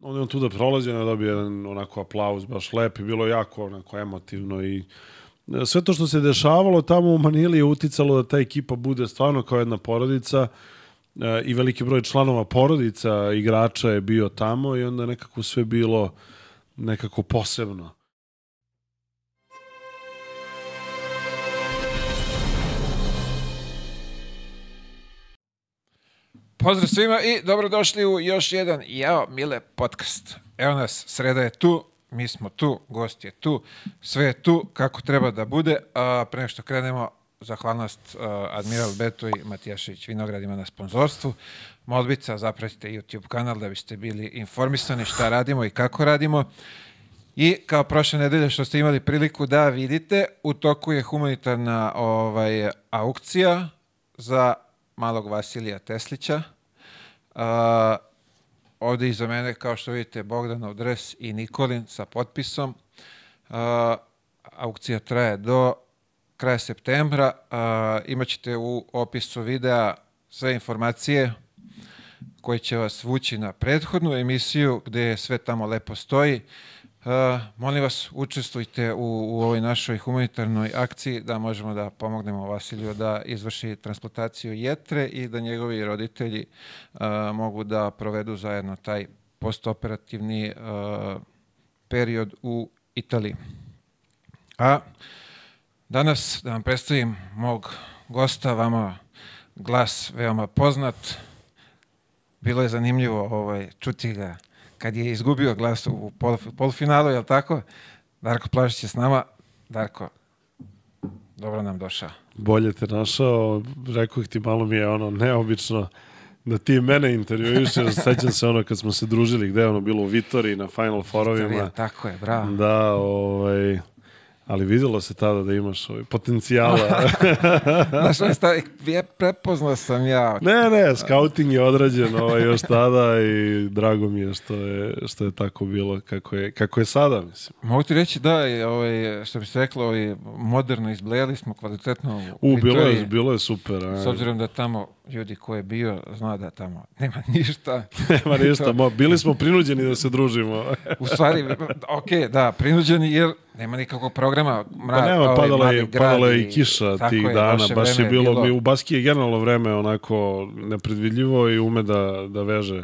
On je on tu da prolazi, on je dobio jedan onako aplauz, baš lep i bilo jako onako emotivno i e, sve to što se dešavalo tamo u Manili je uticalo da ta ekipa bude stvarno kao jedna porodica e, i veliki broj članova porodica igrača je bio tamo i onda nekako sve bilo nekako posebno. Pozdrav svima i dobrodošli u još jedan Jao Mile podcast. Evo nas, sreda je tu, mi smo tu, gost je tu, sve je tu kako treba da bude. A, pre nego što krenemo, zahvalnost a, Admiral Beto i Matijašević Vinogradima na sponzorstvu. Molbica, zapratite YouTube kanal da biste bili informisani šta radimo i kako radimo. I kao prošle nedelje što ste imali priliku da vidite, u toku je humanitarna ovaj, aukcija za malog Vasilija Teslića. A, ovde iza mene, kao što vidite, Bogdanov dres i Nikolin sa potpisom. A, aukcija traje do kraja septembra. A, imaćete u opisu videa sve informacije koje će vas vući na prethodnu emisiju gde sve tamo lepo stoji. Uh, molim vas, učestvujte u, u ovoj našoj humanitarnoj akciji da možemo da pomognemo Vasiliju da izvrši transplantaciju jetre i da njegovi roditelji uh, mogu da provedu zajedno taj postoperativni uh, period u Italiji. A danas da vam predstavim mog gosta, vama glas veoma poznat. Bilo je zanimljivo ovaj, čuti ga kad je izgubio glas u pol, polufinalu, je li tako? Darko Plašić je s nama. Darko, dobro nam došao. Bolje te našao, rekao ti malo mi je ono neobično da ti mene intervjuišeš, sećam se ono kad smo se družili, gde je ono bilo u Vitoriji na Final Forovima. Vitorija, tako je, bravo. Da, ovaj, ali videlo se tada da imaš ovaj potencijala. Znaš, stavi, je prepoznao sam ja. ne, ne, scouting je odrađen ovaj, još tada i drago mi je što je, što je tako bilo kako je, kako je sada, mislim. Mogu ti reći da, je, ovaj, što bi se reklo, ovaj, moderno izblejali smo kvalitetno. U, bilo je, bilo je super. A. S obzirom da tamo ljudi ko je bio, zna da tamo nema ništa. Nema ništa, bili smo prinuđeni da se družimo. U stvari, ok, da, prinuđeni jer nema nikakvog programa. Mra, Pa nema, ovaj, padala je, padala je i- kiša tih je, dana, baš je bilo, mi u Baski je generalno vreme onako nepredvidljivo i ume da, da veže,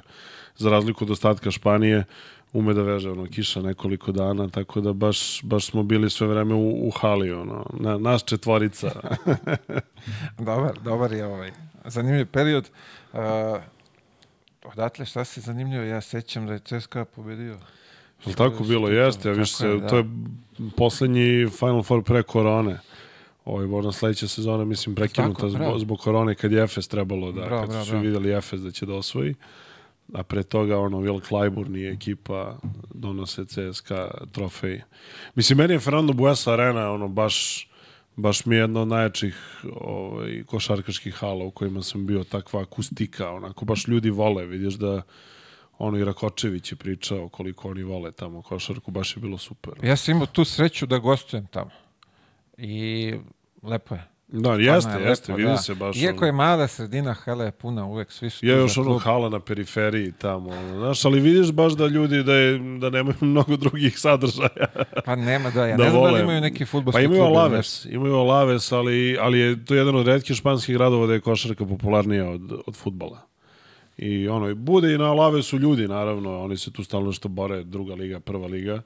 za razliku od ostatka Španije, ume da veže ono, kiša nekoliko dana, tako da baš, baš smo bili sve vreme u, u hali, ono, na, nas četvorica. Dobar, dobar je ovaj. Zanimljiv period. Uh, odatle šta se zanimljivo, ja sećam da je CSKA pobedio. Jel tako bilo? Jeste, ja više je, se, da. to je poslednji Final Four pre korone. Ovo možda sledeća sezona, mislim, prekinuta zbog, zbog korone kad je Efes trebalo da, Bravo, kad bravo, su bravo. videli Efes da će da osvoji. A pre toga, ono, Will Clyburn i ekipa donose CSKA trofej. Mislim, meni je Fernando Buesa arena, ono, baš, baš mi je jedna od najjačih ovaj, košarkaških hala u kojima sam bio, takva akustika, onako, baš ljudi vole, vidiš da ono i Rakočević je pričao koliko oni vole tamo košarku, baš je bilo super. Ja sam imao tu sreću da gostujem tamo. I lepo je. Da, jeste, je jeste, lepo, vidi da. se baš. Iako ono- je mala sredina, hala je puna, uvek svi su Je još ono klub. hala na periferiji tamo, ono, znaš, ali vidiš baš da ljudi da, je, da nemaju mnogo drugih sadržaja. Pa nema da, ja da ne znam da imaju neki futbolski Pa imaju klub imaju Alaves, ali, ali je to jedan od retkih španskih gradova da je košarka popularnija od, od futbala. I ono, bude i na Alavesu ljudi, naravno, oni se tu stalno što bore, druga liga, prva liga,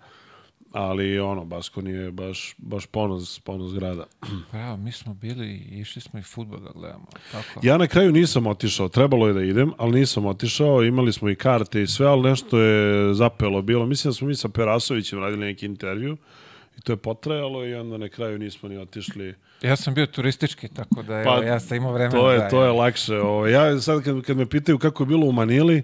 ali ono, Baskon je baš, baš ponos, ponos grada. Bravo, mi smo bili išli smo i futbol da gledamo. Tako. Ja na kraju nisam otišao, trebalo je da idem, ali nisam otišao, imali smo i karte i sve, ali nešto je zapelo bilo. Mislim da smo mi sa Perasovićem radili neki intervju i to je potrajalo i onda na kraju nismo ni otišli. Ja sam bio turistički, tako da Pa, evo, ja sam imao vremena. To je, da, to je lakše. Ovo. Ja sad kad, kad me pitaju kako je bilo u Manili,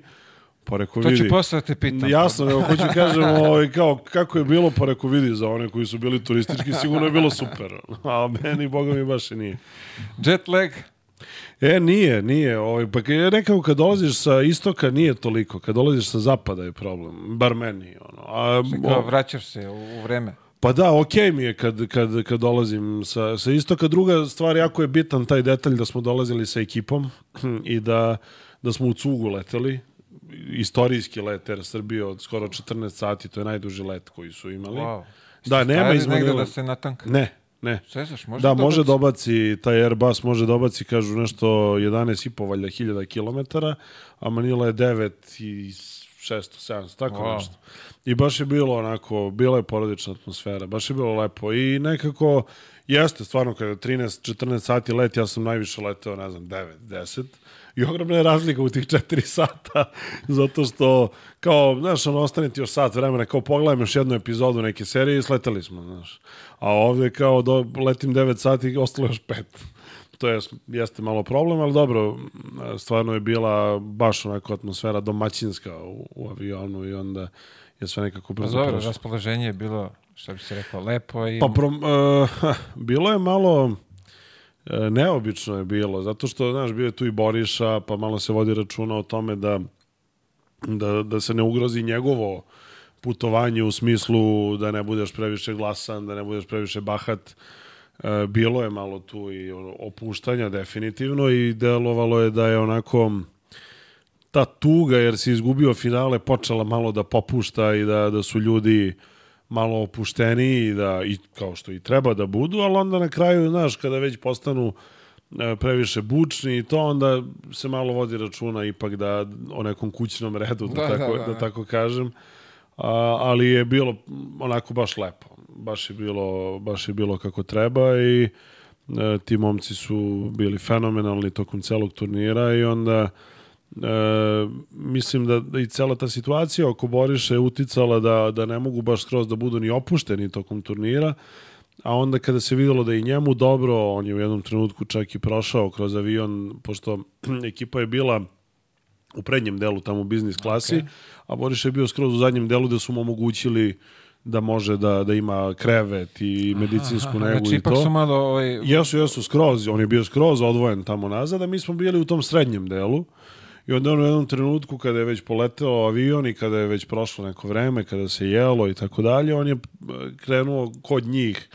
pa rekao To ću vidi. posle da te pitam. Jasno, evo, hoću kažem ovaj, kao, kako je bilo, pa rekao vidi za one koji su bili turistički, sigurno je bilo super. A meni, boga mi, baš i nije. Jet lag, E, nije, nije. Ovaj, pa nekako kad dolaziš sa istoka nije toliko. Kad dolaziš sa zapada je problem. Bar meni. Ono. A, kao o, vraćaš se u vreme. Pa da, okej mi je kad, kad, kad dolazim sa, sa istoka. Druga stvar, jako je bitan taj detalj da smo dolazili sa ekipom i da, da smo u cugu leteli. istorijski let Air Srbije od skoro 14 sati, to je najduži let koji su imali. Wow. Da, nema iz negde Manila. da se natanka. Ne, ne. Sezaš, može Da, može dobaci? dobaci, taj Airbus može dobaci, kažu nešto 11,5 valjda hiljada kilometara, a Manila je 9 i 600, 700, tako Wow. nešto. I baš je bilo onako, bila je porodična atmosfera, baš je bilo lepo i nekako, jeste stvarno kada je 13-14 sati let, ja sam najviše leteo, ne znam, 9, 10, I ogromna je razlika u tih 4 sata, zato što, kao, znaš, ono, ostane ti još sat vremena, kao pogledam još jednu epizodu neke serije i sleteli smo, znaš. A ovde kao do, letim 9 sati, ostalo još 5. To je, jeste malo problem, ali dobro, stvarno je bila baš onako atmosfera domaćinska u, u avionu i onda je sve nekako Pa brzo dobro, prošlo. raspoloženje je bilo, što bi se rekao, lepo i... Pa prom, uh, bilo je malo e, neobično je bilo, zato što, znaš, bio je tu i Boriša, pa malo se vodi računa o tome da, da, da se ne ugrozi njegovo putovanje u smislu da ne budeš previše glasan, da ne budeš previše bahat. E, bilo je malo tu i opuštanja definitivno i delovalo je da je onako ta tuga jer si izgubio finale počela malo da popušta i da, da su ljudi malo opušteniji i da i kao što i treba da budu, ali onda na kraju, znaš, kada već postanu e, previše bučni i to onda se malo vodi računa ipak da o nekom kućnom redu, da, Da, da, tako, da, da, da. tako kažem. A, ali je bilo onako baš lepo. Baš je bilo, baš je bilo kako treba i e, ti momci su bili fenomenalni tokom celog turnira i onda e, mislim da, da i cela ta situacija oko Boriša je uticala da, da ne mogu baš skroz da budu ni opušteni tokom turnira, a onda kada se videlo da i njemu dobro, on je u jednom trenutku čak i prošao kroz avion, pošto ekipa je bila u prednjem delu, tamo u biznis klasi, okay. a Boriš je bio skroz u zadnjem delu gde su mu omogućili da može da, da ima krevet i medicinsku Aha, negu znači, i ipak to. su malo... Ovaj, Jesu, jesu, skroz. On je bio skroz odvojen tamo nazad, a mi smo bili u tom srednjem delu. I onda on u jednom trenutku kada je već poleteo avion i kada je već prošlo neko vreme, kada se jelo i tako dalje, on je e, krenuo kod njih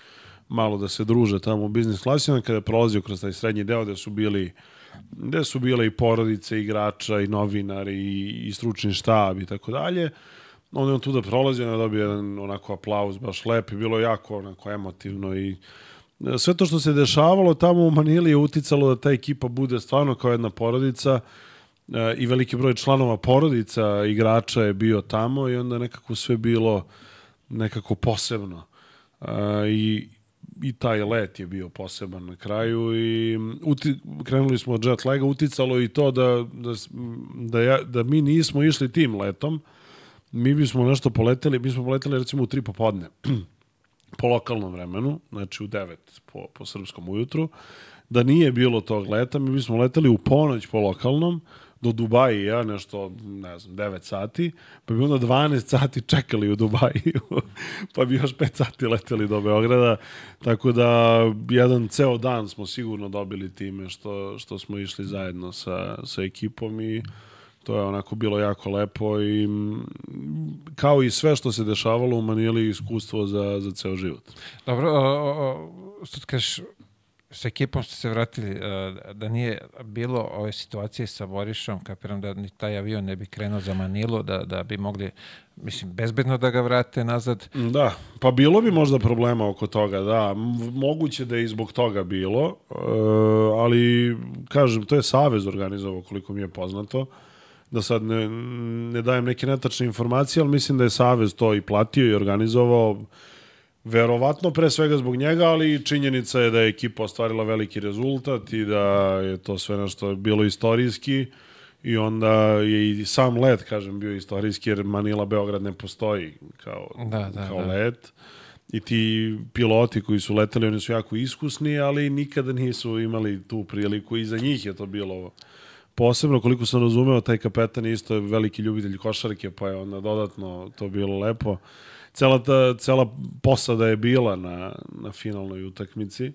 malo da se druže tamo u biznis klasi, kada je prolazio kroz taj srednji deo gde su bili gde su bile i porodice igrača i novinari i, i stručni štab i tako dalje. Onda je on tu da prolazi, onda dobio jedan onako aplauz baš lep i bilo jako onako emotivno i e, sve to što se dešavalo tamo u Manili je uticalo da ta ekipa bude stvarno kao jedna porodica e, i veliki broj članova porodica igrača je bio tamo i onda nekako sve bilo nekako posebno. E, I i taj let je bio poseban na kraju i uti, krenuli smo od jet laga, uticalo i to da, da, da, ja, da mi nismo išli tim letom, mi bismo nešto poleteli, mi smo poleteli recimo u tri popodne, po lokalnom vremenu, znači u 9 po, po srpskom ujutru, da nije bilo tog leta, mi bismo leteli u ponoć po lokalnom, do Dubaija, nešto, ne znam, 9 sati, pa bi onda 12 sati čekali u Dubaju, pa bi još 5 sati leteli do Beograda, tako da jedan ceo dan smo sigurno dobili time što, što smo išli zajedno sa, sa ekipom i to je onako bilo jako lepo i mm, kao i sve što se dešavalo u Manili iskustvo za, za ceo život. Dobro, o, o, što kažeš, sa ekipom ste se vratili, e, da nije bilo ove situacije sa Borišom, kapiram da ni taj avion ne bi krenuo za Manilu, da, da bi mogli, mislim, bezbedno da ga vrate nazad. Da, pa bilo bi možda problema oko toga, da. Moguće da je i zbog toga bilo, e, ali, kažem, to je Savez organizovao, koliko mi je poznato, da sad ne, ne dajem neke netačne informacije, ali mislim da je Savez to i platio i organizovao, verovatno pre svega zbog njega, ali činjenica je da je ekipa ostvarila veliki rezultat i da je to sve nešto bilo istorijski i onda je i sam let, kažem, bio istorijski jer Manila Beograd ne postoji kao, Da, da, kao da. let. I ti piloti koji su leteli, oni su jako iskusni, ali nikada nisu imali tu priliku i za njih je to bilo posebno, koliko sam razumeo, taj kapetan je isto veliki ljubitelj košarke, pa je onda dodatno to bilo lepo. Cela, ta, cela posada je bila na, na finalnoj utakmici.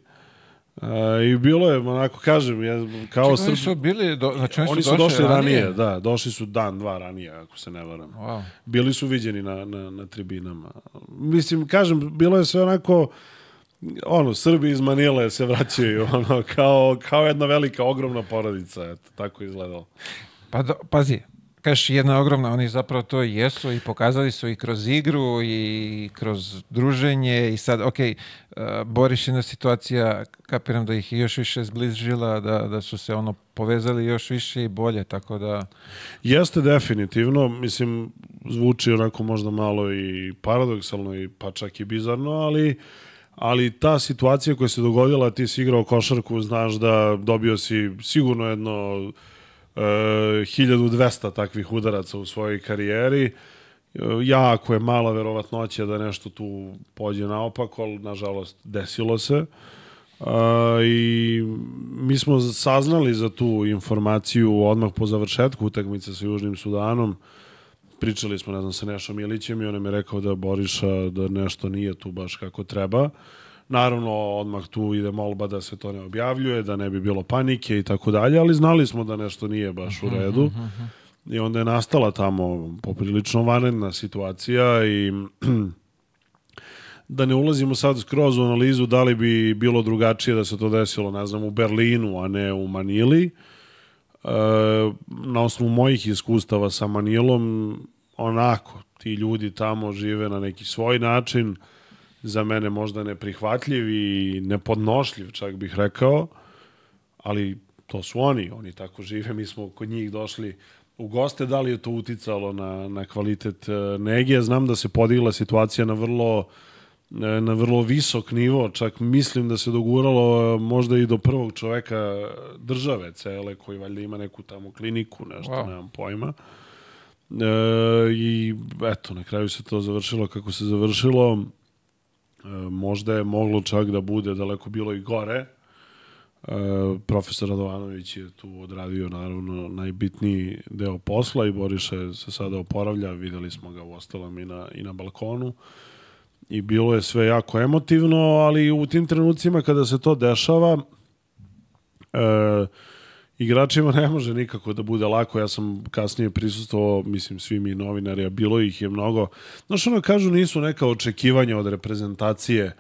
E, I bilo je, onako kažem, ja, kao Čekaj, su bili, do, znači oni, Oni su su došli, došli ranije, da, došli su dan, dva ranije, ako se ne varam. Wow. Bili su viđeni na, na, na tribinama. Mislim, kažem, bilo je sve onako, ono, Srbi iz Manile se vraćaju, ono, kao, kao jedna velika, ogromna porodica, eto, tako je izgledalo. Pa do, pazi, kažeš jedna ogromna, oni zapravo to i jesu i pokazali su i kroz igru i kroz druženje i sad, ok, uh, Borišina situacija, kapiram da ih je još više zbližila, da, da su se ono povezali još više i bolje, tako da... Jeste definitivno, mislim, zvuči onako možda malo i paradoksalno i pa čak i bizarno, ali ali ta situacija koja se dogodila, ti si igrao košarku, znaš da dobio si sigurno jedno e, 1200 takvih udaraca u svojoj karijeri. E, jako je mala verovatnoća da nešto tu pođe naopako, ali nažalost desilo se. Uh, I mi smo saznali za tu informaciju odmah po završetku utakmice sa Južnim Sudanom. Pričali smo, ne znam, sa Nešom Ilićem i on je rekao da Boriša da nešto nije tu baš kako treba. Naravno, odmah tu ide molba da se to ne objavljuje, da ne bi bilo panike i tako dalje, ali znali smo da nešto nije baš u redu. I onda je nastala tamo poprilično vanredna situacija i da ne ulazimo sad skroz u analizu da li bi bilo drugačije da se to desilo, ne znam, u Berlinu, a ne u Manili. E, na osnovu mojih iskustava sa Manilom, onako, ti ljudi tamo žive na neki svoj način, za mene možda neprihvatljiv i nepodnošljiv, čak bih rekao, ali to su oni, oni tako žive, mi smo kod njih došli u goste, da li je to uticalo na, na kvalitet e, nege, znam da se podigla situacija na vrlo e, na vrlo visok nivo, čak mislim da se doguralo e, možda i do prvog čoveka države cele, koji valjda ima neku tamo kliniku, nešto, wow. nemam pojma. E, I eto, na kraju se to završilo kako se završilo. E, možda je moglo čak da bude daleko bilo i gore. E, profesor Radovanović je tu odradio naravno najbitniji deo posla i Boriša se sada oporavlja, videli smo ga u ostalom i na, i na balkonu i bilo je sve jako emotivno, ali u tim trenucima kada se to dešava e, igračima ne može nikako da bude lako. Ja sam kasnije prisustvovao, mislim, svi mi novinari, a bilo ih je mnogo. Znaš, ono kažu, nisu neka očekivanja od reprezentacije,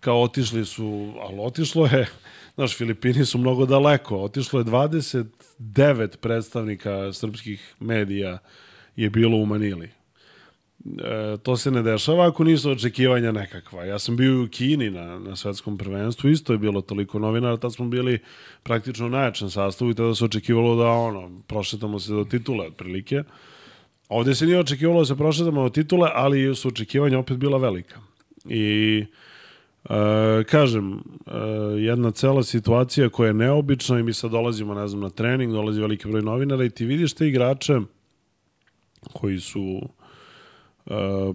kao otišli su, ali otišlo je, znaš, Filipini su mnogo daleko, otišlo je 29 predstavnika srpskih medija je bilo u Manili e, to se ne dešava ako nisu očekivanja nekakva. Ja sam bio u Kini na, na svetskom prvenstvu, isto je bilo toliko novinara, tad smo bili praktično u najjačem sastavu i tada se očekivalo da ono, prošetamo se do titule otprilike. Ovde se nije očekivalo da se prošetamo do titule, ali su očekivanja opet bila velika. I e, kažem, e, jedna cela situacija koja je neobična i mi sad dolazimo, ne znam, na trening, dolazi veliki broj novinara i ti vidiš te igrače koji su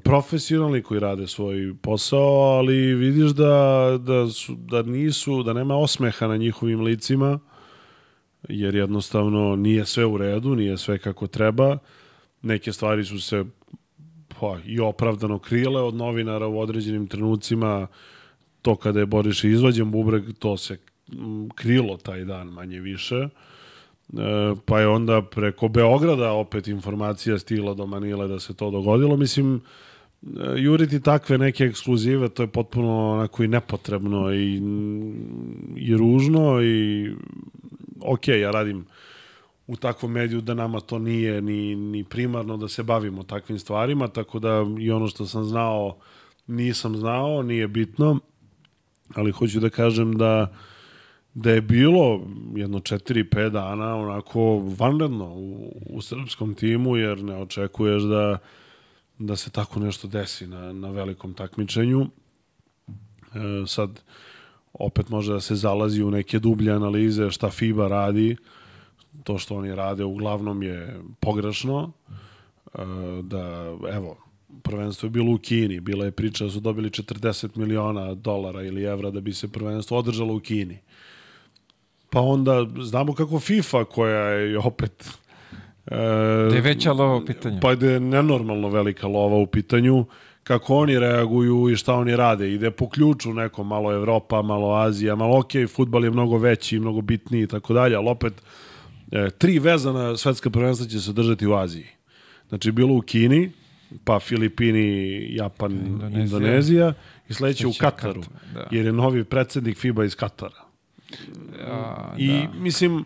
profesionalni koji rade svoj posao, ali vidiš da, da, su, da nisu, da nema osmeha na njihovim licima, jer jednostavno nije sve u redu, nije sve kako treba. Neke stvari su se pa, i opravdano krile od novinara u određenim trenucima. To kada je Boriš izvađen bubreg, to se krilo taj dan manje više. Uh, E, pa je onda preko Beograda opet informacija stigla do Manile da se to dogodilo. Mislim, e, juriti takve neke ekskluzive, to je potpuno onako i nepotrebno i, i ružno i ok, ja radim u takvom mediju da nama to nije ni, ni primarno da se bavimo takvim stvarima, tako da i ono što sam znao nisam znao, nije bitno, ali hoću da kažem da da je bilo jedno 4-5 dana onako vanredno u, u srpskom timu, jer ne očekuješ da, da se tako nešto desi na, na velikom takmičenju. E, sad, opet može da se zalazi u neke dublje analize šta FIBA radi, to što oni rade uglavnom je pogrešno, e, da, evo, prvenstvo je bilo u Kini, bila je priča da su dobili 40 miliona dolara ili evra da bi se prvenstvo održalo u Kini. Pa onda znamo kako FIFA koja je opet e, da je veća lova u pitanju. Pa da je nenormalno velika lova u pitanju kako oni reaguju i šta oni rade. Ide po ključu neko, malo Evropa, malo Azija, malo ok, futbal je mnogo veći, mnogo bitniji i tako dalje, ali opet e, tri vezana svetska prvenstva će se držati u Aziji. Znači, bilo u Kini, pa Filipini, Japan, Indonezija, Indonezija i sledeće u Kataru, Katar, da. jer je novi predsednik FIBA iz Katara. A, I, da. mislim,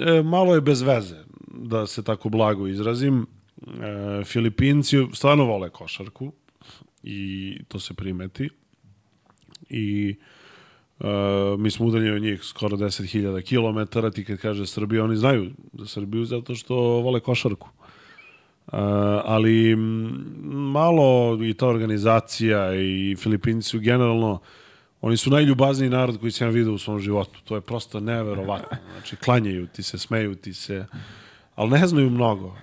e, malo je bez veze. da se tako blago izrazim. E, Filipinci stvarno vole košarku i to se primeti. I Uh, mi smo udaljeni od njih skoro 10.000 km, ti kad kaže Srbija, oni znaju za Srbiju zato što vole košarku. Uh, ali malo i ta organizacija i Filipinci su generalno oni su najljubazniji narod koji sam ja vidio u svom životu. To je prosto neverovatno. Znači, klanjaju ti se, smeju ti se, ali ne znaju mnogo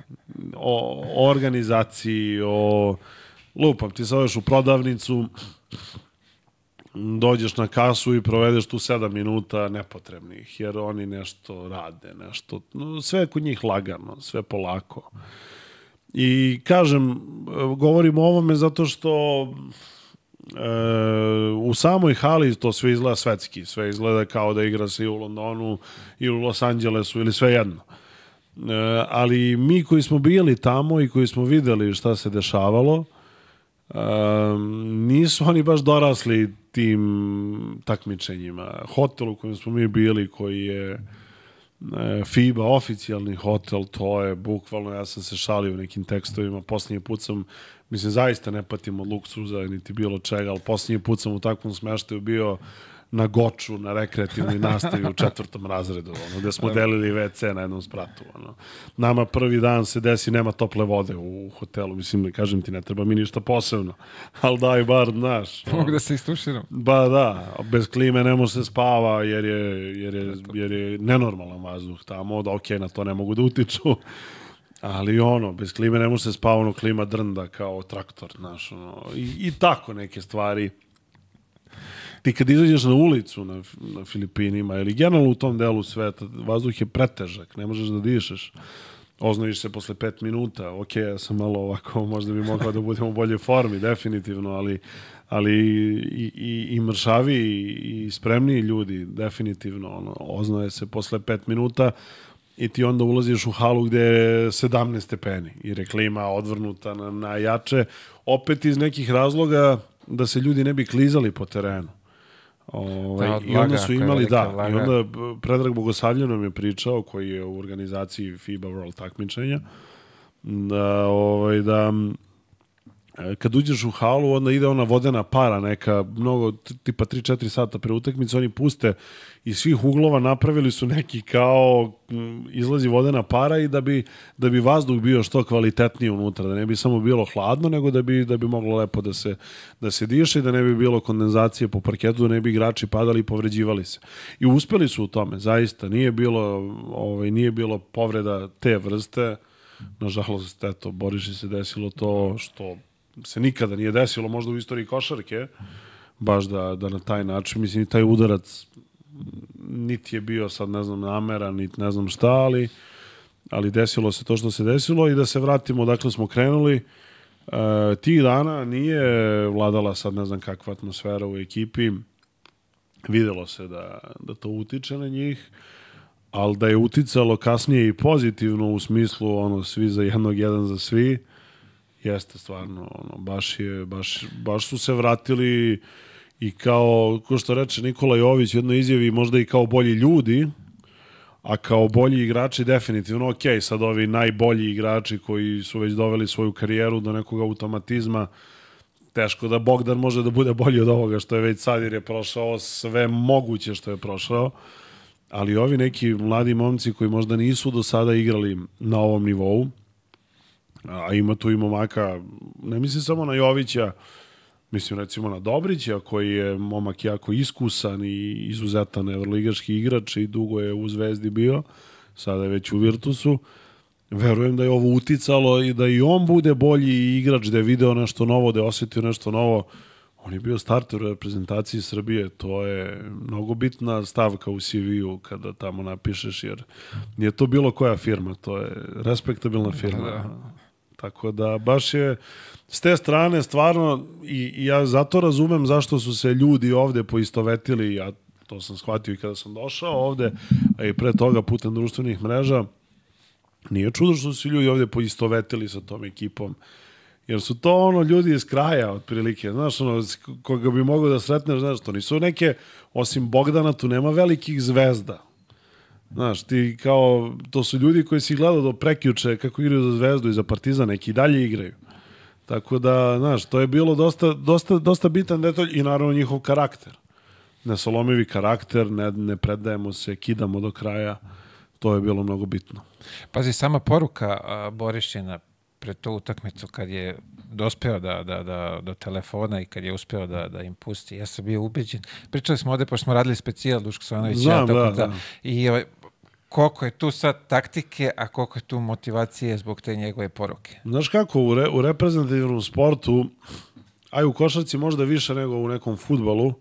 o, o organizaciji, o lupam, ti se u prodavnicu, dođeš na kasu i provedeš tu 7 minuta nepotrebnih, jer oni nešto rade, nešto, no, sve je kod njih lagano, sve polako. I kažem, govorim o ovome zato što u samoj hali to sve izgleda svetski, sve izgleda kao da igra se i u Londonu i u Los Angelesu ili sve jedno. E, ali mi koji smo bili tamo i koji smo videli šta se dešavalo, e, nisu oni baš dorasli tim takmičenjima. Hotel u kojem smo mi bili, koji je e, FIBA oficijalni hotel, to je bukvalno, ja sam se šalio u nekim tekstovima, posljednji put sam, mislim, zaista ne patim od luksuza, niti bilo čega, ali posljednji put sam u takvom smeštaju bio na goču, na rekreativnoj nastavi u četvrtom razredu, ono, gde smo delili WC na jednom spratu. Ono. Nama prvi dan se desi, nema tople vode u hotelu, mislim, kažem ti, ne treba mi ništa posebno, ali daj bar, znaš. Mogu da se istuširam. Ba da, bez klime ne može se spava jer je, jer je, jer je nenormalan vazduh tamo, da ok, na to ne mogu da utiču. Ali ono, bez klime ne može se spava, ono klima drnda kao traktor, znaš, ono, i, i tako neke stvari ti kad izađeš na ulicu na, na Filipinima ili generalno u tom delu sveta, vazduh je pretežak, ne možeš da dišeš. Oznojiš se posle pet minuta, ok, ja sam malo ovako, možda bi mogao da budemo u boljoj formi, definitivno, ali, ali i, i, i mršavi i, i spremniji ljudi, definitivno, ono, oznoje se posle pet minuta, i ti onda ulaziš u halu gde je 17 stepeni i reklima odvrnuta na, na jače, opet iz nekih razloga da se ljudi ne bi klizali po terenu. Ovaj, da, I onda su imali, da, laga. i onda Predrag Bogosavljev nam je pričao, koji je u organizaciji FIBA World takmičenja, da, ovaj, da kad uđeš u halu, onda ide ona vodena para neka, mnogo, tipa 3-4 sata pre utakmice, oni puste iz svih uglova napravili su neki kao izlazi vodena para i da bi, da bi vazduh bio što kvalitetniji unutra, da ne bi samo bilo hladno, nego da bi, da bi moglo lepo da se, da se diše i da ne bi bilo kondenzacije po parketu, da ne bi igrači padali i povređivali se. I uspeli su u tome, zaista. Nije bilo, ovaj, nije bilo povreda te vrste, nažalost, eto, Boriši se desilo to što se nikada nije desilo možda u istoriji košarke, baš da, da na taj način, mislim, i taj udarac niti je bio sad, ne znam, namera, niti ne znam šta, ali, ali desilo se to što se desilo i da se vratimo, dakle smo krenuli, e, tih dana nije vladala sad ne znam kakva atmosfera u ekipi, videlo se da, da to utiče na njih, ali da je uticalo kasnije i pozitivno u smislu ono svi za jednog, jedan za svi, Jeste stvarno, ono, baš, je, baš, baš su se vratili i kao, ko što reče Nikola Jović u jednoj izjavi, možda i kao bolji ljudi, a kao bolji igrači definitivno, ok, sad ovi najbolji igrači koji su već doveli svoju karijeru do nekog automatizma, teško da Bogdan može da bude bolji od ovoga što je već sad jer je prošao sve moguće što je prošao, ali ovi neki mladi momci koji možda nisu do sada igrali na ovom nivou, A ima tu i momaka, ne mislim samo na Jovića, mislim recimo na Dobrića koji je momak jako iskusan i izuzetan evroligaški igrač i dugo je u Zvezdi bio, sada je već u Virtusu. Verujem da je ovo uticalo i da i on bude bolji igrač, da je video nešto novo, da je osetio nešto novo. On je bio starter u reprezentaciji Srbije, to je mnogo bitna stavka u CV-u kada tamo napišeš, jer nije to bilo koja firma, to je respektabilna firma. Da. Tako da baš je s te strane stvarno i, i ja zato razumem zašto su se ljudi ovde poistovetili, ja to sam shvatio i kada sam došao ovde, a i pre toga putem društvenih mreža, nije čudo što su ljudi ovde poistovetili sa tom ekipom, jer su to ono ljudi iz kraja otprilike, znaš, ono, koga bi mogao da sretneš, znaš, to nisu neke, osim Bogdana, tu nema velikih zvezda. Znaš, ti kao, to su ljudi koji si gledao do prekjuče kako igraju za Zvezdu i za Partizan, neki dalje igraju. Tako da, znaš, to je bilo dosta, dosta, dosta bitan detalj i naravno njihov karakter. Nesolomivi karakter, ne, ne predajemo se, kidamo do kraja. To je bilo mnogo bitno. Pazi, sama poruka a, Borišćina pred tu utakmicu kad je dospeo da, da, da, do telefona i kad je uspeo da, da im pusti, ja sam bio ubeđen. Pričali smo ovde, pošto smo radili specijal Duško Svanović. Znam, ja, tako da, da. I ovaj, koliko je tu sad taktike, a koliko je tu motivacije zbog te njegove poruke. Znaš kako, u, re, u reprezentativnom sportu, aj u košarci možda više nego u nekom futbalu,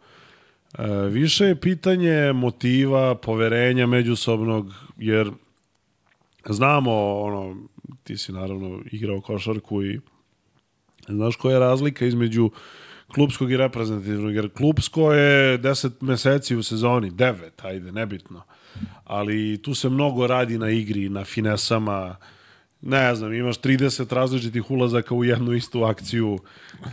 e, više je pitanje motiva, poverenja međusobnog, jer znamo, ono, ti si naravno igrao košarku i znaš koja je razlika između klubskog i reprezentativnog, jer klubsko je 10 meseci u sezoni, 9, ajde, nebitno. Ali tu se mnogo radi na igri, na finesama, ne znam, imaš 30 različitih ulazaka u jednu istu akciju.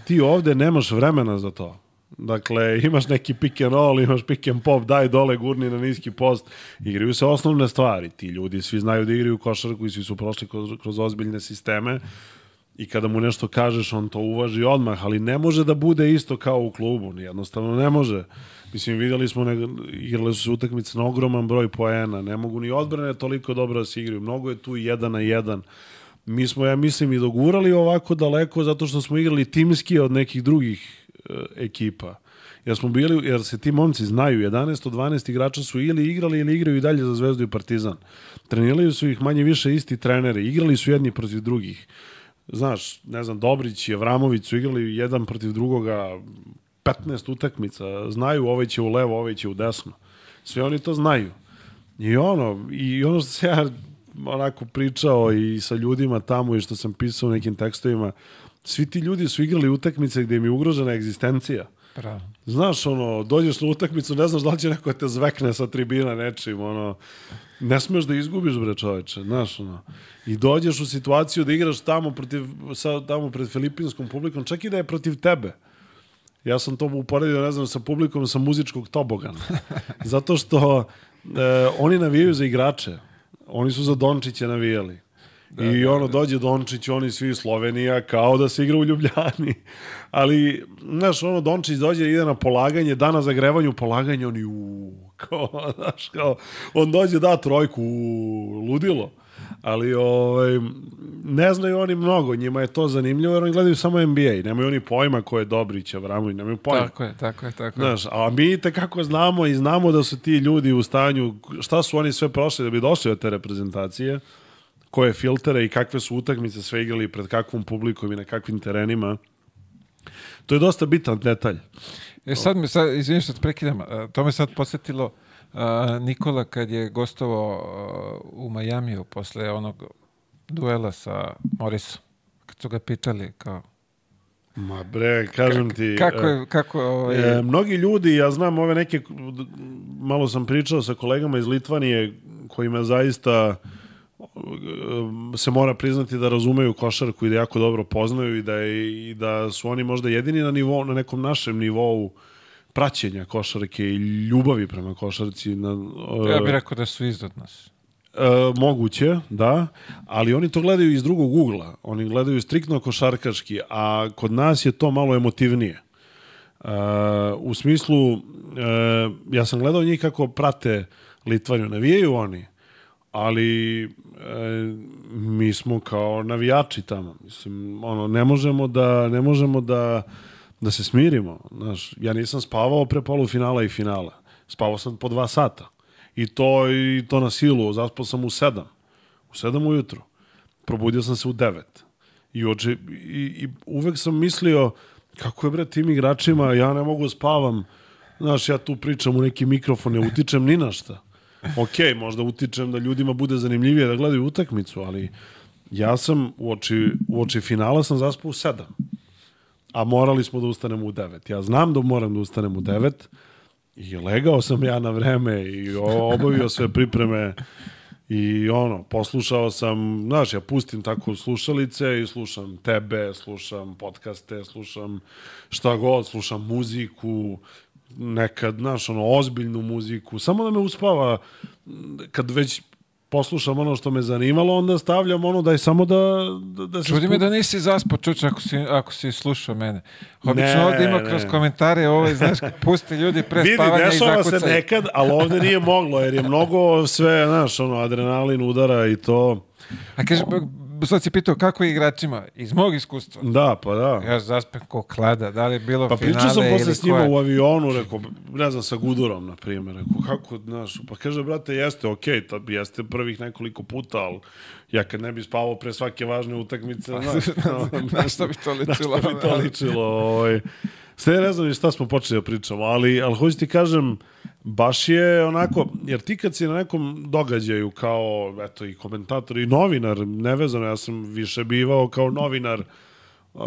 Ti ovde nemaš vremena za to. Dakle, imaš neki pick and roll, imaš pick and pop, daj dole, gurni na niski post. Igraju se osnovne stvari. Ti ljudi svi znaju da igraju košarku i svi su prošli kroz, kroz ozbiljne sisteme. I kada mu nešto kažeš, on to uvaži odmah, ali ne može da bude isto kao u klubu, jednostavno ne može. Mislim, videli smo, ne, igrale su se utakmice na ogroman broj poena, ne mogu ni odbrane toliko dobro da se igraju, mnogo je tu jedan na jedan. Mi smo, ja mislim, i dogurali ovako daleko zato što smo igrali timski od nekih drugih e, ekipa. Jer smo bili, jer se ti momci znaju, 11 od 12 igrača su ili igrali ili igraju i dalje za Zvezdu i Partizan. Trenirali su ih manje više isti treneri, igrali su jedni protiv drugih znaš, ne znam, Dobrić i Avramović su igrali jedan protiv drugoga 15 utakmica, znaju ovaj će u levo, ovaj će u desno. Sve oni to znaju. I ono, i ono što se ja onako pričao i sa ljudima tamo i što sam pisao u nekim tekstovima, svi ti ljudi su igrali utakmice gde im je ugrožena egzistencija. Pravo. Znaš, ono, dođeš na utakmicu, ne znaš da li će neko da te zvekne sa tribina nečim, ono, ne smeš da izgubiš, bre čoveče, znaš, ono. I dođeš u situaciju da igraš tamo, protiv, sa, tamo pred filipinskom publikom, čak i da je protiv tebe. Ja sam to uporedio, ne znam, sa publikom sa muzičkog tobogana. Zato što e, oni navijaju za igrače. Oni su za Dončića navijali. Da, I ono, dođe Dončić, oni svi Slovenija, kao da se igra u Ljubljani. Ali, znaš, ono, Dončić dođe, ide na polaganje, da na zagrevanju polaganje, oni u, kao, znaš, kao, on dođe, da trojku, u, ludilo. Ali, ovaj, ne znaju oni mnogo, njima je to zanimljivo, jer oni gledaju samo NBA, nemaju oni pojma ko je Dobrić, Avramović, nemaju pojma. Tako je, tako je, tako je. Znaš, a mi te kako znamo i znamo da su ti ljudi u stanju, šta su oni sve prošli da bi došli od te reprezentacije, koje filtere i kakve su utakmice sve igrali pred kakvom publikom i na kakvim terenima. To je dosta bitan detalj. E sad me, sad, izvini što te prekidam, to me sad podsjetilo a, Nikola kad je gostovao u Majamiju posle onog duela sa Morisom. Kad su ga pitali kao, Ma bre, kažem ti... kako e, je, kako, ovaj, E, mnogi ljudi, ja znam ove neke, malo sam pričao sa kolegama iz Litvanije, kojima zaista se mora priznati da razumeju košarku i da jako dobro poznaju i da, je, i da su oni možda jedini na, nivou, na nekom našem nivou praćenja košarke i ljubavi prema košarci. Na, ja e, bih rekao da su iznad nas. E, moguće, da, ali oni to gledaju iz drugog ugla. Oni gledaju striktno košarkaški, a kod nas je to malo emotivnije. E, u smislu, e, ja sam gledao njih kako prate Litvaniju, navijaju oni, ali e, mi smo kao navijači tamo. Mislim, ono, ne možemo da, ne možemo da, da se smirimo. Znaš, ja nisam spavao pre polufinala i finala. Spavao sam po dva sata. I to, i to na silu. Zaspao sam u sedam. U sedam ujutru. Probudio sam se u devet. I, oče, i, i uvek sam mislio kako je bre tim igračima, ja ne mogu spavam. Znaš, ja tu pričam u neki mikrofon, ne utičem ni na šta. Ok, možda utičem da ljudima bude zanimljivije da gledaju utakmicu, ali ja sam u oči, u oči finala sam zaspao u sedam. A morali smo da ustanemo u devet. Ja znam da moram da ustanem u devet, I legao sam ja na vreme i obavio sve pripreme i ono, poslušao sam, znaš, ja pustim tako slušalice i slušam tebe, slušam podcaste, slušam šta god, slušam muziku, nekad, znaš, ono, ozbiljnu muziku, samo da me uspava, kad već poslušam ono što me zanimalo, onda stavljam ono da je samo da, da, da se... Čudi me spu- da nisi zaspo, čuč, ako si, ako si slušao mene. Obično Ne, ovdje ima ne. kroz komentare, ovo, znaš, kad puste ljudi pre Vidi, spavanja i dešava se zakucaju. nekad, ali ovde nije moglo, jer je mnogo sve, znaš, ono, adrenalin udara i to. A kaže, sad si pitao kako je igračima? Iz mog iskustva. Da, pa da. Ja zaspem ko klada, da li je bilo Pa finale pričao sam posle s njima koje? u avionu, rekao, ne znam, sa Gudurom, na primjer, rekao, kako, znaš, pa kaže, brate, jeste, okej, to jeste prvih nekoliko puta, ali ja kad ne bi spavao pre svake važne utakmice, znaš, Na što bi to ličilo? Na što bi to ličilo, ovaj. Sve ne znam šta smo počeli da pričamo, ali, ali hoću ti kažem, baš je onako, jer ti kad si na nekom događaju kao, eto, i komentator i novinar, nevezano, ja sam više bivao kao novinar, uh,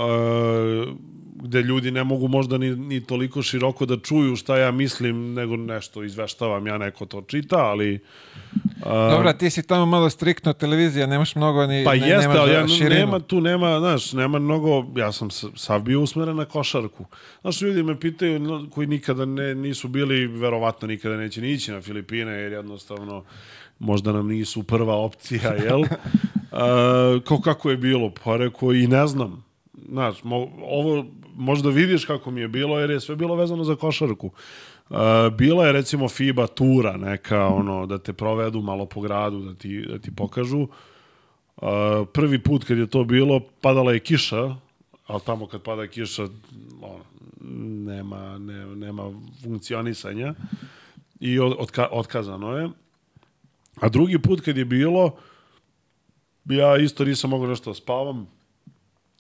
gde ljudi ne mogu možda ni, ni toliko široko da čuju šta ja mislim, nego nešto izveštavam, ja neko to čita, ali... Uh, Dobra, ti si tamo malo striktno televizija, nemaš mnogo ni Pa ne, jeste, ali ja, širinu. nema tu, nema, znaš, nema mnogo, ja sam sav bio usmeren na košarku. Znaš, ljudi me pitaju, no, koji nikada ne, nisu bili, verovatno nikada neće ni ići na Filipine, jer jednostavno možda nam nisu prva opcija, jel? A, kao kako je bilo? Pa rekao, i ne znam. Znaš, mo, ovo možda vidiš kako mi je bilo, jer je sve bilo vezano za košarku. Uh, bila je recimo FIBA tura neka, ono, da te provedu malo po gradu, da ti, da ti pokažu. Uh, prvi put kad je to bilo, padala je kiša, ali tamo kad pada kiša, ono, nema, ne, nema funkcionisanja i od, odka, otkazano je. A drugi put kad je bilo, ja isto nisam mogao nešto da spavam.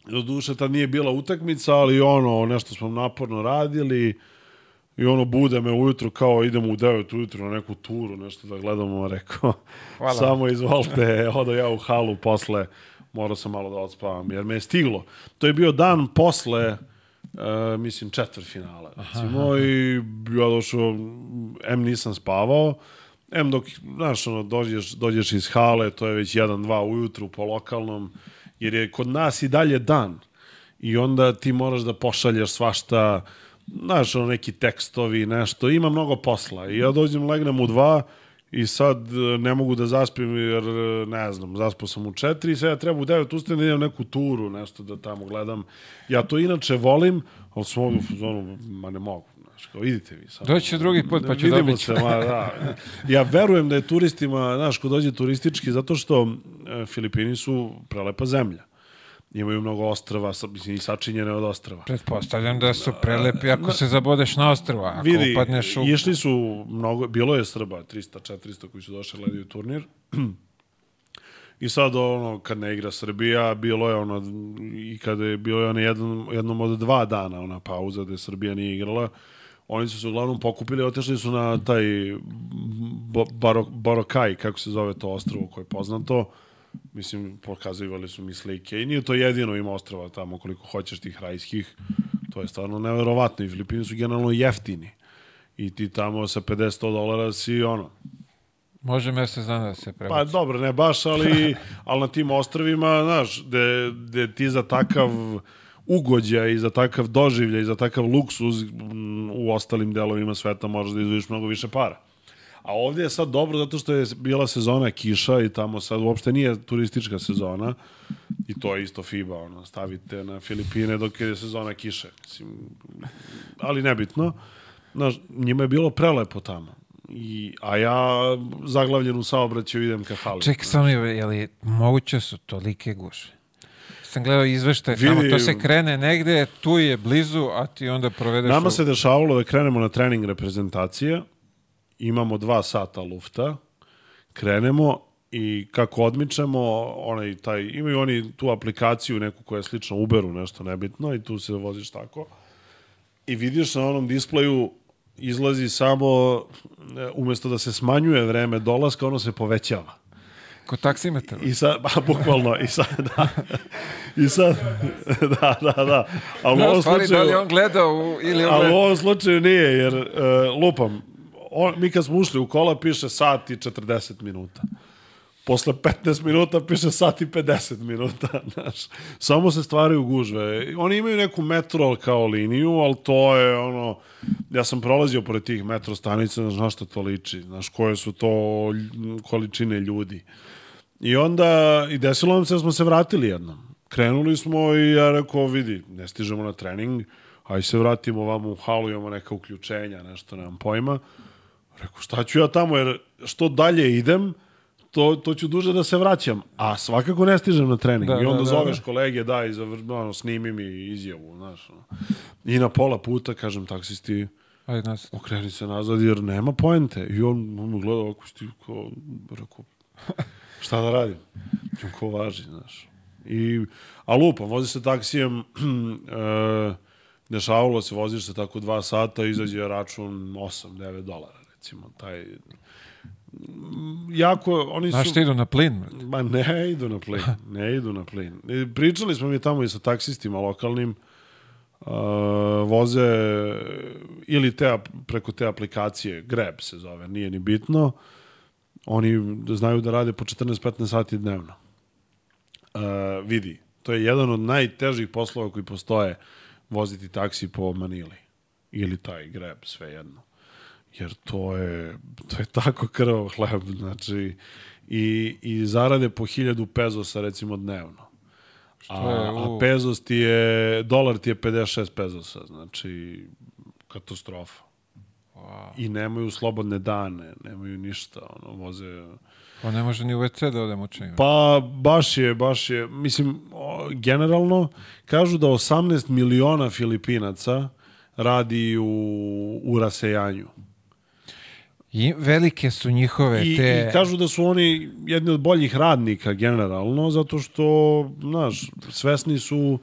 Do duše tad nije bila utakmica, ali ono, nešto smo naporno radili i ono bude me ujutru kao idemo u 9 ujutru na neku turu, nešto da gledamo, rekao, Hvala. samo izvolite, odo ja u halu posle, morao sam malo da odspavam, jer me je stiglo. To je bio dan posle, uh, mislim, četvrtfinala, recimo, i ja došao, M nisam spavao, M dok, znaš, ono, dođeš, dođeš iz hale, to je već 1-2 ujutru po lokalnom, jer je kod nas i dalje dan. I onda ti moraš da pošalješ svašta, znaš, ono, neki tekstovi, nešto, ima mnogo posla. I ja dođem, legnem u dva i sad e, ne mogu da zaspim jer, e, ne znam, zaspao sam u četiri i sad ja treba u devet ustanem da idem neku turu, nešto da tamo gledam. Ja to inače volim, ali sam ovdje u fazonu, ma ne mogu. Znaš, kao, idite vi sad. Doći ću drugi put, pa ću Vidimo dobiti. se, ma, da. Ja verujem da je turistima, znaš, ko dođe turistički, zato što e, Filipini su prelepa zemlja. Imaju mnogo ostrava, mislim, i sačinjene od ostrava. Pretpostavljam da su prelepi ako se zabodeš na ostrva, ako Vidi, upadneš u... išli su mnogo, bilo je Srba, 300-400 koji su došli gledaju turnir. I sad ono, kad ne igra Srbija, bilo je ono, i kada je bilo je ono jednom, jednom od dva dana ona pauza gde Srbija nije igrala, oni su se uglavnom pokupili, otišli su na taj baro, Barokaj, kako se zove to ostrovo koje je poznato, mislim, pokazivali su mi slike. I nije to jedino ima ostrava tamo koliko hoćeš tih rajskih, to je stvarno neverovatno. I Filipini su generalno jeftini. I ti tamo sa 50-100 dolara si ono, Može mesec dana da se Pa prebaci. dobro, ne baš, ali, ali na tim ostrovima, znaš, gde, gde ti za takav ugođaj i za takav doživljaj i za takav luksuz m, u ostalim delovima sveta možeš da izvojiš mnogo više para. A ovdje je sad dobro zato što je bila sezona kiša i tamo sad uopšte nije turistička sezona i to je isto FIBA, ono, stavite na Filipine dok je sezona kiše. Mislim, ali nebitno. Znaš, njima je bilo prelepo tamo. I, a ja zaglavljen u saobraćaju idem ka hali. Ček, samo je, je li moguće su tolike gužve? Sam gledao izveštaj, Vidi- tamo to se krene negde, tu je blizu, a ti onda provedeš... Nama u- se dešavalo da krenemo na trening reprezentacije, imamo dva sata lufta, krenemo i kako odmičemo, onaj, taj, imaju oni tu aplikaciju neku koja je slična Uberu, nešto nebitno, i tu se voziš tako. I vidiš na onom displeju izlazi samo, e, umesto da se smanjuje vreme dolaska, ono se povećava. Kod taksimetra. I sad, ba, bukvalno, i sad, da, i sad, da, da, da. Ali u Da, ovom u stvari, da slučaju, li on gledao u, ili on Ali u gleda- ovom slučaju nije, jer uh, lupam, on, mi kad smo ušli u kola piše sat i 40 minuta. posle 15 minuta piše sat i 50 minuta, znaš. Samo se stvaraju gužve. Oni imaju neku metro kao liniju, ali to je ono, ja sam prolazio pored tih metro stanica, znaš na što to liči, znaš koje su to količine ljudi. I onda, i desilo nam se da smo se vratili jednom. Krenuli smo i ja rekao, vidi, ne stižemo na trening, aj se vratimo vamo u halu, imamo neka uključenja, nešto, nemam pojma. Rekao, šta ću ja tamo, jer što dalje idem, to, to ću duže da se vraćam. A svakako ne stižem na trening. Da, I onda da, da, zoveš da. kolege, daj, ono, snimi mi izjavu, znaš. Ono. I na pola puta, kažem, taksisti, Ajde, nas. okreni se nazad jer nema poente. I on, on me gleda ovako, kao, rekao, šta da radim? Ko važi, znaš. I, a lupam, vozi se taksijem, e, dešavalo se, voziš se tako dva sata, izađe račun 8-9 dolara, recimo, taj jako, oni Znaš su... što idu na plin? Ma ne idu na plin, ne idu na plin. I Pričali smo mi tamo i sa taksistima lokalnim, uh, voze ili te, preko te aplikacije, Grab se zove, nije ni bitno, oni znaju da rade po 14-15 sati dnevno. Uh, vidi, to je jedan od najtežih poslova koji postoje voziti taksi po Manili ili taj Grab, sve jedno jer to je, to je tako krvav hleb, znači, i, i zarade po hiljadu pezosa, recimo, dnevno. A, je, a pezos ti je, dolar ti je 56 pezosa, znači, katastrofa. Wow. I nemaju slobodne dane, nemaju ništa, ono, voze... On ne može ni u WC da odem učiniti. Pa, baš je, baš je, mislim, generalno, kažu da 18 miliona Filipinaca radi u, u rasejanju. I velike su njihove I, te... I kažu da su oni jedni od boljih radnika generalno, zato što, znaš, svesni su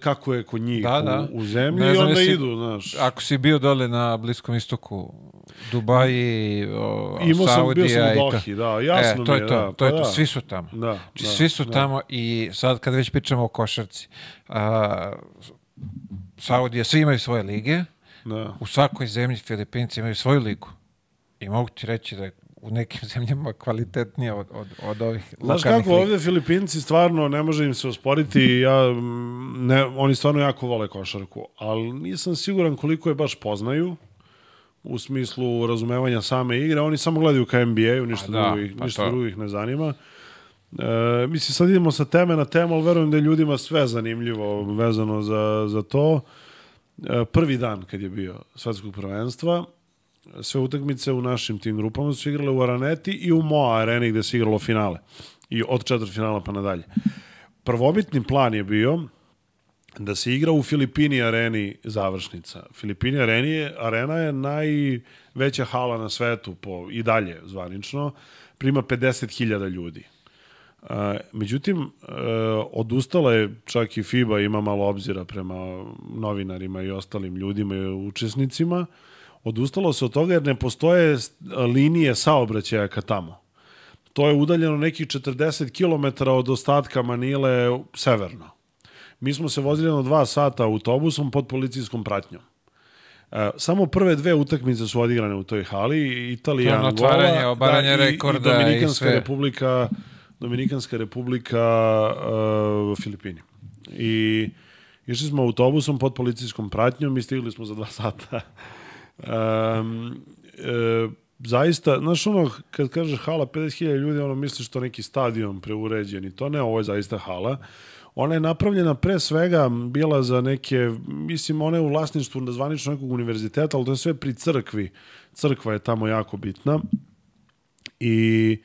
kako je kod njih Da, da. u, u zemlji Ne i onda jesi- idu, znaš. Ako si bio dole na Bliskom istoku, Dubaji, o, Imao sam, Saudija bio sam u. Dohi, da, jasno e, to mi je to, da, to je pa to, da. svi su tamo. Da, Znači, da, svi su da. tamo i sad kad već pričamo o košarci, a, Saudija, svi imaju svoje lige, Da. u svakoj zemlji Filipinci imaju svoju ligu. I mogu ti reći da je u nekim zemljama kvalitetnija od, od, od ovih Znaš kako, liga. ovde Filipinci stvarno ne može im se osporiti, ja, mm, ne, oni stvarno jako vole košarku, ali nisam siguran koliko je baš poznaju u smislu razumevanja same igre, oni samo gledaju ka NBA-u, ništa, A da, drugo, ih, pa ništa to. drugo ih ne zanima. E, mislim, sad idemo sa teme na temu, ali verujem da je ljudima sve zanimljivo vezano za, za to. E, prvi dan kad je bio svetskog prvenstva, sve utakmice u našim tim grupama su igrale u Araneti i u Moa areni gde se igralo finale. I od četvrt finala pa nadalje. Prvobitni plan je bio da se igra u Filipini areni završnica. Filipini areni je, arena je najveća hala na svetu po, i dalje zvanično. Prima 50.000 ljudi. Uh, međutim, uh, odustala je čak i FIBA ima malo obzira prema novinarima i ostalim ljudima i učesnicima. Odustalo se od toga jer ne postoje linije saobraćaja ka tamo. To je udaljeno nekih 40 km od ostatka Manile severno. Mi smo se vozili na dva sata autobusom pod policijskom pratnjom. E, samo prve dve utakmice su odigrane u toj hali, Italija, Angola, otvaranje, obaranje i- rekorda i i Dominikanska sve. republika, Dominikanska republika uh, Filipini. I išli smo autobusom pod policijskom pratnjom i stigli smo za dva sata. Um, e, zaista, znaš ono, kad kažeš hala 50.000 ljudi, ono misliš to neki stadion preuređen i to ne, ovo je zaista hala. Ona je napravljena pre svega bila za neke, mislim, ona je u vlasništvu na zvanično nekog univerziteta, ali to je sve pri crkvi. Crkva je tamo jako bitna. I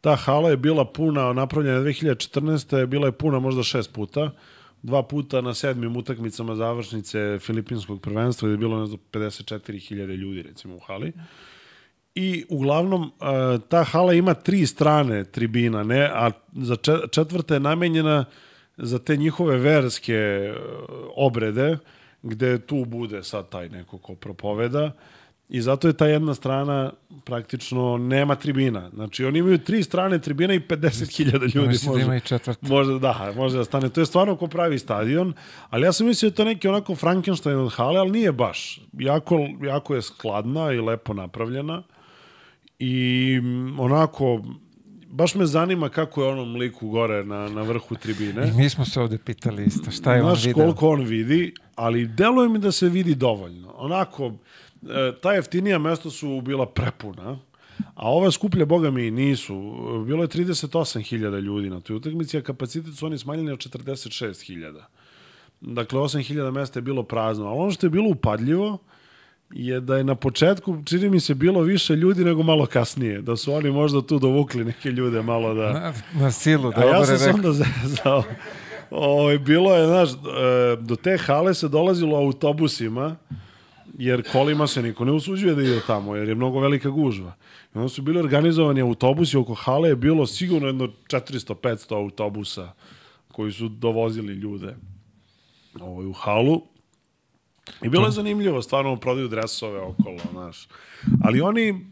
ta hala je bila puna, napravljena 2014. je bila je puna možda šest puta. Dva puta na sedmim utakmicama završnice filipinskog prvenstva je bilo ne znam, 54.000 ljudi recimo u hali. I uglavnom uh, ta hala ima tri strane tribina, ne, a za če- četvrta je namenjena za te njihove verske uh, obrede, gde tu bude sad taj neko ko propoveda i zato je ta jedna strana praktično nema tribina. Znači oni imaju tri strane tribina i 50.000 ljudi Mislim da može. ima i četvrta. Može, da, može da stane. To je stvarno ko pravi stadion, ali ja sam mislio da to neki onako Frankenstein od hale, ali nije baš. Jako, jako je skladna i lepo napravljena i mm, onako baš me zanima kako je onom liku gore na, na vrhu tribine. I mi smo se ovde pitali isto, šta je on Znaš video? koliko on vidi, ali deluje mi da se vidi dovoljno. Onako, e, ta jeftinija mesta su bila prepuna, a ova skuplja, boga mi, nisu. Bilo je 38.000 ljudi na toj utakmici, a kapacitet su oni smanjili na 46.000. Dakle, 8.000 mesta je bilo prazno. Ali ono što je bilo upadljivo, je da je na početku, čini mi se, bilo više ljudi nego malo kasnije. Da su oni možda tu dovukli neke ljude malo da... Na, na silu, A dobro ja sam onda zezao. O, bilo je, znaš, e, do te hale se dolazilo autobusima, jer kolima se niko ne usuđuje da ide tamo, jer je mnogo velika gužva. I onda su bili organizovani autobusi, oko hale je bilo sigurno jedno 400-500 autobusa koji su dovozili ljude ovaj, u halu. I bilo je zanimljivo, stvarno prodaju dresove okolo, znaš. Ali oni,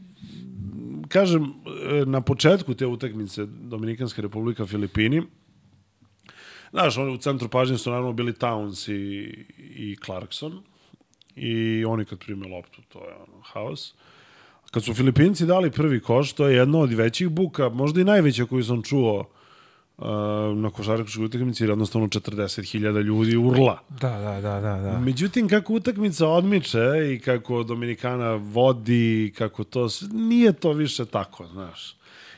kažem, e, na početku te utakmice Dominikanska republika Filipini, znaš, oni u centru pažnje su naravno bili Towns i, i Clarkson i oni kad prime loptu, to je ono, haos. Kad su Filipinci dali prvi koš, to je jedno od većih buka, možda i najveća koju sam čuo uh, na košarkaškoj utakmici, jer jednostavno 40.000 ljudi urla. Da, da, da, da, da. Međutim, kako utakmica odmiče i kako Dominikana vodi, kako to, nije to više tako, znaš.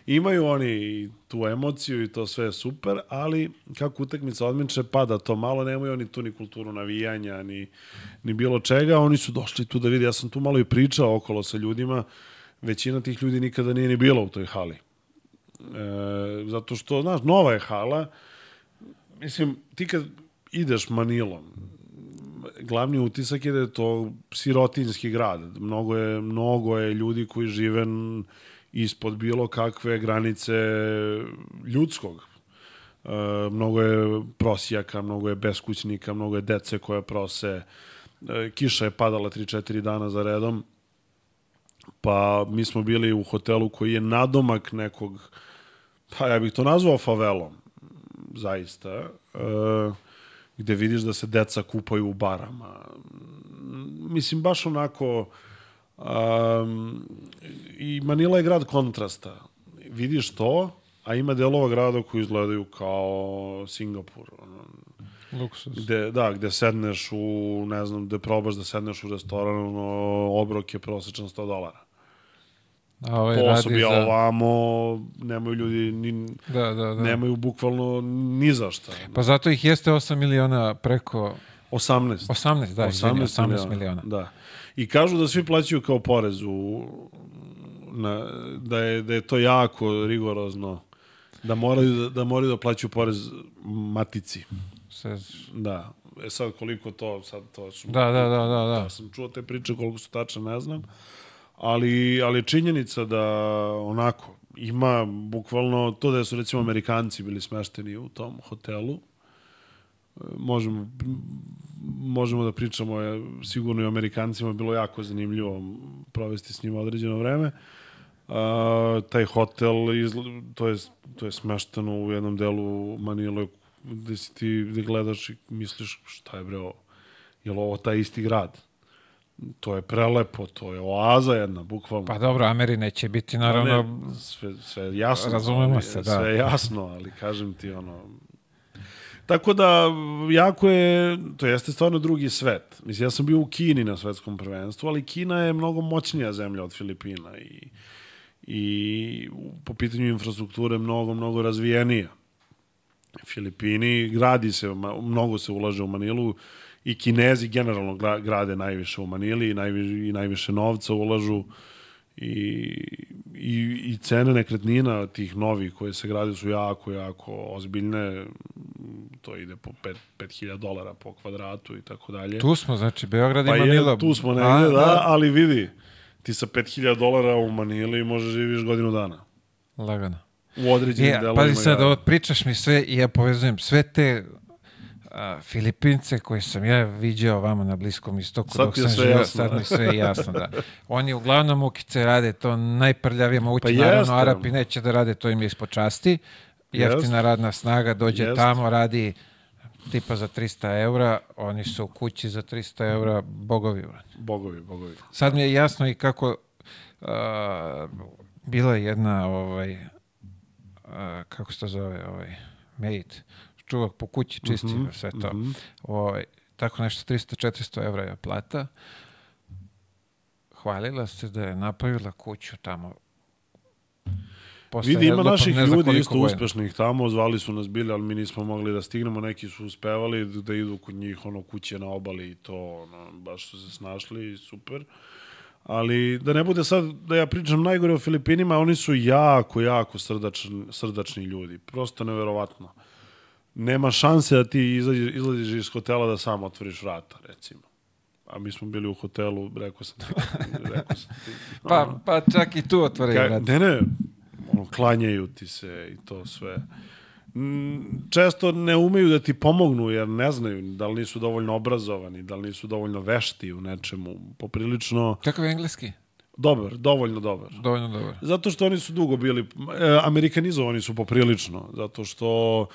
Imaju oni tu emociju i to sve je super, ali kako utakmica odmiče, pada to malo, nemaju oni tu ni kulturu navijanja, ni, ni bilo čega, oni su došli tu da vidi, ja sam tu malo i pričao okolo sa ljudima, većina tih ljudi nikada nije ni bila u toj hali. E, zato što, znaš, nova je hala, mislim, ti kad ideš Manilom, glavni utisak je da je to sirotinski grad. Mnogo je, mnogo je ljudi koji žive ispod bilo kakve granice ljudskog. E, mnogo je prosijaka, mnogo je beskućnika, mnogo je dece koje prose. E, kiša je padala 3-4 dana za redom. Pa mi smo bili u hotelu koji je nadomak nekog, pa ja bih to nazvao favelom, zaista. E, gde vidiš da se deca kupaju u barama. Mislim, baš onako... Um, I Manila je grad kontrasta. Vidiš to, a ima delova grada koji izgledaju kao Singapur. Luksus. gde, da, gde sedneš u, ne znam, gde probaš da sedneš u restoran, ono, obrok je prosječan 100 dolara. A ovaj Po osobi, za... ovamo nemaju ljudi, ni, Da, da, da. nemaju bukvalno ni za šta. Pa zato ih jeste 8 miliona preko... 18. 18, da, 18, 18 miliona. Da. I kažu da svi plaćaju kao porez u, na, da, je, da je to jako rigorozno. Da moraju da, da moraju da plaćaju porez matici. Se... Da. E sad koliko to, sad to su... Da, da, da, da, da. Sam čuo te priče, koliko su tačne, ne znam. Ali, ali činjenica da onako, ima bukvalno to da su recimo Amerikanci bili smešteni u tom hotelu. Možemo, možemo da pričamo, je, sigurno i o Amerikancima bilo jako zanimljivo provesti s njima određeno vreme. A, taj hotel, izla, to, je, to je smešteno u jednom delu Manile gde si ti gde gledaš i misliš šta je bre ovo? Je li ovo taj isti grad? To je prelepo, to je oaza jedna, bukvalno. Pa dobro, Ameri neće biti naravno... Ne, sve, sve jasno. Razumemo se, da. Sve jasno, ali kažem ti ono... Tako da, jako je, to jeste stvarno drugi svet. Mislim, ja sam bio u Kini na svetskom prvenstvu, ali Kina je mnogo moćnija zemlja od Filipina i, i po pitanju infrastrukture mnogo, mnogo razvijenija. Filipini gradi se, mnogo se ulaže u Manilu i Kinezi generalno gra- grade najviše u Manili i, najvi, i najviše novca ulažu i, i, i cene nekretnina tih novih koje se grade su jako, jako ozbiljne. To ide po 5 5000 dolara po kvadratu i tako dalje. Tu smo, znači, Beograd i Pa Manila. je, tu smo negde, da, ali vidi, ti sa 5000 dolara u Manili možeš živiš godinu dana. Lagano. U određenim Je, delovima. pazi sad, ovo pričaš mi sve i ja povezujem sve te a, Filipince koje sam ja viđao vamo na Bliskom istoku Sad dok sam sve živio, sad mi sve jasno, da. Oni uglavnom ukice rade to najprljavije moguće, Pa naravno. Arapi neće da rade, to im je ispod časti, jeftina radna snaga dođe Jeste. tamo, radi tipa za 300 eura, oni su u kući za 300 eura, bogovi. Bogovi, bogovi. Sad mi je jasno i kako a, bila je jedna ovaj, a, kako se to zove, ovaj, maid, čuvak po kući, čisti Mhm, sve to. mhm. Ovaj, tako nešto 300-400 evra je plata. Hvalila se da je napravila kuću tamo. Posle Vidi, ima pa naših ljudi isto godina. uspešnih tamo, zvali su nas bili, ali mi nismo mogli da stignemo, neki su uspevali da idu kod njih, ono, kuće na obali i to, ono, baš su se snašli super. Ali da ne bude sad da ja pričam najgore o Filipinima, oni su jako, jako srdačni, srdačni ljudi. Prosto neverovatno. Nema šanse da ti izađeš, izlaziš iz hotela da sam otvoriš vrata, recimo. A mi smo bili u hotelu, rekao sam rekao sam ti. Pa, pa čak i tu otvoraju Ka, vrat. ne, ne, ono, klanjaju ti se i to sve. Mm, Često ne umeju da ti pomognu jer ne znaju da li nisu dovoljno obrazovani, da li nisu dovoljno vešti u nečemu. Poprilično Kakav je engleski? dobar, dovoljno dobar. Dovoljno dobar. Zato što oni su dugo bili, e, amerikanizovani su poprilično, zato što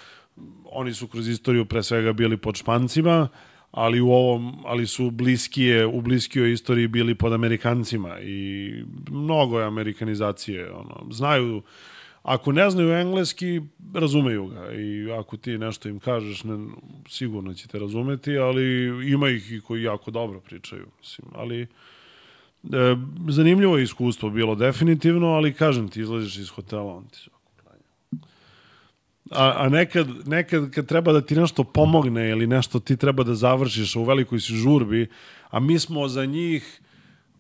oni su kroz istoriju pre svega bili pod špancima, ali u ovom, ali su bliskije, u bliskijoj istoriji bili pod Amerikancima i mnogo je amerikanizacije, ono, znaju Ako ne znaju engleski, razumeju ga i ako ti nešto im kažeš, ne, sigurno će te razumeti, ali ima ih i koji jako dobro pričaju, mislim, ali E, zanimljivo je iskustvo bilo definitivno, ali kažem ti, izlaziš iz hotela, on ti. A, a nekad, nekad kad treba da ti nešto pomogne ili nešto ti treba da završiš u velikoj si žurbi, a mi smo za njih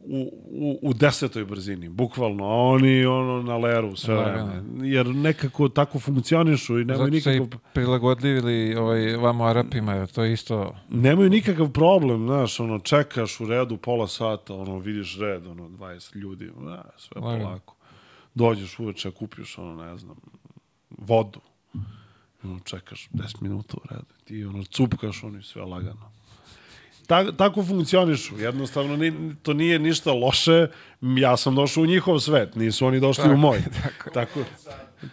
u, u, u desetoj brzini, bukvalno, a oni ono na leru sve vreme. Jer nekako tako funkcionišu i nemaju Zato se i nikakav, prilagodljivili ovaj, vamo Arapima, jer to je isto... nemaju nikakav problem, znaš, ono, čekaš u redu pola sata, ono, vidiš red, ono, 20 ljudi, da, sve Lagano. polako. Dođeš uveče, kupiš, ono, ne znam, vodu, ono, čekaš 10 minuta u redu, ti, ono, cupkaš, ono, i sve lagano. Ta, tako funkcionišu, jednostavno ni, to nije ništa loše, ja sam došao u njihov svet, nisu oni došli u moj. tako. tako.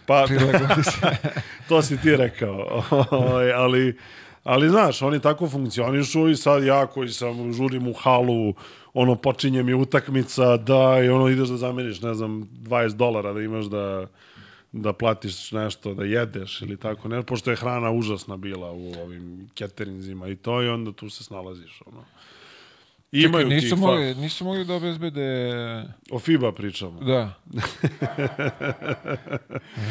Pa, to si ti rekao. Ovaj, ali, ali znaš, oni tako funkcionišu i sad ja koji sam žurim u halu, ono počinje mi utakmica da i ono ideš da zameniš, ne znam, 20 dolara da imaš da da platiš nešto, da jedeš ili tako, ne, pošto je hrana užasna bila u ovim caterinzima i to i onda tu se snalaziš, ono. Imaju Čekaj, nisu, mogli, nisu mogli da obezbede... o FIBA pričamo. Da.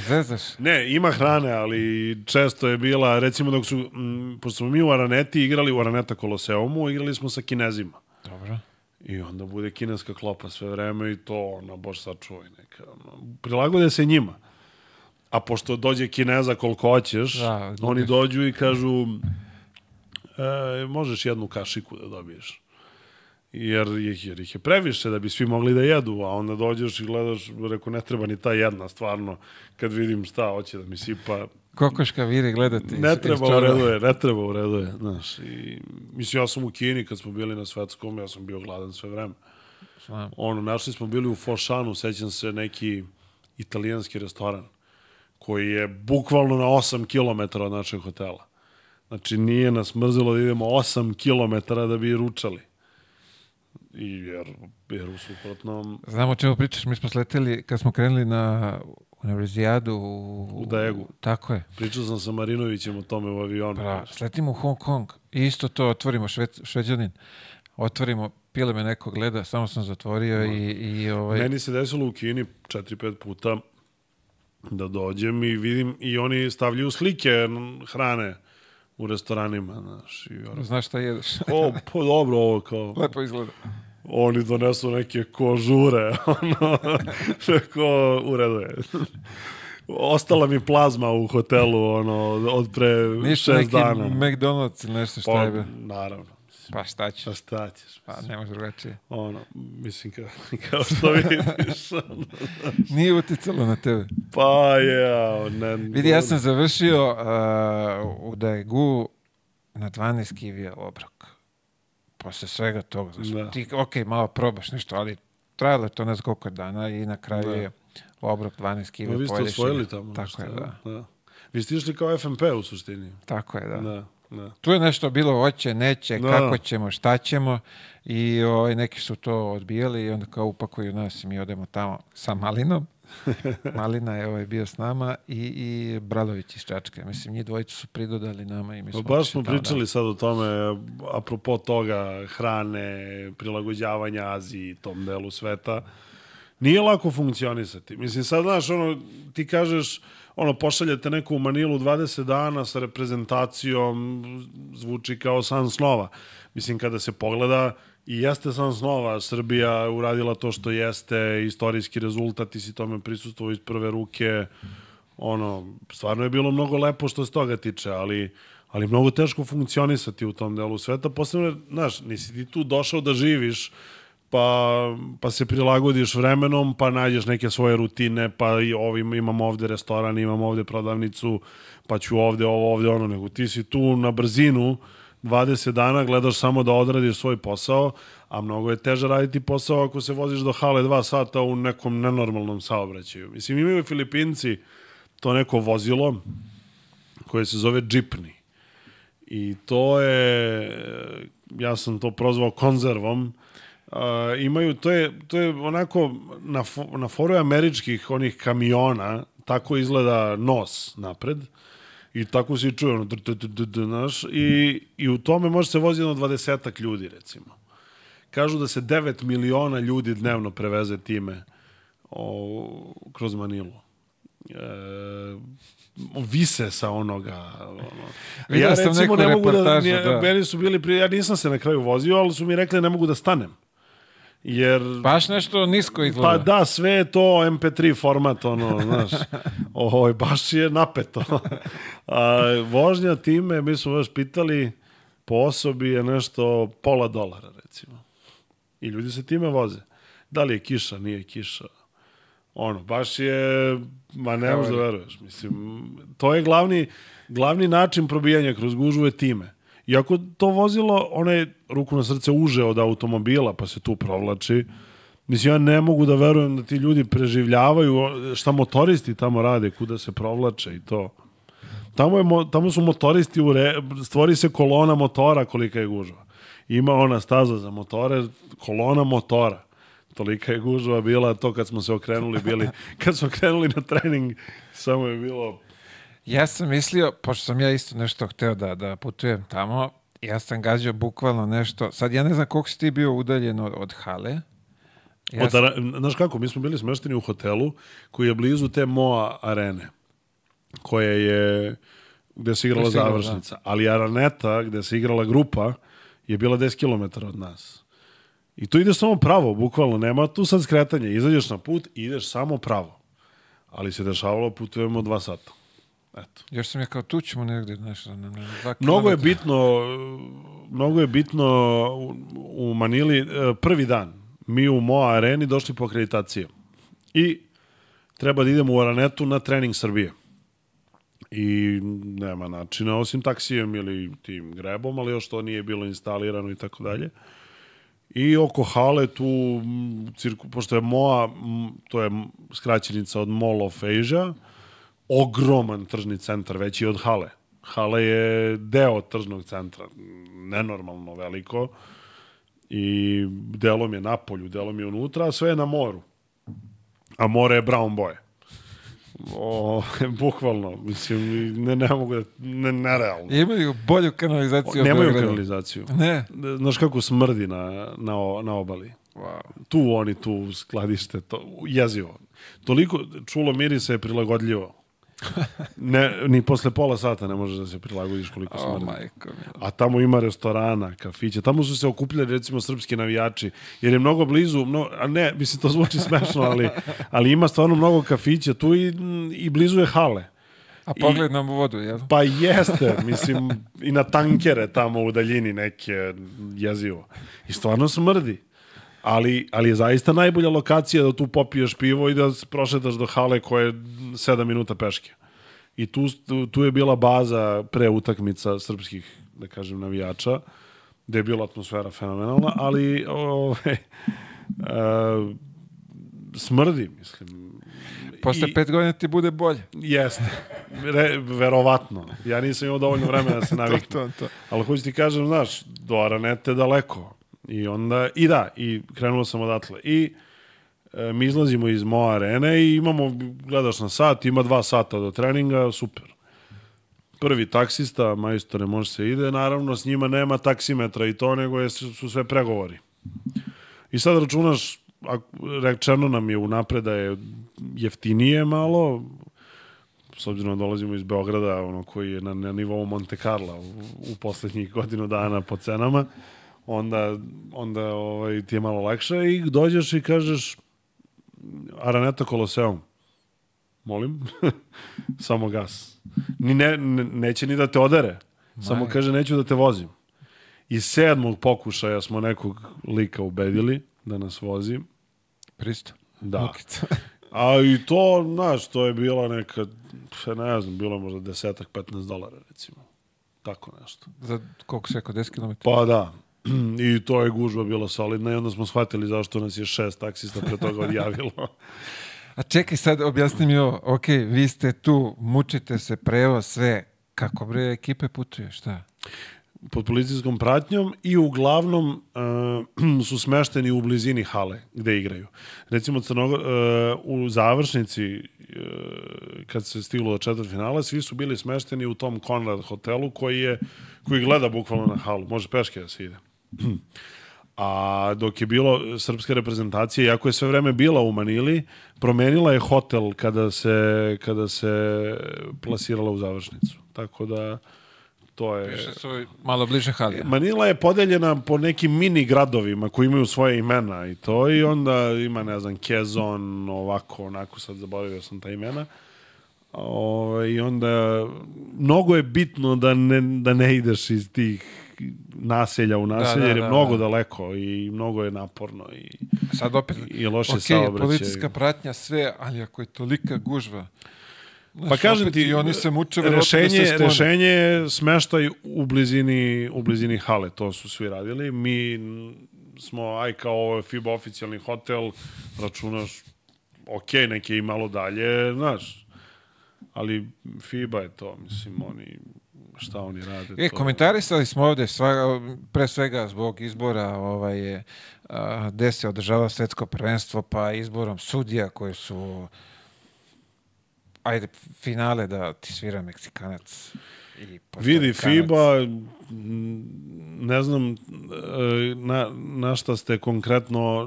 Zezaš. Ne, ima hrane, ali često je bila, recimo dok su, m, pošto smo mi u Araneti igrali u Araneta Koloseumu, igrali smo sa Kinezima. Dobro. I onda bude kineska klopa sve vreme i to, ono, bož sačuvaj neka. Ono, prilagode se njima. A pošto dođe Kineza koliko hoćeš, Da, oni dođu i kažu e, možeš jednu kašiku da dobiješ. Jer ih, jer ih je previše da bi svi mogli da jedu, a onda dođeš i gledaš, reko, ne treba ni ta jedna, stvarno, kad vidim šta hoće da mi sipa, Kokoška viri gledati. ne iz treba u redu je, ne treba u redu je, znaš. I, mislim, ja sam u Kini kad smo bili na svetskom, ja sam bio gladan sve vreme. Ono, našli smo bili u Fošanu, sećam se, neki italijanski restoran, koji je bukvalno na 8 km od našeg hotela. Znači, nije nas mrzilo da idemo 8 km da bi ručali. I jer, jer u suprotnom, Znam o čemu pričaš, mi smo sleteli, kad smo krenuli na univerzijadu u... U Daegu. Tako je. pričao sam sa Marinovićem o tome u avionu. Pa, sletimo u Hong Kong i isto to otvorimo, šved, šveđanin. Otvorimo, pile me neko gleda, samo sam zatvorio i, i ovaj... Meni se desilo u Kini 4-5 puta da dođem i vidim i oni stavljaju slike hrane u restoranima, znaš, i ono, Znaš šta jedeš? o, pa dobro, ovo kao, Lepo izgleda. oni donesu neke kožure, ono, ko u redu je. Ostala mi plazma u hotelu, ono, od pre Ništa šest neki dana. McDonald's ili nešto šta Pa, je bilo. naravno. Pa šta ćeš? Pa šta ćeš? Pa ne može drugačije. Ono, mislim, kao, kao što vidiš. ono. Nije uticalo na tebe. Pa je, ne... Vidi, ja sam završio uh, u Daegu na 12 kivija obrok. Posle svega toga. Znači, Da. Ti, ok, malo probaš nešto, ali trajalo je to ne znam koliko dana i na kraju Da. je obrok 12 Pa kivija. vi ste osvojili tamo Tako nešto, je, da. da. Vi ste išli kao FMP u suštini. Tako je, da. Da, da. Tu je nešto bilo hoće, neće, Da. kako ćemo, šta ćemo i ovaj, neki su to odbijali i onda kao upakuju nas i mi odemo tamo sa malinom. Malina je ovaj bio s nama i, i Bradović iz Čačke. Mislim, njih dvojicu su pridodali nama i mi smo... Pa baš smo tamo, pričali sad o tome, apropo toga, hrane, prilagođavanja Aziji, tom delu sveta. Nije lako funkcionisati. Mislim, sad, znaš, ono, ti kažeš, ono, pošaljete neku u Manilu 20 dana sa reprezentacijom, zvuči kao san snova. Mislim, kada se pogleda, i jeste san snova, Srbija uradila to što jeste, istorijski rezultat, ti si tome prisustuo iz prve ruke, ono, stvarno je bilo mnogo lepo što se toga tiče, ali, ali mnogo teško funkcionisati u tom delu sveta, posebno, znaš, nisi ti tu došao da živiš, pa, pa se prilagodiš vremenom, pa nađeš neke svoje rutine, pa i ovim, imam ovde restoran, imam ovde prodavnicu, pa ću ovde ovo, ovde ono, nego ti si tu na brzinu, 20 dana gledaš samo da odradiš svoj posao, a mnogo je teže raditi posao ako se voziš do hale 2 sata u nekom nenormalnom saobraćaju. Mislim, imaju Filipinci to neko vozilo koje se zove džipni. I to je, ja sam to prozvao konzervom, Uh, imaju, to je, to je onako na, fo, na foru američkih onih kamiona, tako izgleda nos napred i tako se i čuje ono, dr, dr, dr, dr, dr, znaš, i, i u tome može se voziti jedno dvadesetak ljudi, recimo. Kažu da se 9 miliona ljudi dnevno preveze time o, kroz Manilu. E, vise sa onoga. Ono. Ja recimo ne mogu da, nije, da. meni su bili ja nisam se na kraju vozio, ali su mi rekli ne mogu da stanem. Jer Baš nešto nisko izgleda. Pa da, sve je to MP3 format, ono, znaš, ovo, baš je napeto. A, vožnja time, mi smo još pitali, po osobi je nešto pola dolara, recimo. I ljudi se time voze. Da li je kiša, nije kiša. Ono, baš je, ma ne možeš da veruješ. Mislim, to je glavni, glavni način probijanja kroz gužvu je time. Iako to vozilo, ono je ruku na srce uže od automobila, pa se tu provlači. Mislim, ja ne mogu da verujem da ti ljudi preživljavaju šta motoristi tamo rade, kuda se provlače i to. Tamo, je, mo- tamo su motoristi, u re, stvori se kolona motora kolika je gužva. Ima ona staza za motore, kolona motora. Tolika je gužva bila to kad smo se okrenuli bili, kad smo krenuli na trening, samo je bilo Ja sam mislio, pošto sam ja isto nešto hteo da, da putujem tamo, ja sam gađao bukvalno nešto, sad ja ne znam koliko si ti bio udaljen od, od hale. Ja Od, ara- znaš kako, mi smo bili smešteni u hotelu koji je blizu te MOA arene, koja je gde se igrala igrala, završnica. Ali Araneta, gde se igrala grupa, je bila 10 km od nas. I tu ideš samo pravo, bukvalno, nema tu sad skretanja. Izađeš na put i ideš samo pravo. Ali se dešavalo, putujemo dva sata. Eto. Još sam ja kao tu ćemo negde, nešto, na, na dva Mnogo je bitno, mnogo je bitno u, u Manili e, prvi dan. Mi u Moa areni došli po akreditaciju. I treba da idemo u Aranetu na trening Srbije. I nema načina, osim taksijem ili tim grebom, ali još to nije bilo instalirano i tako dalje. I oko hale tu, cirku, pošto je MOA, to je skraćenica od Mall of Asia, ogroman tržni centar, veći od hale. Hale je deo tržnog centra, nenormalno veliko i delom je na polju, delom je unutra, a sve je na moru. A more je brown boje. O, bukvalno, mislim, ne, ne mogu da, ne, nerealno. Imaju bolju kanalizaciju od Nemaju kanalizaciju. Ne. Znaš kako smrdi na, na, o- na obali? Wow. Tu oni, tu skladište, to, jezivo. Toliko čulo mirisa je prilagodljivo. Ne, ni posle pola sata ne možeš da se prilagodiš koliko O, smrdi. majko. A tamo ima restorana, kafića. Tamo su se okupljali recimo srpski navijači, jer je mnogo blizu, mno, a ne, mislim to zvuči smešno, ali, ali ima stvarno mnogo kafića tu i, i blizu je hale. A pogled nam u vodu, jel? Pa jeste, mislim, i na tankere tamo u daljini neke jezivo. I stvarno smrdi. Ali, ali je zaista najbolja lokacija da tu popiješ pivo i da prošetaš do hale koje je 7 minuta peške. I tu, tu, je bila baza pre utakmica srpskih, da kažem, navijača, gde je bila atmosfera fenomenalna, ali ovaj, uh, smrdi, mislim. Posle I- pet godina ti bude bolje. Jeste. Re, verovatno. Ja nisam imao dovoljno vremena da se naviknem. to, to. Ali hoću ti kažem, znaš, do Aranete daleko. I onda, i da, i krenuo sam odatle. I E, mi izlazimo iz Moa arene i imamo, gledaš na sat, ima dva sata do treninga, super. Prvi taksista, majstore, može se ide, naravno s njima nema taksimetra i to, nego je, su sve pregovori. I sad računaš, rečeno nam je unapred da je jeftinije malo, s obzirom da dolazimo iz Beograda, ono koji je na, na nivou Monte Carla u, u poslednjih godinu dana po cenama, onda, onda ovaj, ti je malo lakše i dođeš i kažeš Araneta Koloseum. Molim? Samo gas. Ni ne, ne, neće ni da te odere. Samo kaže neću da te vozim. Iz sedmog pokušaja smo nekog lika ubedili da nas vozi. Pristo. Da. A i to, znaš, to je bila neka, ne znam, bilo možda desetak, 15 dolara, recimo. Tako nešto. Za koliko se rekao, 10 km? Pa da. I to je gužba bila solidna i onda smo shvatili zašto nas je šest taksista pre toga odjavilo. A čekaj sad, objasni mi ovo. Ok, vi ste tu, mučite se, prevo, sve. Kako bre ekipe putuje, šta? pod policijskom pratnjom i uglavnom uh, su smešteni u blizini hale gde igraju. Recimo Crnogo, uh, u završnici uh, kad se stiglo do četvrt finala, svi su bili smešteni u tom Konrad hotelu koji je koji gleda bukvalno na halu. Može peške da se ide. A dok je bilo srpska reprezentacija, iako je sve vreme bila u Manili, promenila je hotel kada se, kada se plasirala u završnicu. Tako da to je... Više su malo bliže Halija. Manila je podeljena po nekim mini gradovima koji imaju svoje imena i to i onda ima, ne znam, Kezon, ovako, onako, sad zaboravio sam ta imena. O, I onda mnogo je bitno da ne, da ne ideš iz tih naselja u naselje, da, da, jer je da, mnogo da. daleko i mnogo je naporno i, Sad opet, i loše okay, saobraćaj. policijska pratnja, sve, ali ako je tolika gužva, Znaš, pa kažem ti, oni se muče da rešenje, da rešenje je smeštaj u blizini, u blizini hale, to su svi radili. Mi smo, aj kao ovo FIBA oficijalni hotel, računaš, ok, neke i malo dalje, znaš, ali FIBA je to, mislim, oni šta oni rade. E, to... komentarisali smo ovde, sva, pre svega zbog izbora ovaj, je, a, gde se održava svetsko prvenstvo, pa izborom sudija koji su ajde, finale da ti svira Meksikanac. I Vidi, FIBA, ne znam e, na, na šta ste konkretno,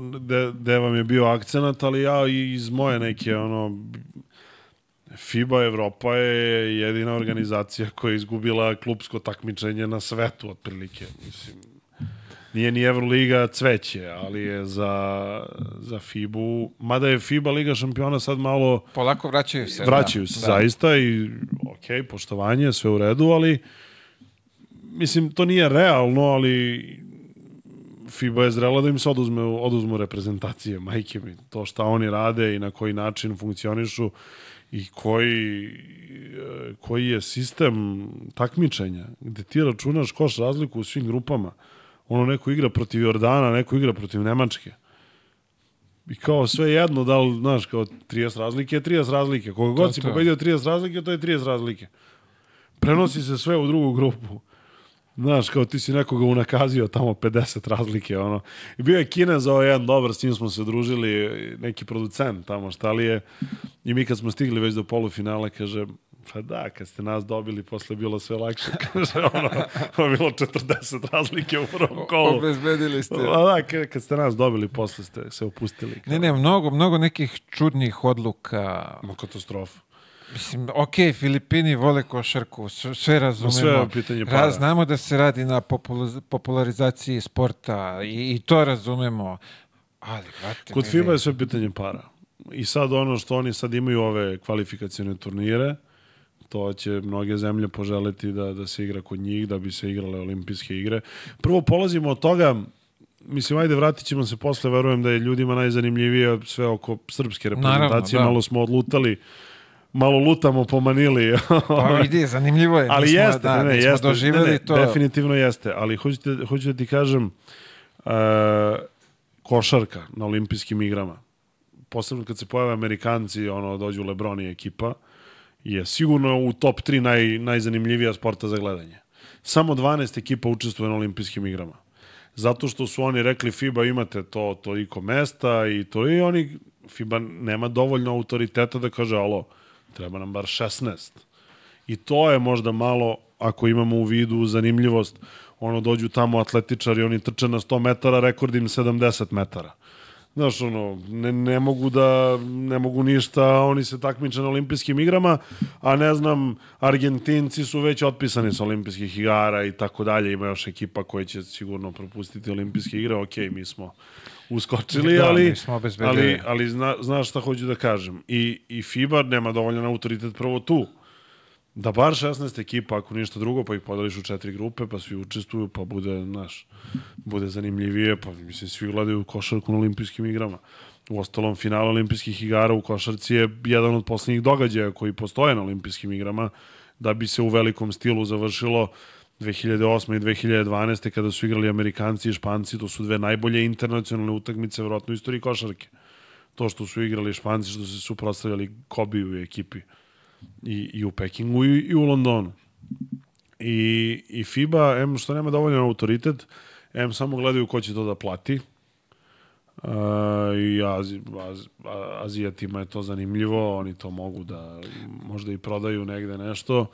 gde vam je bio akcenat, ali ja iz moje neke, ono, FIBA Evropa je jedina organizacija koja je izgubila klubsko takmičenje na svetu, otprilike. Mislim, Nije ni Euroliga cveće, ali je za, za FIBU, mada je FIBA Liga šampiona sad malo... Polako vraćaju se. Vraćaju da, se, da. zaista, i ok, poštovanje, sve u redu, ali mislim, to nije realno, ali FIBA je zrela da im se oduzme, oduzmu reprezentacije, majke mi. To šta oni rade i na koji način funkcionišu i koji, koji je sistem takmičenja, gde ti računaš koš razliku u svim grupama ono neko igra protiv Jordana, neko igra protiv Nemačke. I kao sve jedno, da li, znaš, kao 30 razlike 30 razlike. Koga god si pobedio 30 razlike, to je 30 razlike. Prenosi se sve u drugu grupu. Znaš, kao ti si nekoga unakazio tamo 50 razlike, ono. I bio je Kinez ovo jedan dobar, s njim smo se družili, neki producent tamo, šta li je. I mi kad smo stigli već do polufinala, kaže, Pa da, kad ste nas dobili, posle bilo sve lakše. Kaže, ono, ono bilo 40 razlike u prvom kolu. Obezbedili ste. Pa da, kad ste nas dobili, posle ste se opustili. Ne, ne, mnogo, mnogo nekih čudnih odluka. Ma katastrofa. Mislim, ok, Filipini vole košarku, sve razumemo. Sve pitanje para. Znamo da se radi na popularizaciji sporta i, i to razumemo. Ali, brate, Kod FIBA je sve pitanje para. I sad ono što oni sad imaju ove kvalifikacione turnire, to će mnoge zemlje poželeti da, da se igra kod njih, da bi se igrale olimpijske igre. Prvo polazimo od toga, mislim, ajde, vratit ćemo se posle, verujem da je ljudima najzanimljivije sve oko srpske reprezentacije, Naravno, da. malo smo odlutali malo lutamo po Manili. pa vidi, zanimljivo je. Ali mi jeste, da, ne, ne, jeste, doživjeli ne, ne, to. Definitivno jeste, ali hoću, hoću da ti kažem uh, košarka na olimpijskim igrama. Posebno kad se pojave Amerikanci, ono, dođu Lebron i ekipa, je sigurno u top 3 naj, najzanimljivija sporta za gledanje. Samo 12 ekipa učestvuje na olimpijskim igrama. Zato što su oni rekli FIBA imate to toliko mesta i to i oni FIBA nema dovoljno autoriteta da kaže, alo, treba nam bar 16. I to je možda malo, ako imamo u vidu zanimljivost, ono dođu tamo atletičari, oni trče na 100 metara, rekord im 70 metara. Znaš, ono, ne, ne mogu da, ne mogu ništa, oni se takmiče na olimpijskim igrama, a ne znam, Argentinci su već otpisani sa olimpijskih igara i tako dalje, ima još ekipa koja će sigurno propustiti olimpijske igre, ok, mi smo uskočili, Da, ali, ali, ali zna, znaš šta hoću da kažem. I, I FIBA nema dovoljan autoritet prvo tu. Da bar 16 ekipa, ako ništa drugo, pa ih podeliš u četiri grupe, pa svi učestvuju, pa bude, znaš, bude zanimljivije, pa mislim, svi gledaju košarku na olimpijskim igrama. U ostalom, final olimpijskih igara u košarci je jedan od poslednjih događaja koji postoje na olimpijskim igrama, da bi se u velikom stilu završilo 2008. i 2012. kada su igrali Amerikanci i Španci, to su dve najbolje internacionalne utakmice vjerojatno u istoriji košarke. To što su igrali Španci, što su se suprotstavljali Kobe u ekipi i, i u Pekingu i, i u Londonu. I, I FIBA, M što nema dovoljno autoritet, M samo gledaju ko će to da plati. Uh, I Azi, Az, Azijatima je to zanimljivo, oni to mogu da možda i prodaju negde nešto.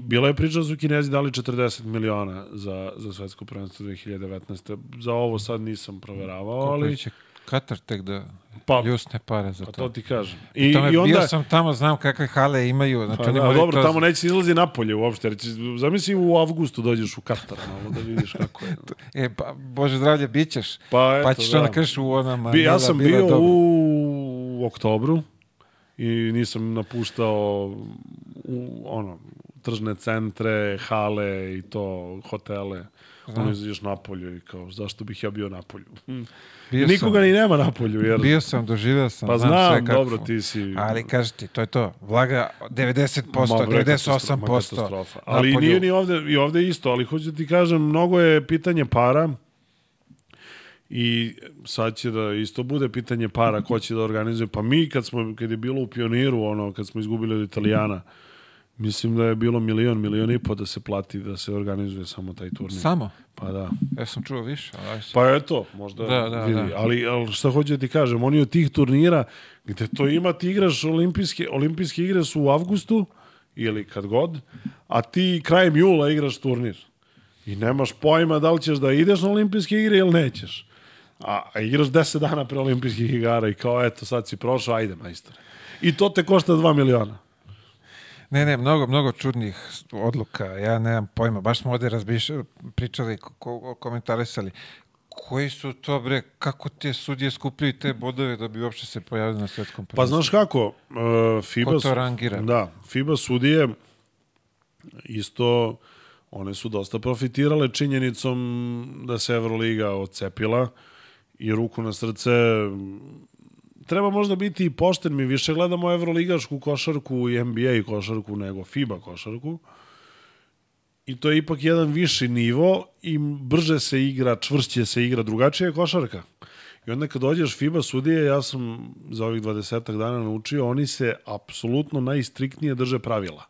Bila je priča da su Kinezi dali 40 miliona za, za svetsko prvenstvo 2019. Za ovo sad nisam proveravao, Koliko ali će Katar tek da Pa- ljusne pare za pa to. to ti kažem. I, I, tome, i onda, Bio sam tamo, znam kakve hale imaju. Znači, Pa oni da, dobro, to- tamo neće izlazi napolje uopšte. Će, zamisli u avgustu dođeš u Katar, malo da vidiš kako je. E, pa, Bože zdravlje, bit ćeš. Pa, eto, pa ćeš da. onda kažeš u onama. Bi, ja sam bio dobro. u oktobru i nisam napuštao u, ono, tržne centre, hale i to, hotele. Ono izađeš napolju i kao, zašto bih ja bio napolju? Bio Nikoga sam, ni nema napolju, jer... Bio sam, doživio sam. Pa znam, znam, sve kako. dobro, ti si... Ali kažeš ti, to je to. Vlaga 90%, Ma, bre, katastrofa, ma, 98%. katastrofa. Ali Napolju. nije ni ovde, i ovde isto, ali hoću da ti kažem, mnogo je pitanje para i sad će da isto bude pitanje para ko će da organizuje. Pa mi kad smo, kad je bilo u pioniru, ono, kad smo izgubili od Italijana, mislim da je bilo milion, milion i po da se plati, da se organizuje samo taj turnir. Samo? Pa da. Ja sam čuo više. ali. Pa eto, možda Da, da, vidi. da. Ali, ali šta hoću da ti kažem, oni od tih turnira, gde to ima, ti igraš olimpijske, olimpijske igre su u avgustu, ili kad god, a ti krajem jula igraš turnir. I nemaš pojma da li ćeš da ideš na olimpijske igre ili nećeš. A, a igraš 10 dana pre olimpijskih igara i kao, eto, sad si prošao, ajde, majstore. I to te košta 2 miliona. Ne, ne, mnogo, mnogo čudnih odluka. Ja nemam pojma. Baš smo ovde razbišali, pričali, ko, ko, komentarisali. Koji su to, bre, kako te sudije skupljaju te bodove da bi uopšte se pojavili na svetskom Pa prvenstvu? znaš kako, uh, FIBA, Ko to rangira? Da, FIBA sudije isto one su dosta profitirale činjenicom da se Euroliga odcepila i ruku na srce treba možda biti i pošten, mi više gledamo evroligašku košarku i NBA košarku nego FIBA košarku. I to je ipak jedan viši nivo i brže se igra, čvršće se igra, drugačija je košarka. I onda kad dođeš FIBA sudije, ja sam za ovih 20 dana naučio, oni se apsolutno najstriktnije drže pravila.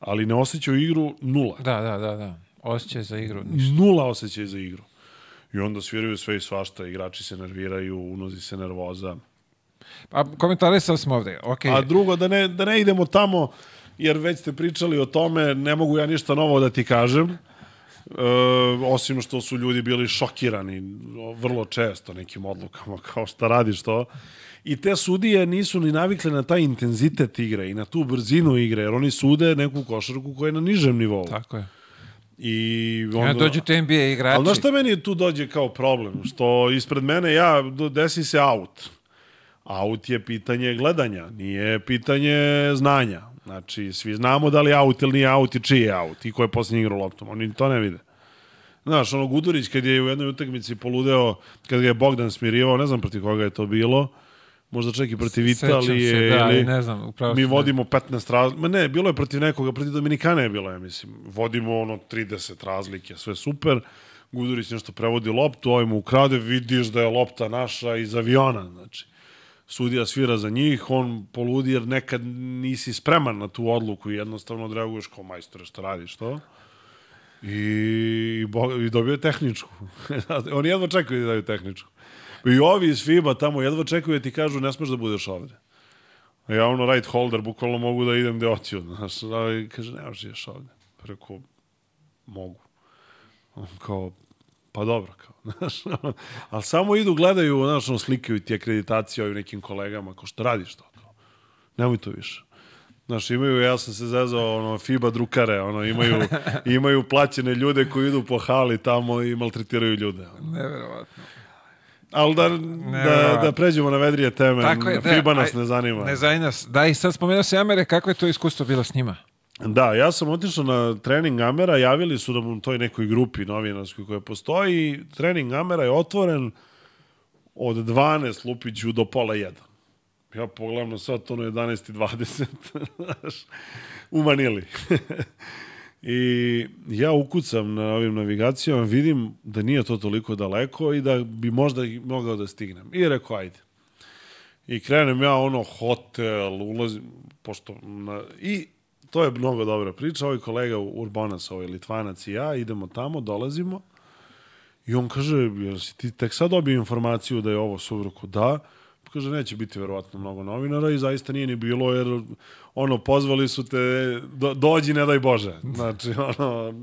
Ali ne osjećaju igru nula. Da, da, da, da. Osjećaj za igru. ništa. Nula osjećaj za igru. I onda sviraju sve i svašta, igrači se nerviraju, unozi se nervoza. A komentarisali smo ovde. Okay. A drugo, da ne, da ne idemo tamo, jer već ste pričali o tome, ne mogu ja ništa novo da ti kažem. E, osim što su ljudi bili šokirani vrlo često nekim odlukama, kao šta radiš to. I te sudije nisu ni navikle na taj intenzitet igre i na tu brzinu igre, jer oni sude neku košarku koja je na nižem nivou. Tako je. I Onda... onda... dođu te NBA igrači. Ali znaš šta meni tu dođe kao problem? Što ispred mene ja, desi se aut. Aut je pitanje gledanja, nije pitanje znanja. Znači, svi znamo da li je aut ili nije aut i čiji je aut i ko je posljednji igrao loptom. Oni to ne vide. Znaš, ono Gudurić kad je u jednoj utakmici poludeo, kad ga je Bogdan smirivao, ne znam protiv koga je to bilo, možda čak i protiv Sećam Italije se, da, ili... ne znam, upravo Mi da. vodimo 15 razlike. Ma ne, bilo je protiv nekoga, protiv Dominikana je bilo, ja mislim. Vodimo ono 30 razlike, sve super. Gudurić nešto prevodi loptu, ovaj mu ukrade, vidiš da je lopta naša iz aviona, znači. Sudija svira za njih, on poludi jer nekad nisi spreman na tu odluku i jednostavno odreaguješ kao majstore što radiš to. I, bo, i dobio je tehničku. Oni jedva čekaju da daju tehničku. I ovi iz FIBA tamo jedva čekaju da ti kažu ne smeš da budeš ovde. A ja ono right holder, bukvalno mogu da idem gde hoću. Znaš, ali kaže, ne možeš ideš ovde. Pa Rekao, mogu. On kao, pa dobro, kao, znaš, ali samo idu, gledaju, znaš, ono, slikaju ti akreditacije ovim nekim kolegama, kao što radiš to, nemoj to više. Znaš, imaju, ja sam se zezao, ono, FIBA drukare, ono, imaju, imaju plaćene ljude koji idu po hali tamo i maltretiraju ljude. Ono. Neverovatno. Ali da, da, da pređemo na vedrije teme, Tako je, da, FIBA nas aj- ne zanima. Ne zanima nas. Da, i sad spomenuo se Amere, kako je to iskustvo bilo s njima? Da, ja sam otišao na trening Amera, javili su nam u toj nekoj grupi novinarskoj koja postoji trening Amera je otvoren od 12 Lupiću do pola 1. Ja pogledam na sat, ono je 11.20, znaš, u Manili. I ja ukucam na ovim navigacijama, vidim da nije to toliko daleko i da bi možda mogao da stignem. I rekao, ajde. I krenem ja ono hotel, ulazim, pošto na, i to je mnogo dobra priča. Ovaj kolega Urbanas, ovaj Litvanac i ja, idemo tamo, dolazimo i on kaže, jel si ti tek sad dobio informaciju da je ovo suvruku? Da. Kaže, neće biti verovatno mnogo novinara i zaista nije ni bilo, jer ono, pozvali su te, do, dođi, ne daj Bože. Znači, ono,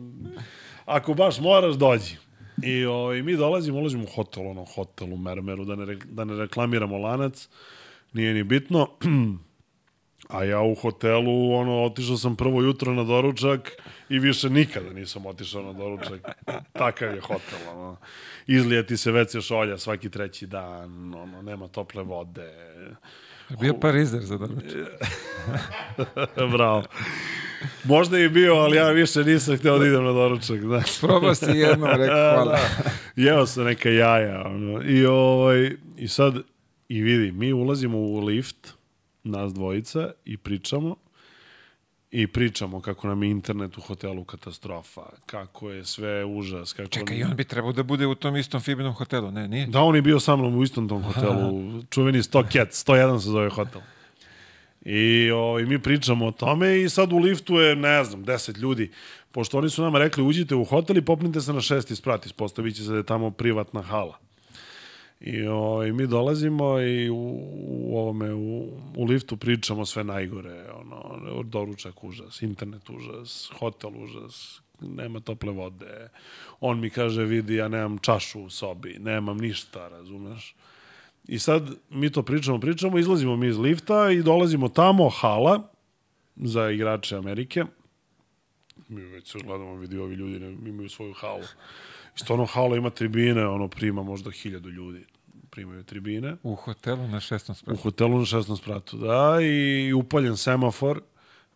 ako baš moraš, dođi. I ovaj, mi dolazimo, ulazimo u hotel, ono, hotel u Mermeru, da ne, da ne reklamiramo lanac, nije ni bitno. A ja u hotelu, ono, otišao sam prvo jutro na doručak i više nikada nisam otišao na doručak. Takav je hotel, ono. Izlije ti se WC šolja svaki treći dan, ono, nema tople vode. Bio parizer za doručak. Bravo. Možda je bio, ali ja više nisam hteo da idem na doručak, znaš. Probao si jednom, rekao hvala. Jeo sam neka jaja, ono. I, ovaj, I sad, i vidi, mi ulazimo u lift, nas dvojica, i pričamo. I pričamo kako nam je internet u hotelu katastrofa, kako je sve užas, kako... Čekaj, i on bi trebao da bude u tom istom Fibinom hotelu, ne, nije? Da, on je bio sa mnom u istom tom hotelu, čuveni 100 Cat, 101 se zove hotel. I, o, I mi pričamo o tome i sad u liftu je, ne znam, 10 ljudi. Pošto oni su nama rekli, uđite u hotel i popnite se na šesti sprat, ispostavit će se da je tamo privatna hala. I, o, i mi dolazimo i u, u ovome u, u liftu pričamo sve najgore, ono, doručak užas, internet užas, hotel užas, nema tople vode. On mi kaže, vidi, ja nemam čašu u sobi, nemam ništa, razumeš? I sad mi to pričamo, pričamo, izlazimo mi iz lifta i dolazimo tamo, hala, za igrače Amerike. Mi već se gledamo, vidi, ovi ljudi ne, imaju svoju halu. I stvarno hala ima tribine, ono prima možda hiljadu ljudi primaju tribine. U hotelu na šestom U spratu. hotelu na 16 spratu, da, i upaljen semafor.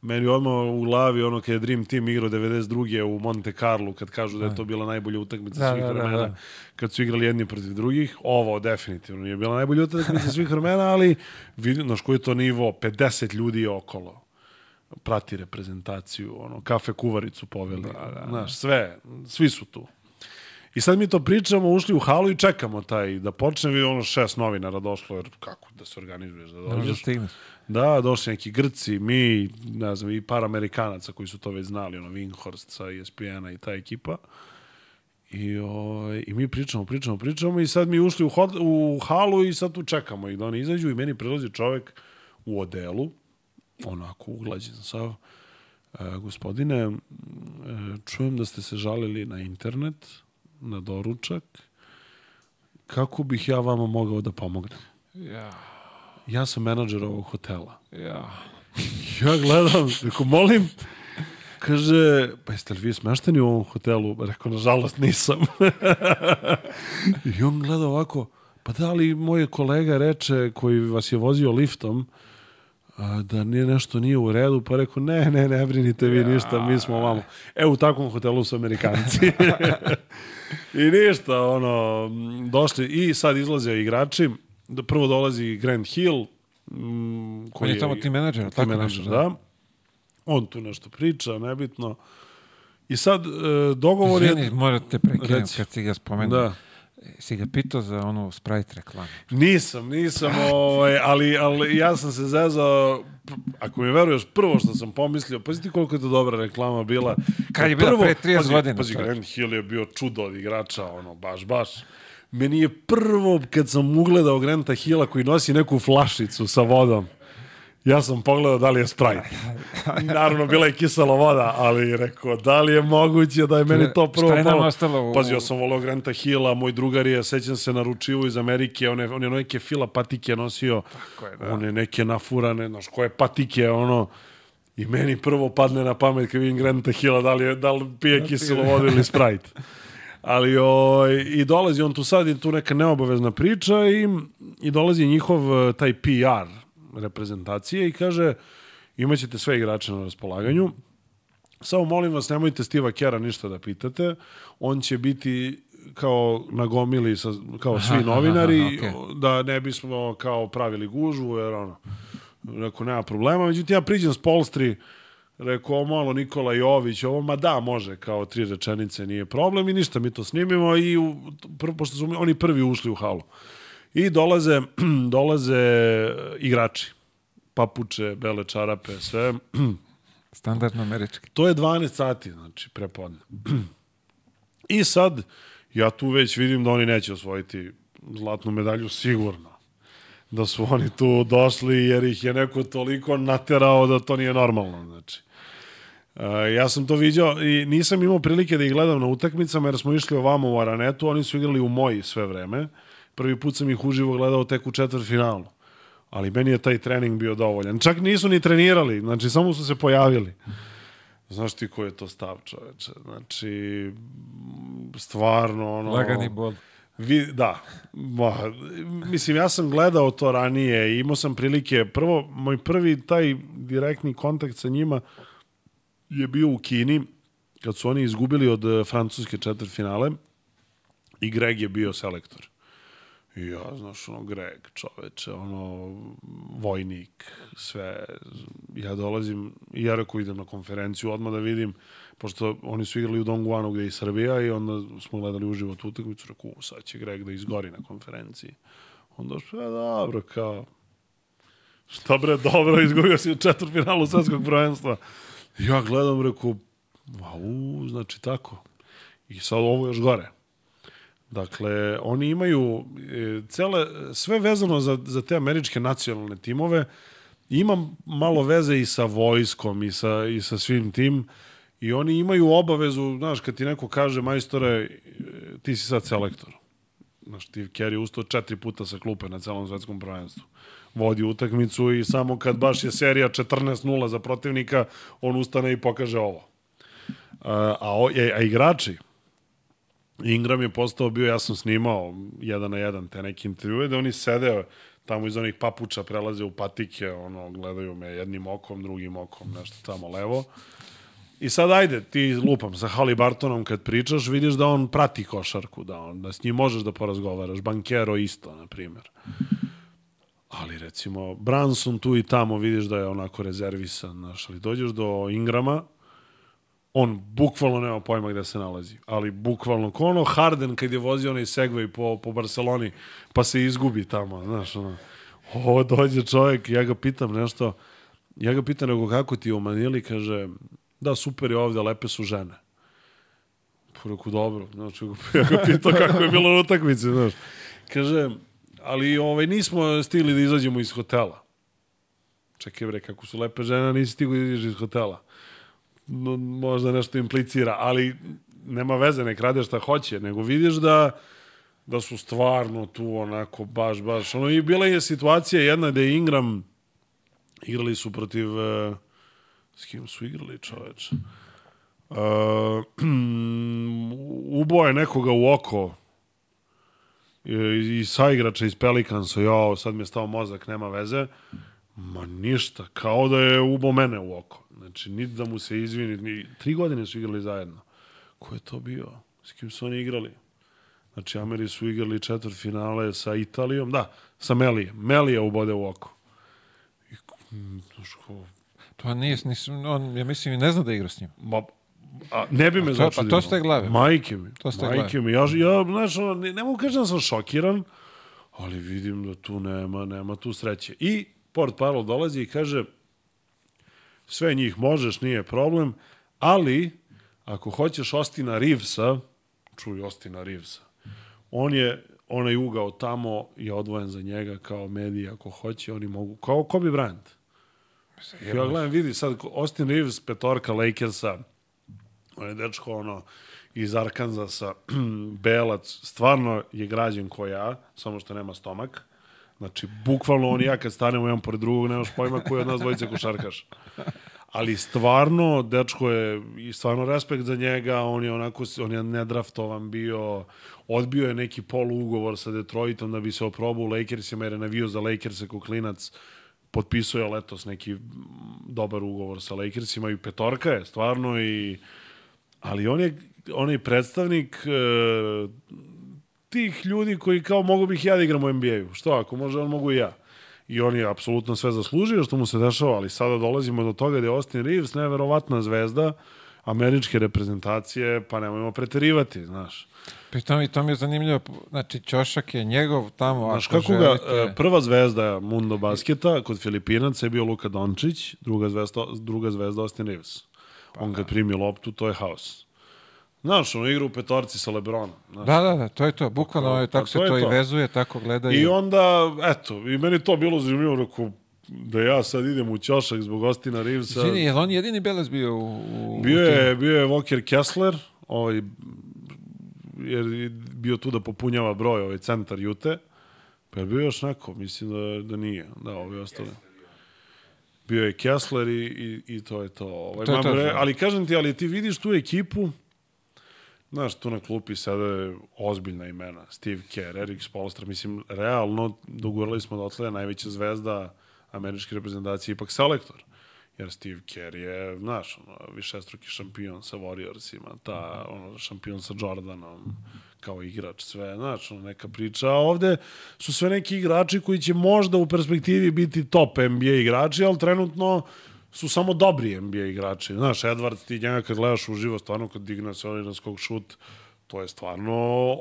Meni odmah u glavi ono kad je Dream Team igrao 92. u Monte Carlo, kad kažu da je to bila najbolja utakmica Da, svih da, da, vremena, da. kad su igrali jedni protiv drugih. Ovo definitivno nije bila najbolja utakmica svih vremena, ali vidim, znaš koji je to nivo, 50 ljudi je okolo prati reprezentaciju, ono, kafe kuvaricu poveli, da, da, znaš, sve, svi su tu. I sad mi to pričamo, ušli u halu i čekamo taj da počne, vidi ono šest novinara došlo, jer kako da se organizuješ da može da dođeš. stigneš. Da, došli neki Grci, mi, ne znam, i par Amerikanaca koji su to već znali, ono, Winghorst sa ESPN-a i ta ekipa. I, o, I mi pričamo, pričamo, pričamo i sad mi ušli u, hod, u halu i sad tu čekamo ih da oni izađu i meni prilazi čovek u odelu, onako uglađen sav, e, gospodine, e, čujem da ste se žalili na internet, na doručak, kako bih ja vama mogao da pomognem? Ja, Ja sam menadžer ovog hotela. ja. Ja gledam, rekao, molim, kaže, pa jeste li vi smešteni u ovom hotelu? Rekao, nažalost nisam. I on gleda ovako, pa da li moj kolega reče, koji vas je vozio liftom, a, da nije nešto nije u redu, pa rekao, ne, ne, ne brinite vi ništa, mi smo ovamo. E, u takvom hotelu su Amerikanci. I ništa, ono, došli, i sad izlaze igrači, Da prvo dolazi Grant Hill, m, On je tamo tim menadžer, tako menadžer, nešto, da. On tu nešto priča, nebitno. I sad, e, dogovor Izvini, je... morate prekinem Reci. kad si ga spomenuo. Da. Si ga pitao za onu Sprite reklamu. Nisam, nisam, ovaj, ali, ali ja sam se zezao, ako mi veruješ, prvo što sam pomislio, pazi ti koliko je to dobra reklama bila. Kad je bila pre 30 pazi, godina, Pazi. Grant Hill je bio čudo od igrača, ono, baš, baš. Meni je prvo, kad sam ugledao Granta Hilla koji nosi neku flašicu sa vodom, ja sam pogledao da li je Sprite. Naravno, bila je kisela voda, ali rekao, da li je moguće da je meni to prvo Šta je nam ostalo u- Pazi, ja sam volao Granta Hilla, moj drugar je, sećam se, naručivo iz Amerike, one, one neke fila patike nosio, je, da. one neke nafurane, znaš, koje patike, ono, i meni prvo padne na pamet kad vidim Granta Hilla, da li, je, da li pije kiselo vodu ili Sprite. Ali o, i dolazi on tu sad i tu neka neobavezna priča i, i dolazi njihov eh, taj PR reprezentacije i kaže imaćete sve igrače na raspolaganju. Samo molim vas, nemojte Stiva Kera ništa da pitate. On će biti kao nagomili sa, kao svi aha, novinari, aha, da ne bismo kao pravili gužvu, jer ono, rekao, nema problema. Međutim, ja priđem s Polstri, rekao, malo Nikola Jović, ovo, ma da, može, kao tri rečenice, nije problem i ništa, mi to snimimo i u, pr, pošto su oni prvi ušli u halu. I dolaze, dolaze igrači, papuče, bele čarape, sve. Standardno američki. To je 12 sati, znači, prepodne. I sad, ja tu već vidim da oni neće osvojiti zlatnu medalju, sigurno. Da su oni tu došli jer ih je neko toliko naterao da to nije normalno, znači. Uh, ja sam to vidio i nisam imao prilike da ih gledam na utakmicama jer smo išli ovamo u Aranetu, oni su igrali u moji sve vreme. Prvi put sam ih uživo gledao tek u četvrtfinalu. Ali meni je taj trening bio dovoljan. Čak nisu ni trenirali, znači samo su se pojavili. Znaš ti ko je to stav, čoveče? Znači, stvarno, ono... Lagani bol. Vi, da. Ma, mislim, ja sam gledao to ranije i imao sam prilike, prvo, moj prvi taj direktni kontakt sa njima je bio u Kini, kad su oni izgubili od eh, Francuske četvrtfinale i Greg je bio selektor. I ja, znaš, ono, Greg, čoveče, ono, vojnik, sve. Ja dolazim, ja rekao idem na konferenciju odmah da vidim, pošto oni su igrali u Dongguanu gde je i Srbija i onda smo gledali uživo tu utakmicu, rekao, "U, sad će Greg da izgori na konferenciji. Onda sve dobro, kao, šta bre, dobro, izgubio si u četvrtfinalu svetskog prvenstva. Ja gledam, rekao, u, znači tako. I sad ovo još gore. Dakle, oni imaju e, cele, sve vezano za, za te američke nacionalne timove, ima malo veze i sa vojskom i sa, i sa svim tim i oni imaju obavezu, znaš, kad ti neko kaže majstore, e, ti si sad selektor. Znaš, Steve Kerr je ustao četiri puta sa klupe na celom svetskom prvenstvu. Vodi utakmicu i samo kad baš je serija 14-0 za protivnika, on ustane i pokaže ovo. A, a, o- a igrači, Ingram je postao bio, ja sam snimao jedan na jedan te neke intervjue, da oni sede tamo iz onih papuča, prelaze u patike, ono, gledaju me jednim okom, drugim okom, nešto tamo levo. I sad ajde, ti lupam sa Halibartonom kad pričaš, vidiš da on prati košarku, da, on, da s njim možeš da porazgovaraš. Bankero isto, na primjer. Ali recimo, Branson tu i tamo vidiš da je onako rezervisan, znaš, ali dođeš do Ingrama, on bukvalno nema pojma gde se nalazi. Ali bukvalno, ko ono Harden kad je vozio onaj Segway po, po Barceloni, pa se izgubi tamo, znaš, ono. Ovo dođe čovjek, ja ga pitam nešto, ja ga pitam nego kako ti je u Manili, kaže, da super je ovde, lepe su žene. Reku, dobro, znači, ja ga pitao kako je bilo na utakmici, znaš. Kaže, ali ovaj, nismo stigli da izađemo iz hotela. Čekaj bre, kako su lepe žene, nisi stigao da izađeš iz hotela možda nešto implicira, ali nema veze, nek rade šta hoće, nego vidiš da da su stvarno tu onako baš, baš. Ono, I bila je situacija jedna da Ingram igrali su protiv uh, s kim su igrali čoveč uh, ubo je nekoga u oko i, i saigrača iz Pelikansa, jo, sad mi je stao mozak, nema veze. Ma ništa, kao da je ubo mene u oko. Znači, niti da mu se izvini, ni, tri godine su igrali zajedno. Ko je to bio? S kim su oni igrali? Znači, Ameri su igrali četvrt finale sa Italijom, da, sa Melijem. Melija ubode u oko. I, mm, znaš, ko, Pa nije, nisam, on, ja mislim, ne zna da igra s njim. Ma, a ne bi me to- začudilo. pa to ste glave. Majke mi. To ste Majke mi. Ja, ja, znaš, ne, ne mogu kažem da sam šokiran, ali vidim da tu nema, nema tu sreće. I Port Parol dolazi i kaže, sve njih možeš, nije problem, ali ako hoćeš Ostina Reevesa, čuj Ostina Reevesa, on je onaj ugao tamo je odvojen za njega kao medija ako hoće, oni mogu, kao Kobe Bryant. Ja gledam, vidi sad, Austin Reeves, petorka Lakersa, on je dečko ono, iz Arkansasa, belac, stvarno je građen ko ja, samo što nema stomak. Znači, bukvalno on i ja kad stanemo jedan pored drugog, nemaš pojma koji je od nas dvojice košarkaš. Ali stvarno, dečko je, i stvarno respekt za njega, on je onako, on je nedraftovan bio, odbio je neki poluugovor sa Detroitom da bi se oprobao u Lakersima, jer je navio za Lakerse kao klinac, potpisao je letos neki dobar ugovor sa Lakersima i petorka je, stvarno, i, ali on je onaj predstavnik e, tih ljudi koji kao mogu bih ja da igram u NBA-u. Što ako može, on mogu i ja. I on je apsolutno sve zaslužio što mu se dešava, ali sada dolazimo do toga da je Austin Reeves neverovatna zvezda američke reprezentacije, pa nemojmo preterivati, znaš. Pritom i to mi je zanimljivo, znači Ćošak je njegov tamo, Znaš ako kako ga, želite... e, prva zvezda Mundo basketa kod Filipinaca je bio Luka Dončić, druga zvezda, druga zvezda Austin Reeves. On kad primi loptu, to je haos. Znaš, on igra u petorci sa Lebronom. Znaš. Da, da, da, to je to. Bukvalno je, pa tako se to je i vezuje, tako gledaju. I onda, eto, i meni to bilo zanimljivo, rekao, da ja sad idem u Ćošak zbog Ostina Reevesa. Izvini, je on jedini belez bio u... u Bio je, bio je Walker Kessler, ovaj, jer je bio tu da popunjava broj, ovaj centar Jute. Pa je bio još neko, mislim da, da nije, da, ovi ostali. Bio je Kessler i, i, i to je to. Ovaj, To je to, re- da. ali kažem ti, ali ti vidiš tu ekipu, Znaš, tu na klupi sada ozbiljna imena. Steve Kerr, Erik Spolstra. Mislim, realno, dogurali smo dotle je najveća zvezda američke reprezentacije ipak selektor. Jer Steve Kerr je, znaš, ono, višestruki šampion sa Warriorsima, ta, ono, šampion sa Jordanom, kao igrač, sve, znaš, ono, neka priča. A ovde su sve neki igrači koji će možda u perspektivi biti top NBA igrači, ali trenutno su samo dobri NBA igrači. Znaš, Edwards, ti njega kad gledaš uživo, stvarno kad digne se onaj na skok šut, to je stvarno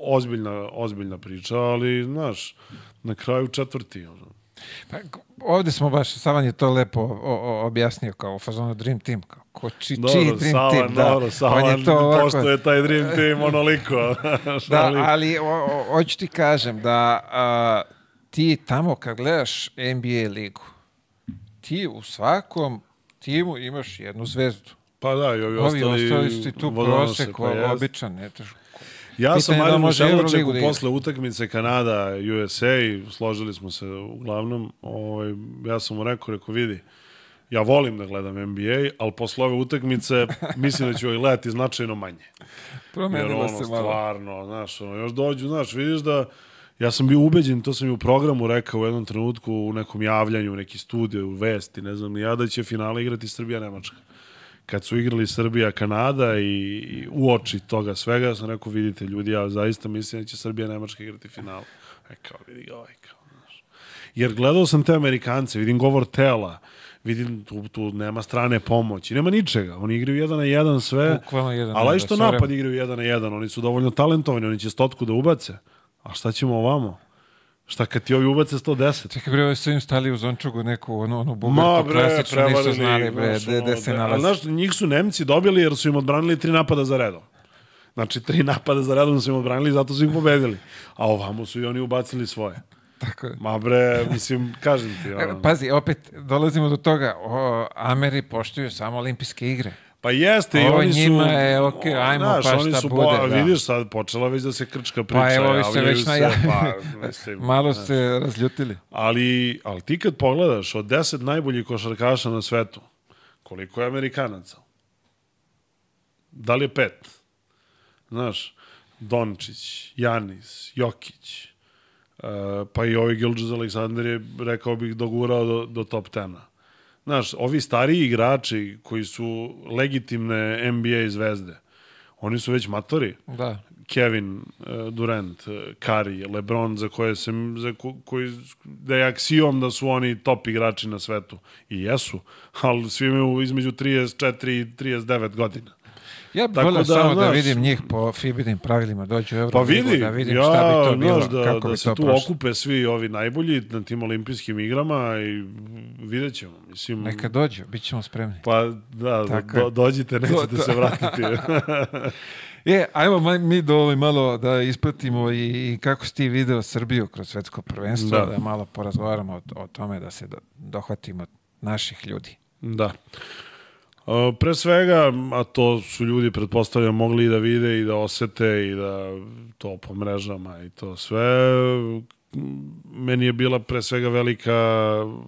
ozbiljna, ozbiljna priča, ali, znaš, na kraju četvrti. Ono. Pa, ovde smo baš, Savan je to lepo o, o, objasnio kao u fazonu Dream Team. Kao, ko či, čiji Dobro, Dream Savan, Team? Da, dobro, on Savan, je to ovako- pošto je taj Dream Team onoliko. Da, ali- ali o, o, hoću ti kažem da a, ti tamo kad gledaš NBA ligu, ti u svakom timu imaš jednu zvezdu. Pa da, i ovi, Ovi ostali, ostali su ti tu prosek, pa jest. običan. Ne, teš- Ja sam Pitanje da Ševlačeku da posle utakmice Kanada USA, složili smo se uglavnom, ovaj, ja sam mu rekao, rekao, vidi, ja volim da gledam NBA, ali posle ove utakmice mislim da ću ovaj gledati značajno manje. Jer Promenilo ono, se malo. stvarno, znaš, ono, još dođu, znaš, vidiš da ja sam bio ubeđen, to sam i u programu rekao u jednom trenutku, u nekom javljanju, u neki studiju, u vesti, ne znam, ni ja da će finale igrati Srbija-Nemačka. Kad su igrali Srbija-Kanada i, i uoči toga svega, sam rekao, vidite ljudi, ja zaista mislim da će Srbija-Nemačka igrati final. E, kao, vidi ga ovaj, kao, znaš. Jer gledao sam te Amerikance, vidim govor tela, vidim tu, tu nema strane pomoći, nema ničega. Oni igraju jedan na jedan sve, Bukvalno jedan ali što napad igraju jedan na jedan, oni su dovoljno talentovani, oni će stotku da ubace. A šta ćemo ovamo? Šta kad ti ovi ubace 110? Čekaj bre, ovi su im stali u zončugu neku, ono, Ma bugarku klasičnu, nisu znali bre, gde, ono, se da, nalazi. Znaš, njih su Nemci dobili jer su im odbranili tri napada za redom. Znači, tri napada za redom su im odbranili, zato su ih pobedili. A ovamo su i oni ubacili svoje. Tako je. Ma bre, mislim, kažem ti, ono. Pazi, opet dolazimo do toga, o, Ameri poštuju samo olimpijske igre. Pa jeste, i oni su... njima je, okej, ajmo, znaš, pa šta su, bude, bo- da. Vidiš sad, počela već da se krčka priča. Pa evo, se javljaju već naja- Pa, mislim, Malo znaš. se razljutili. Ali, ali ti kad pogledaš od 10 najboljih košarkaša na svetu, koliko je Amerikanaca? Da li je pet? Znaš, Dončić, Janis, Jokić, uh, pa i ovaj Gilgis Aleksandar je, rekao bih, dogurao do, do top 10 Znaš, ovi stariji igrači koji su legitimne NBA zvezde, oni su već matori. Da. Kevin uh, Durant, uh, Curry, LeBron za koje se za ko, koji da je aksijom da su oni top igrači na svetu i jesu, ali svi imaju između 34 i 39 godina. Ja bih volio da, samo da znaš- vidim njih po FIBInim pravilima, dođu u Pa Euroligu, vidi, da vidim ja, šta bi to bilo, znaš, da, kako da bi se to tu prošlo. okupe svi ovi najbolji na tim olimpijskim igrama i vidjet ćemo. Mislim, Neka dođu, bit ćemo spremni. Pa da, Tako je. do, dođite, nećete se vratiti. E, ajmo mi do malo da ispratimo i, i kako si ti video Srbiju kroz svetsko prvenstvo, da, Da. malo porazgovaramo o, o tome da se do, dohvatimo naših ljudi. da. Pre svega, a to su ljudi, pretpostavljam, mogli i da vide i da osete i da to po mrežama i to sve, meni je bila pre svega velika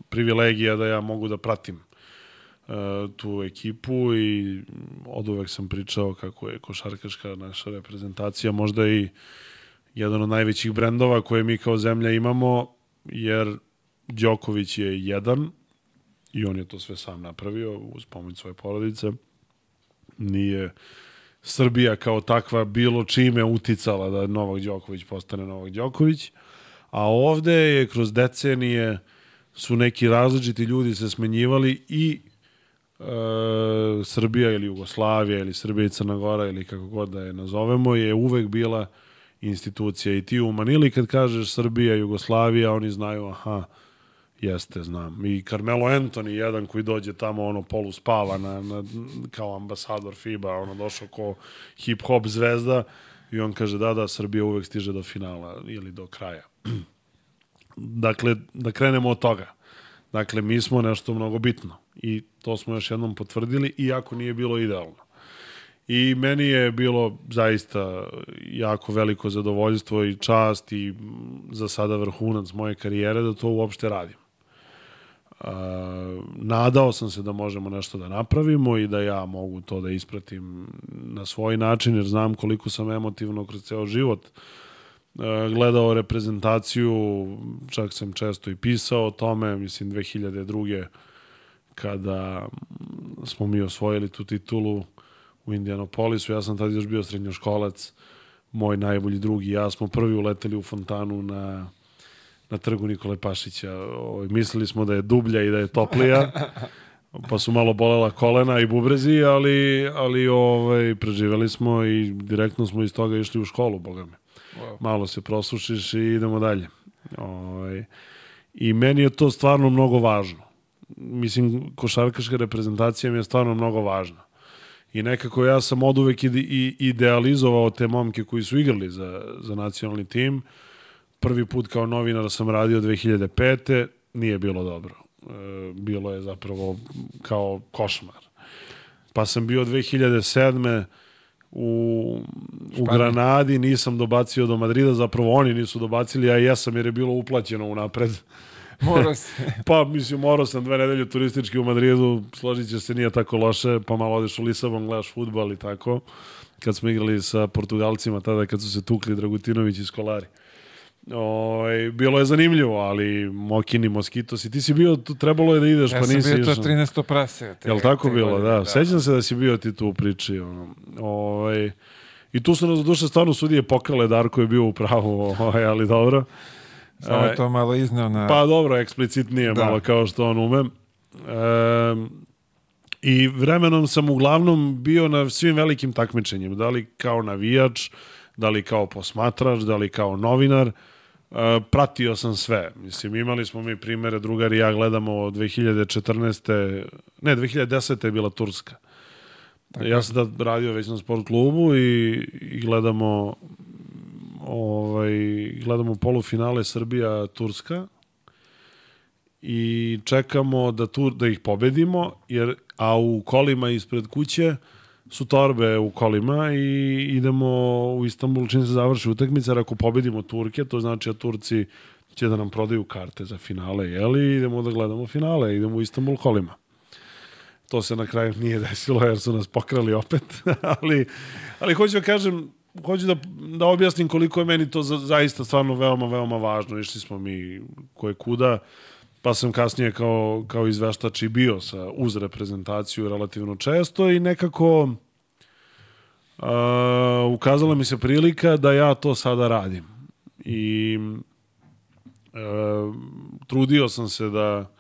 privilegija da ja mogu da pratim e, tu ekipu i od uvek sam pričao kako je košarkaška naša reprezentacija možda i jedan od najvećih brendova koje mi kao zemlja imamo, jer Đoković je jedan i on je to sve sam napravio uz pomoć svoje porodice. Nije Srbija kao takva bilo čime uticala da Novak Đoković postane Novak Đoković, a ovde je kroz decenije su neki različiti ljudi se smenjivali i e, Srbija ili Jugoslavija ili Srbija i Crna Gora ili kako god da je nazovemo je uvek bila institucija i ti u Manili kad kažeš Srbija, Jugoslavija, oni znaju aha, jeste, znam. I Carmelo Anthony, jedan koji dođe tamo, ono, polu spava na, na, kao ambasador FIBA, ono, došao ko hip-hop zvezda i on kaže, da, da, Srbija uvek stiže do finala ili do kraja. dakle, da krenemo od toga. Dakle, mi smo nešto mnogo bitno i to smo još jednom potvrdili, iako nije bilo idealno. I meni je bilo zaista jako veliko zadovoljstvo i čast i za sada vrhunac moje karijere da to uopšte radim. A, nadao sam se da možemo nešto da napravimo i da ja mogu to da ispratim na svoj način, jer znam koliko sam emotivno kroz ceo život a, gledao reprezentaciju, čak sam često i pisao o tome, mislim 2002. kada mm, smo mi osvojili tu titulu u Indianapolisu, ja sam tad još bio srednjoškolac, moj najbolji drugi ja smo prvi uleteli u fontanu na na trgu Nikole Pašića. Ovaj, mislili smo da je dublja i da je toplija, pa su malo bolela kolena i bubrezi, ali, ali ovaj, preživeli smo i direktno smo iz toga išli u školu, boga me. Wow. Malo se prosušiš i idemo dalje. Ovaj, I meni je to stvarno mnogo važno. Mislim, košarkaška reprezentacija mi je stvarno mnogo važna. I nekako ja sam od uvek idealizovao te momke koji su igrali za, za nacionalni tim. Prvi put kao novinar sam radio 2005. Nije bilo dobro. E, bilo je zapravo kao košmar. Pa sam bio 2007. u, u Granadi, nisam dobacio do Madrida, zapravo oni nisu dobacili, a jesam jer je bilo uplaćeno unapred. Mora se. Pa, mislim, morao sam dve nedelje turistički u Madridu, složit će se, nije tako loše, pa malo odeš u Lisabon, gledaš futbal i tako. Kad smo igrali sa Portugalcima, tada kad su se tukli Dragutinović i Skolari. Oj, bilo je zanimljivo, ali Mokini, Moskitos i ti si bio, tu trebalo je da ideš, Ja pa sam nisi bio to išao. 13. prase. Te, Jel tako bilo, godine, da. Sećam se da si bio ti tu u priči. Ono. Ovaj, I tu su nas duše stvarno sudije pokrale, Darko je bio u pravu, ovaj, ali dobro. Samo je to malo izneo na... Pa dobro, eksplicitnije Da. malo kao što on ume. E, I vremenom sam uglavnom bio na svim velikim takmičenjima, da li kao navijač, da li kao posmatrač, da li kao novinar. E, pratio sam sve. Mislim, imali smo mi primere, drugari i ja gledamo 2014. Ne, 2010. je bila Turska. Ja sam tad radio već na sport klubu i, i gledamo ovaj, gledamo polufinale Srbija-Turska i čekamo da, tur, da ih pobedimo, jer, a u kolima ispred kuće su torbe u kolima i idemo u Istanbul čim se završi utakmica, ako pobedimo Turke, to znači da Turci će da nam prodaju karte za finale, jeli, idemo da gledamo finale, idemo u Istanbul kolima. To se na kraju nije desilo jer su nas pokrali opet, ali, ali hoću da kažem, hoću da, da objasnim koliko je meni to za, zaista stvarno veoma, veoma važno. Išli smo mi koje kuda, pa sam kasnije kao, kao izveštač i bio sa, uz reprezentaciju relativno često i nekako uh, ukazala mi se prilika da ja to sada radim. I uh, trudio sam se da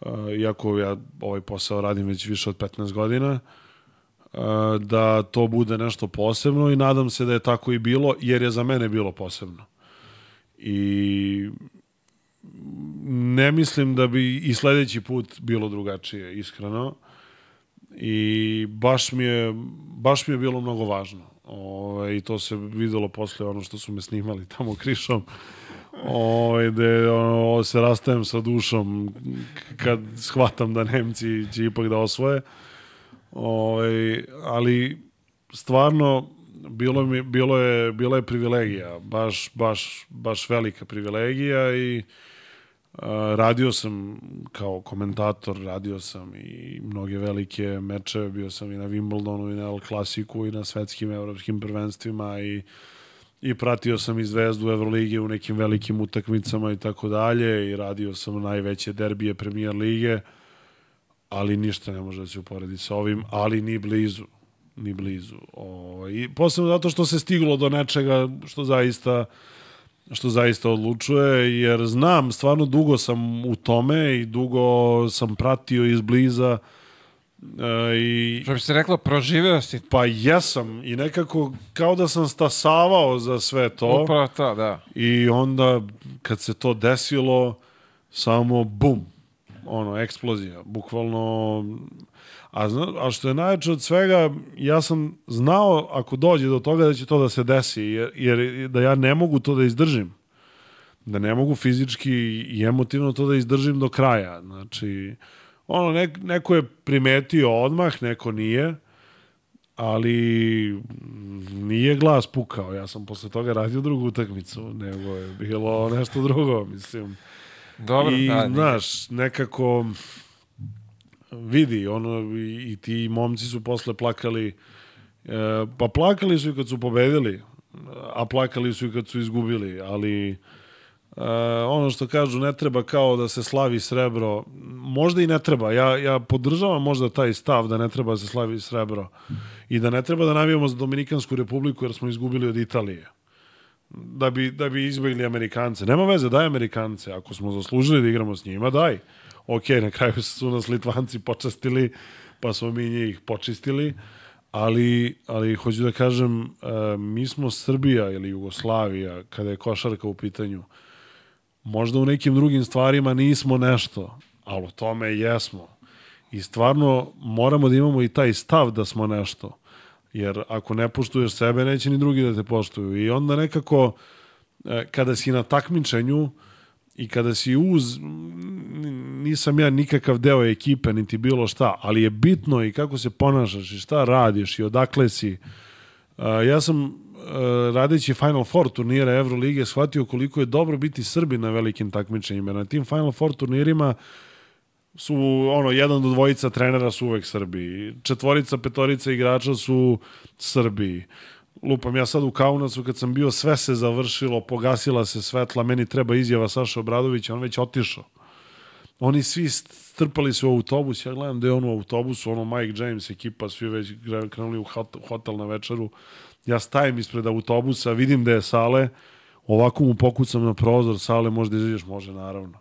Uh, iako ja ovaj posao radim već više od 15 godina, da to bude nešto posebno i nadam se da je tako i bilo, jer je za mene bilo posebno. I ne mislim da bi i sledeći put bilo drugačije, iskreno. I baš mi je, baš mi je bilo mnogo važno. Ove, I to se videlo posle ono što su me snimali tamo krišom. Ove, gde ono, se rastajem sa dušom kad shvatam da Nemci će ipak da osvoje. Ove, ali stvarno bilo mi bilo je bilo je privilegija, baš baš baš velika privilegija i radio sam kao komentator, radio sam i mnoge velike mečeve, bio sam i na Wimbledonu i na El Klasiku i na svetskim evropskim prvenstvima i i pratio sam i Zvezdu Evrolige u nekim velikim utakmicama i tako dalje i radio sam najveće derbije Premier lige, ali ništa ne može da se uporedi sa ovim, ali ni blizu, ni blizu. O, I posebno zato što se stiglo do nečega što zaista što zaista odlučuje, jer znam, stvarno dugo sam u tome i dugo sam pratio izbliza e, i... Što bi se reklo, proživeo si. Pa jesam i nekako kao da sam stasavao za sve to. Upravo to, da. I onda kad se to desilo, samo bum, ono, eksplozija. Bukvalno A, zna, a što je najveće od svega, ja sam znao ako dođe do toga da će to da se desi, jer, jer da ja ne mogu to da izdržim. Da ne mogu fizički i emotivno to da izdržim do kraja. Znači, ono, nek, neko je primetio odmah, neko nije, ali nije glas pukao. Ja sam posle toga radio drugu utakmicu, nego je bilo nešto drugo, mislim. Dobro, I, da, znaš, nekako vidi, ono, i, i ti momci su posle plakali, e, pa plakali su i kad su pobedili, a plakali su i kad su izgubili, ali e, ono što kažu, ne treba kao da se slavi srebro, možda i ne treba, ja, ja podržavam možda taj stav da ne treba da se slavi srebro i da ne treba da navijamo za Dominikansku republiku jer smo izgubili od Italije da bi, da bi izbjegli Amerikance. Nema veze, daj Amerikance. Ako smo zaslužili da igramo s njima, daj ok, na kraju su nas Litvanci počastili, pa smo mi njih počistili, ali, ali hoću da kažem, uh, mi smo Srbija ili Jugoslavija, kada je košarka u pitanju, možda u nekim drugim stvarima nismo nešto, ali u tome jesmo. I stvarno moramo da imamo i taj stav da smo nešto. Jer ako ne poštuješ sebe, neće ni drugi da te poštuju. I onda nekako, e, kada si na takmičenju, i kada si uz nisam ja nikakav deo ekipe niti bilo šta, ali je bitno i kako se ponašaš i šta radiš i odakle si. Uh, ja sam uh, radeći Final Four turnira Evrolige shvatio koliko je dobro biti Srbi na velikim takmičenjima. Na tim Final Four turnirima su ono jedan do dvojica trenera su uvek Srbi. Četvorica, petorica igrača su Srbi lupam ja sad u Kaunacu kad sam bio, sve se završilo, pogasila se svetla, meni treba izjava Saša Obradovića, on već otišao. Oni svi strpali se u autobus, ja gledam da je on u autobusu, ono Mike James ekipa, svi već krenuli u hotel na večeru. Ja stajem ispred autobusa, vidim da je sale, ovako mu pokucam na prozor, sale možda izađeš, može naravno.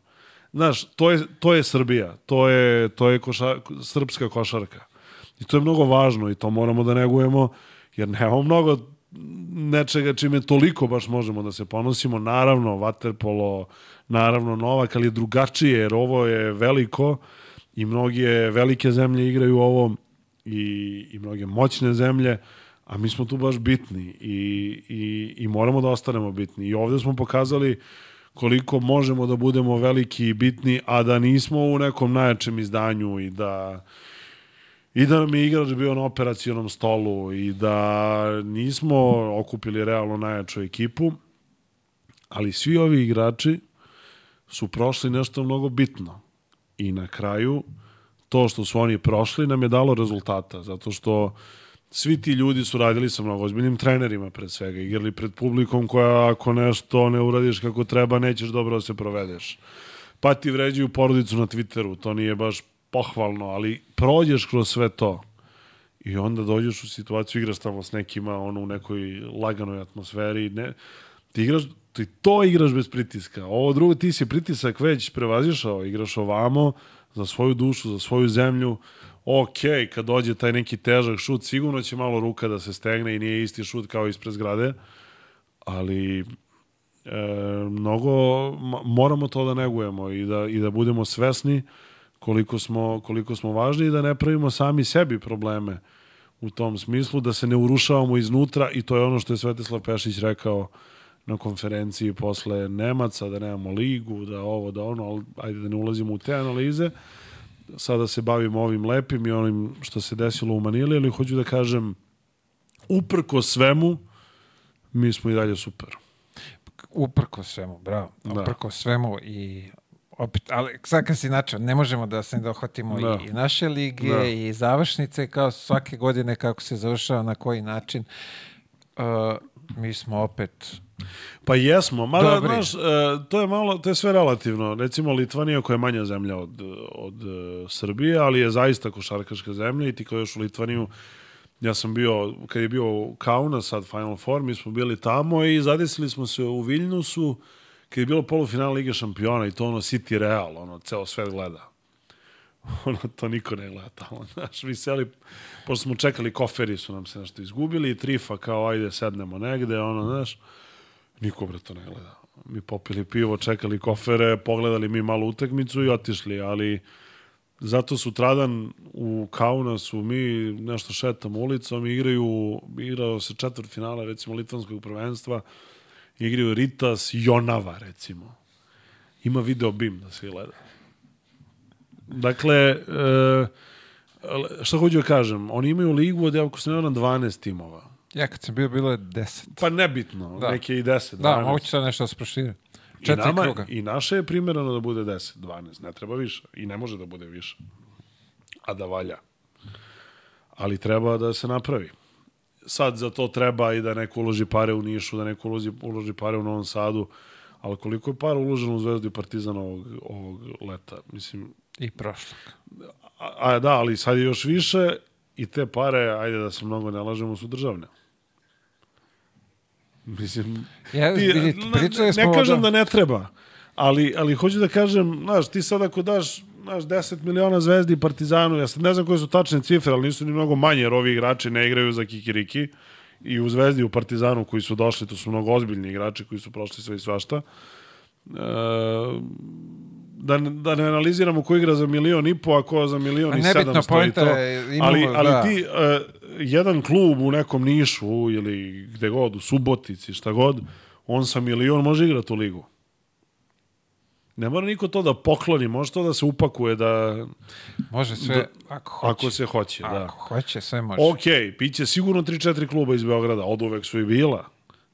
Znaš, to je, to je Srbija, to je, to je koša, srpska košarka. I to je mnogo važno i to moramo da negujemo jer nemamo mnogo nečega čime toliko baš možemo da se ponosimo. Naravno, Waterpolo, naravno Novak, ali je drugačije, jer ovo je veliko i mnoge velike zemlje igraju ovo i, i mnoge moćne zemlje, a mi smo tu baš bitni i, i, i moramo da ostanemo bitni. I ovde smo pokazali koliko možemo da budemo veliki i bitni, a da nismo u nekom najjačem izdanju i da i da nam je igrač bio na operacionom stolu i da nismo okupili realno najjaču ekipu, ali svi ovi igrači su prošli nešto mnogo bitno. I na kraju, to što su oni prošli nam je dalo rezultata, zato što svi ti ljudi su radili sa mnogo ozbiljnim trenerima pred svega, igrali pred publikom koja ako nešto ne uradiš kako treba, nećeš dobro da se provedeš. Pa ti vređuju porodicu na Twitteru, to nije baš pohvalno, ali prođeš kroz sve to i onda dođeš u situaciju, igraš tamo s nekima, ono, u nekoj laganoj atmosferi, ne, ti igraš, ti to igraš bez pritiska. Ovo drugo, ti si pritisak već prevazišao, igraš ovamo za svoju dušu, za svoju zemlju, ok, kad dođe taj neki težak šut, sigurno će malo ruka da se stegne i nije isti šut kao ispred zgrade, ali e, mnogo moramo to da negujemo i da, i da budemo svesni koliko smo, koliko smo važni i da ne pravimo sami sebi probleme u tom smislu, da se ne urušavamo iznutra i to je ono što je Svetislav Pešić rekao na konferenciji posle Nemaca, da nemamo ligu, da ovo, da ono, ali ajde da ne ulazimo u te analize. Sada se bavimo ovim lepim i onim što se desilo u Manili, ali hoću da kažem, uprko svemu, mi smo i dalje super. Uprko svemu, bravo. Da. Uprko svemu i opet, ali sad kad si načeo, ne možemo da se ne dohvatimo Da. i, i naše lige Da. i završnice kao svake godine kako se završava, na koji način. Uh, mi smo opet Pa jesmo, mada, znaš, e, to je malo, to je sve relativno. Recimo Litvanija koja je manja zemlja od, od e, Srbije, ali je zaista košarkaška zemlja i ti kao još u Litvaniju, ja sam bio, kad je bio Kauna sad Final Four, mi smo bili tamo i zadesili smo se u Viljnusu, kad je bilo polufinala Lige šampiona i to ono City Real, ono, ceo svet gleda. ono, to niko ne gleda tamo, znaš, vi seli, pošto smo čekali, koferi su nam se nešto izgubili i trifa kao, ajde, sednemo negde, ono, znaš, Niko bre to ne gleda. Mi popili pivo, čekali kofere, pogledali mi malu utakmicu i otišli, ali zato sutradan u Kaunasu mi nešto šetamo ulicom, igraju, igrao se četvrt finala recimo litvanskog prvenstva, igraju Ritas Jonava recimo. Ima video BIM da se gleda. Dakle, e, šta hoću da kažem, oni imaju ligu od, ako se ne varam, 12 timova. Ja kad sam bio, bilo je 10. Pa nebitno, Da. neke i 10, 12. Da, moguće sad nešto da se prošire. I, nama, kruga. I naše je primjereno da bude 10, 12, ne treba više. I ne može da bude više. A da valja. Ali treba da se napravi. Sad za to treba i da neko uloži pare u Nišu, da neko uloži, uloži pare u Novom Sadu. Ali koliko je para uloženo u Zvezdu i Partizan ovog, ovog leta? Mislim, I prošlog. a, a da, ali sad je još više i te pare, ajde da se mnogo ne lažemo, su državne. Mislim, Ja, ti, vidite, ne, ne kažem tom- da ne treba, ali, ali hoću da kažem, znaš, ti sad ako daš znaš, 10 miliona zvezdi partizanu, ja sad ne znam koje su tačne cifre, ali nisu ni mnogo manje, jer ovi igrači ne igraju za kikiriki i u zvezdi u partizanu koji su došli, to su mnogo ozbiljni igrači koji su prošli sve i svašta. E, da, da ne analiziramo ko igra za milion i po, a ko za milion i nebitno, sedamsto i poenta to. imamo, ali, ali da. ti, e, jedan klub u nekom Nišu ili gde god, u Subotici, šta god, on sa milion može igrati u ligu. Ne mora niko to da pokloni, može to da se upakuje, da, Može sve, ako hoće. ako se hoće. Da. Ako hoće, sve može. Ok, biće sigurno 3-4 kluba iz Beograda, od uvek su i bila.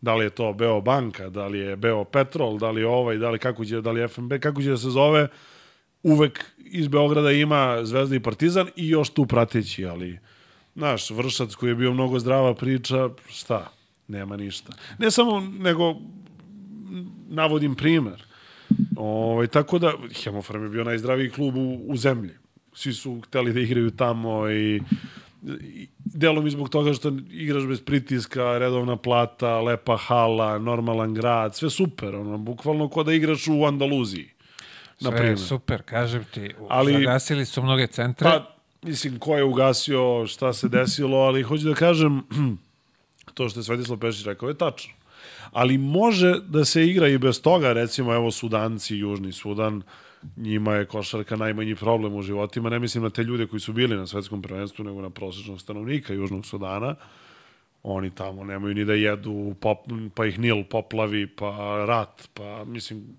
Da li je to Beo Banka, da li je Beo Petrol, da li je ovaj, da li, kako će, da li je FNB, kako će da se zove, uvek iz Beograda ima Zvezda i Partizan i još tu prateći, ali naš Vršac koji je bio mnogo zdrava priča, šta, nema ništa. Ne samo, nego navodim primer. Ovaj, tako da, Hemofarm je bio najzdraviji klub u, u zemlji. Svi su hteli da igraju tamo i, i delom i zbog toga što igraš bez pritiska, redovna plata, lepa hala, normalan grad, sve super, ono, bukvalno ko da igraš u Andaluziji. Sve je super, kažem ti. Ali, zagasili su mnoge centre. Pa, mislim, ko je ugasio, šta se desilo, ali hoću da kažem, to što je Svetislav Pešić rekao je tačno. Ali može da se igra i bez toga, recimo, evo, Sudanci, Južni Sudan, njima je košarka najmanji problem u životima. Ne mislim na te ljude koji su bili na svetskom prvenstvu, nego na prosječnog stanovnika Južnog Sudana. Oni tamo nemaju ni da jedu, pop, pa ih Nil poplavi, pa rat, pa mislim...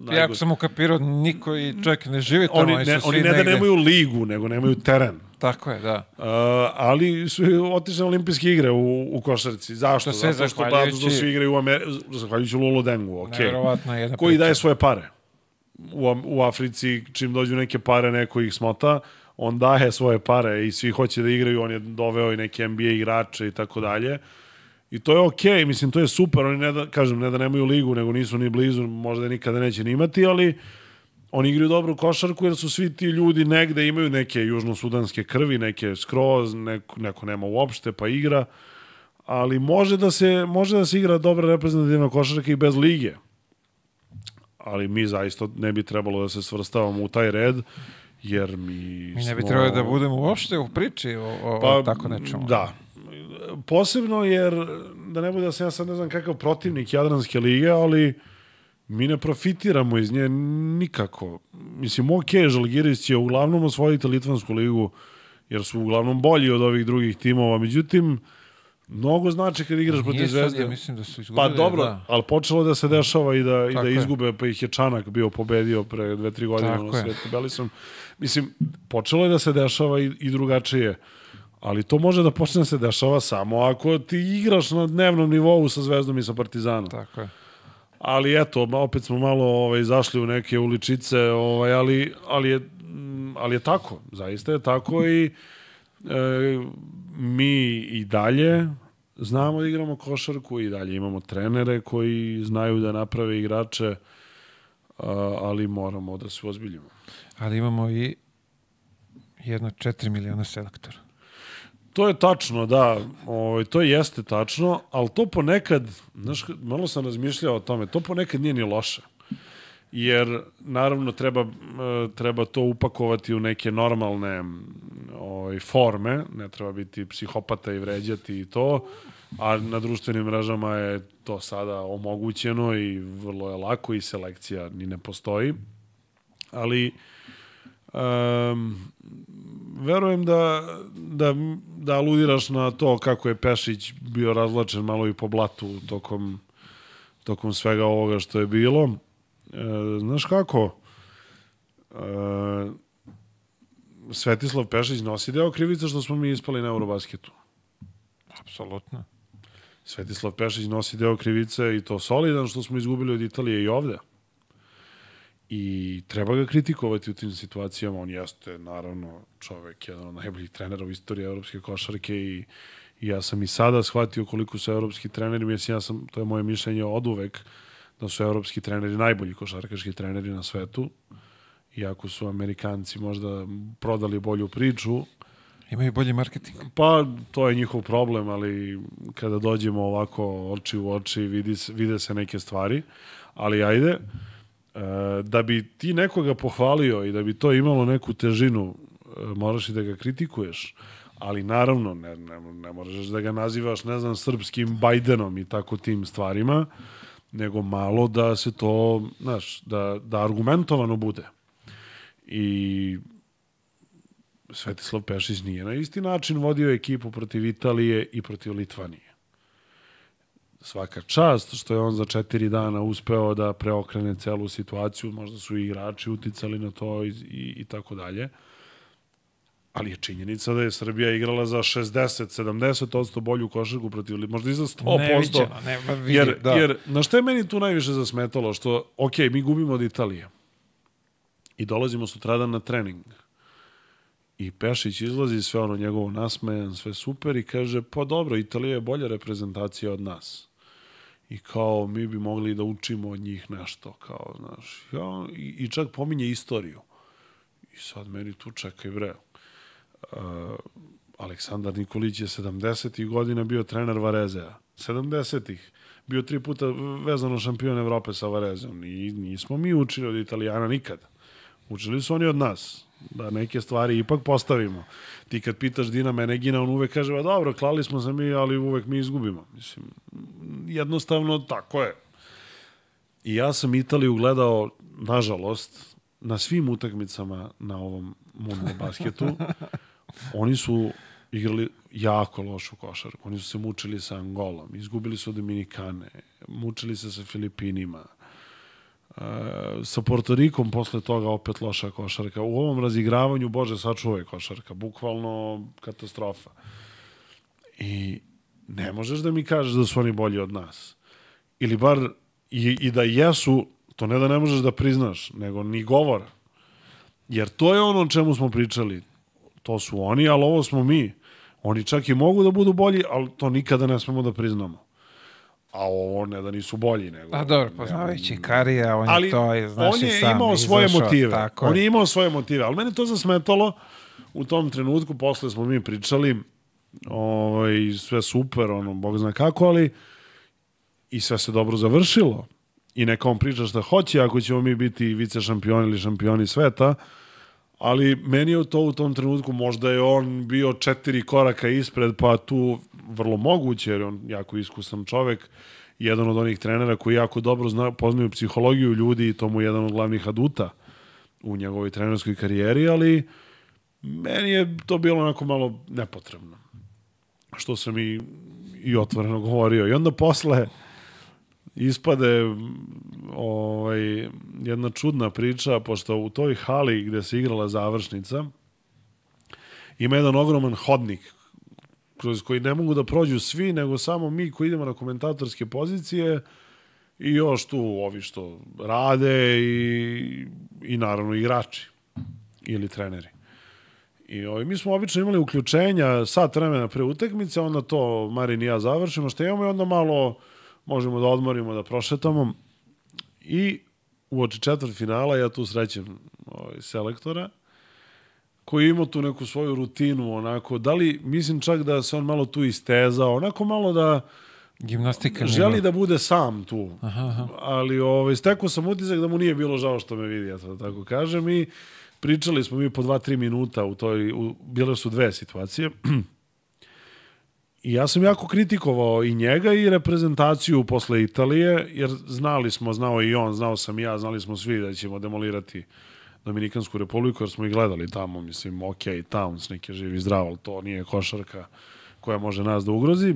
ono, Ja ako sam ukapirao, niko i čovjek ne živi tamo. Oni, ne, oni ne da nemaju ligu, nego nemaju teren. Tako je, da. Uh, ali su otišli na olimpijske igre u, u košarci. Zašto? To sve Zato što, zahvaljujući- svi igraju u Ameri... Zahvaljujući Lulu Dengu, ok. Jedna Koji priča. daje svoje pare. U, u Africi, čim dođu neke pare, neko ih smota, on daje svoje pare i svi hoće da igraju, on je doveo i neke NBA igrače i tako dalje. I to je okej, mislim, to je super, oni ne da, kažem, ne da nemaju ligu, nego nisu ni blizu, možda nikada neće ni imati, ali oni igraju dobru košarku jer su svi ti ljudi negde imaju neke južnosudanske krvi, neke skroz, neko, neko nema uopšte pa igra, ali može da se, može da se igra dobra reprezentativna košarka i bez lige. Ali mi zaista ne bi trebalo da se svrstavamo u taj red, jer mi Mi ne bi smo- trebali da budemo uopšte u priči o, o, o tako nečemu. Da. Posebno jer, da ne bude da sam ja sad ne znam kakav protivnik Jadranske lige, ali mi ne profitiramo iz nje nikako. Mislim, ok, Žalgiris će uglavnom osvojiti Litvansku ligu, jer su uglavnom bolji od ovih drugih timova. Međutim, mnogo znači kad igraš protiv Zvezde. ja mislim da su izgubili. Pa dobro, da. ali počelo da se dešava i da, i Tako da je. izgube, pa ih je Čanak bio pobedio pre dve, tri godine Tako na je. Svetu Belisom. Mislim, počelo je da se dešava i, i drugačije. Ali to može da počne da se dešava samo ako ti igraš na dnevnom nivou sa Zvezdom i sa Partizanom. Tako je. Ali eto, opet smo malo ovaj, zašli u neke uličice, ovaj, ali, ali, je, ali je tako, zaista je tako i e, mi i dalje znamo da igramo košarku i dalje imamo trenere koji znaju da naprave igrače, ali moramo da se ozbiljimo. Ali imamo i jedno 4 miliona selektora. To je tačno, da, ovaj, to jeste tačno, ali to ponekad, znaš, malo sam razmišljao o tome, to ponekad nije ni loše. Jer, naravno, treba, e, treba to upakovati u neke normalne m, ovaj, forme, ne treba biti psihopata i vređati i to, a na društvenim mrežama je to sada omogućeno i vrlo je lako i selekcija ni ne postoji. Ali, um, verujem da, da, da aludiraš na to kako je Pešić bio razvlačen malo i po blatu tokom, tokom svega ovoga što je bilo. E, znaš kako? E, Svetislav Pešić nosi deo krivice što smo mi ispali na Eurobasketu. Apsolutno. Svetislav Pešić nosi deo krivice i to solidan što smo izgubili od Italije i ovde. I treba ga kritikovati u tim situacijama. On jeste, naravno, čovek, jedan od najboljih trenera u istoriji evropske košarke i, i ja sam i sada shvatio koliko su evropski treneri, mislim, ja sam, to je moje mišljenje od uvek, da su evropski treneri najbolji košarkaški treneri na svetu. Iako su Amerikanci možda prodali bolju priču, Imaju bolji marketing. Pa, to je njihov problem, ali kada dođemo ovako oči u oči, vidi, vide se neke stvari. Ali ajde, e, da bi ti nekoga pohvalio i da bi to imalo neku težinu, e, moraš i da ga kritikuješ. Ali naravno, ne, ne, ne moraš da ga nazivaš, ne znam, srpskim Bajdenom i tako tim stvarima, nego malo da se to, znaš, da, da argumentovano bude. I Svetislav Pešić nije na isti način vodio ekipu protiv Italije i protiv Litvanije. Svaka čast što je on za četiri dana uspeo da preokrene celu situaciju, možda su i igrači uticali na to i, i, i tako dalje. Ali je činjenica da je Srbija igrala za 60-70% bolju košarku protiv Litvanije, možda i za 100%. Neviđeno, ne, ma vidi, Jer, da. jer, na što je meni tu najviše zasmetalo? Što, ok, mi gubimo od Italije i dolazimo sutradan na trening. I Pešić izlazi, sve ono njegovo nasmejan, sve super i kaže, pa dobro, Italija je bolja reprezentacija od nas. I kao, mi bi mogli da učimo od njih nešto, kao, znaš. Ja, i, I čak pominje istoriju. I sad meni tu čekaj, bre. Uh, Aleksandar Nikolić je 70. godina bio trener Varezea. 70-ih. Bio tri puta vezano šampion Evrope sa Varezom. I nismo mi učili od Italijana nikad. Učili su oni od nas da neke stvari ipak postavimo. Ti kad pitaš Dina Menegina, on uvek kaže, "Va dobro, klali smo se mi, ali uvek mi izgubimo. Mislim, jednostavno tako je. I ja sam Italiju gledao, nažalost, na svim utakmicama na ovom mundial basketu. Oni su igrali jako lošu košarku. Oni su se mučili sa Angolom, izgubili su Dominikane, mučili se sa Filipinima, sa Portorikom posle toga opet loša košarka. U ovom razigravanju, bože, sačuvaj košarka. Bukvalno katastrofa. I ne možeš da mi kažeš da su oni bolji od nas. Ili bar i, i da jesu, to ne da ne možeš da priznaš, nego ni govora. Jer to je ono o čemu smo pričali. To su oni, ali ovo smo mi. Oni čak i mogu da budu bolji, ali to nikada ne smemo da priznamo. A ovo ne da nisu bolji, nego... A dobro, poznavajući Karija, on ali je to, je, znaš on je sam, imao svoje izašao, motive. Tako on je. je imao svoje motive, ali mene to zasmetalo u tom trenutku, posle smo mi pričali, ovaj, sve super, ono, bog zna kako, ali i sve se dobro završilo. I neka on priča šta hoće, ako ćemo mi biti vice šampioni ili šampioni sveta, ali meni je to u tom trenutku, možda je on bio četiri koraka ispred, pa tu vrlo moguće, jer on jako iskusan čovek, jedan od onih trenera koji jako dobro zna, poznaju psihologiju ljudi i to mu je jedan od glavnih aduta u njegovoj trenerskoj karijeri, ali meni je to bilo onako malo nepotrebno. Što sam i, i otvoreno govorio. I onda posle ispade ovaj, jedna čudna priča, pošto u toj hali gde se igrala završnica ima jedan ogroman hodnik kroz koji ne mogu da prođu svi, nego samo mi koji idemo na komentatorske pozicije i još tu ovi što rade i, i naravno igrači ili treneri. I ovaj, mi smo obično imali uključenja sat vremena pre utekmice, onda to Marin i ja završimo što imamo i onda malo možemo da odmorimo, da prošetamo. I u oči četvrt finala ja tu srećem ovaj, selektora koji ima tu neku svoju rutinu, onako, da li, mislim čak da se on malo tu istezao, onako malo da Gimnastika. želi da bude sam tu. Aha, aha. Ali ovaj, stekao sam utisak da mu nije bilo žao što me vidi, ja to tako kažem, i pričali smo mi po dva, tri minuta u toj, u, bile su dve situacije. I ja sam jako kritikovao i njega i reprezentaciju posle Italije, jer znali smo, znao i on, znao sam i ja, znali smo svi da ćemo demolirati Dominikansku republiku, jer smo i gledali tamo, mislim, ok, Towns, neki je živi zdrav, ali to nije košarka koja može nas da ugrozi.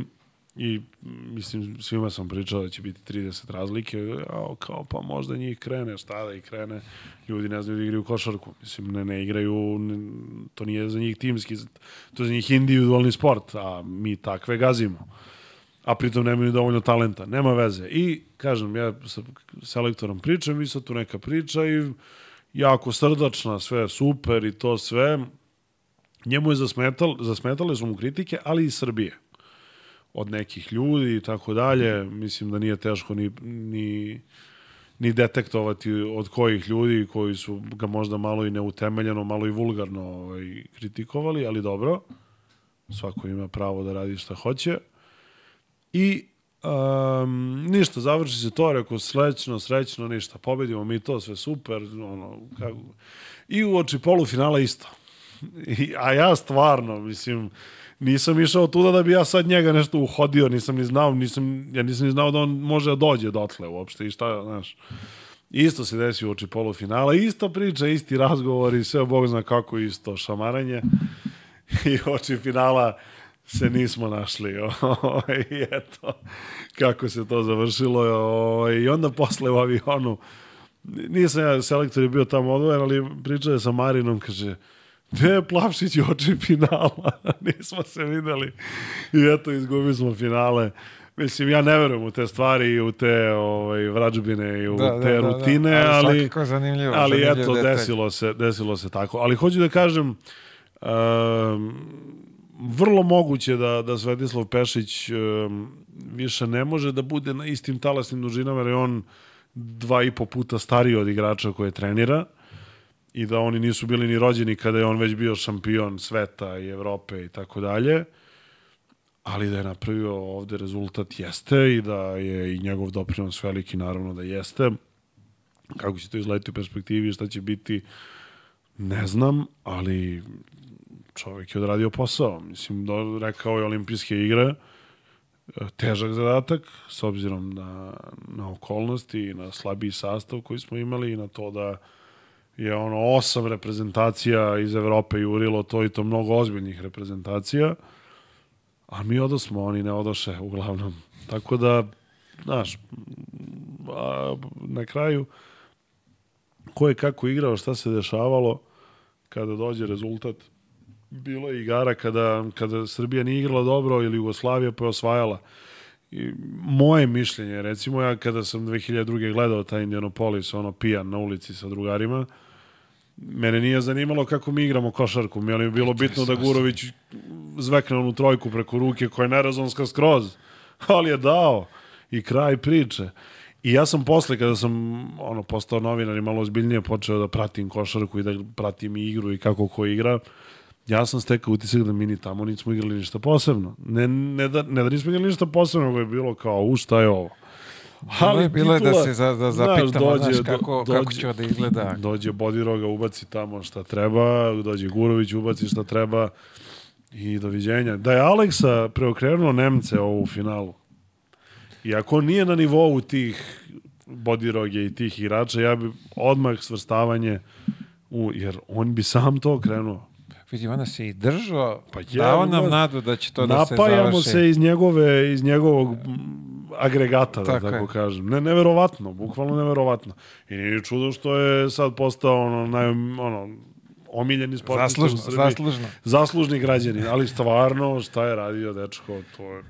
I, mislim, svima sam pričao da će biti 30 razlike, a kao, pa možda njih krene, šta da ih krene, ljudi ne znaju da igraju košarku, mislim, ne, ne igraju, ne, to nije za njih timski, to je za njih individualni sport, a mi takve gazimo a pritom nemaju dovoljno talenta. Nema veze. I, kažem, ja sa selektorom pričam i sad tu neka priča i jako srdačna, sve super i to sve. Njemu je zasmetal, zasmetale su mu kritike, ali i Srbije. Od nekih ljudi i tako dalje. Mislim da nije teško ni, ni, ni detektovati od kojih ljudi koji su ga možda malo i neutemeljeno, malo i vulgarno ovaj, kritikovali, ali dobro. Svako ima pravo da radi šta hoće. I um, ništa, završi se to, rekao srećno, srećno, ništa, pobedimo mi to, sve super, ono, kako... I u oči polufinala isto. I, a ja stvarno, mislim, nisam išao tuda da bi ja sad njega nešto uhodio, nisam ni znao, nisam, ja nisam ni znao da on može da dođe dotle uopšte i šta, znaš. Isto se desi u oči polufinala, ista priča, isti razgovor i sve, Bog zna kako isto šamaranje. I oči finala se nismo našli. Ovaj, I eto, kako se to završilo. Ovaj, I onda posle u avionu, nisam ja, selektor je bio tamo odvojen, ali pričao je sa Marinom, kaže, gde je Plavšić oči finala? Nismo se videli. I eto, izgubili smo finale. Mislim, ja ne verujem u te stvari i u te ovaj, vrađbine i u Da, da, te da, da. rutine, Ali ali, svakako zanimljivo, ali zanimljiv eto, detalj. desilo se, desilo se tako. Ali hoću da kažem, um, vrlo moguće da, da Svetislav Pešić um, više ne može da bude na istim talasnim dužinama, jer je on dva i po puta stariji od igrača koje trenira i da oni nisu bili ni rođeni kada je on već bio šampion sveta i Evrope i tako dalje. Ali da je napravio ovde rezultat jeste i da je i njegov doprinos veliki naravno da jeste. Kako će to izgledati u perspektivi šta će biti ne znam ali čovjek je odradio posao mislim do, rekao je olimpijske igre e, težak zadatak s obzirom na, na okolnosti i na slabiji sastav koji smo imali i na to da je ono osam reprezentacija iz Evrope jurilo to i to mnogo ozbiljnih reprezentacija a mi odosmo, oni ne odoše uglavnom. Tako da, znaš, a, na kraju ko je kako igrao, šta se dešavalo kada dođe rezultat. Bilo je igara kada, kada Srbija nije igrala dobro ili Jugoslavija pa je osvajala. I moje mišljenje, recimo ja kada sam 2002. gledao taj Indianapolis, ono pijan na ulici sa drugarima, mene nije zanimalo kako mi igramo košarku. Meni je bilo bitno da Gurović zvekne onu trojku preko ruke koja je nerazonska skroz. Ali je dao. I kraj priče. I ja sam posle, kada sam ono, postao novinar i malo ozbiljnije počeo da pratim košarku i da pratim i igru i kako ko igra, ja sam stekao utisak da mi ni tamo nismo igrali ništa posebno. Ne, ne, da, ne da nismo igrali ništa posebno, nego je bilo kao, u šta je ovo? Ali je bilo je da se za, da znaš, zapitamo, dođe- znaš, kako, do- kako dođe- će da izgleda. Dođe Bodiroga, ubaci tamo šta treba, dođe Gurović, ubaci šta treba i doviđenja. Da je Aleksa preokrenuo Nemce ovu finalu, iako nije na nivou tih Bodiroge i tih igrača, ja bi odmah svrstavanje u, jer on bi sam to krenuo. Vidi, ona se i držao, Pa pa dao je, nam nadu da će to da se Napajamo završi. se iz njegove iz njegovog agregata, da Tako tako, je. kažem. Ne, neverovatno, bukvalno neverovatno. I nije ni čudo što je sad postao ono, naj, ono, omiljeni sportista Zaslužno, u Srbiji. zaslužno. Zaslužni građanin, ali stvarno šta je radio dečko, to je...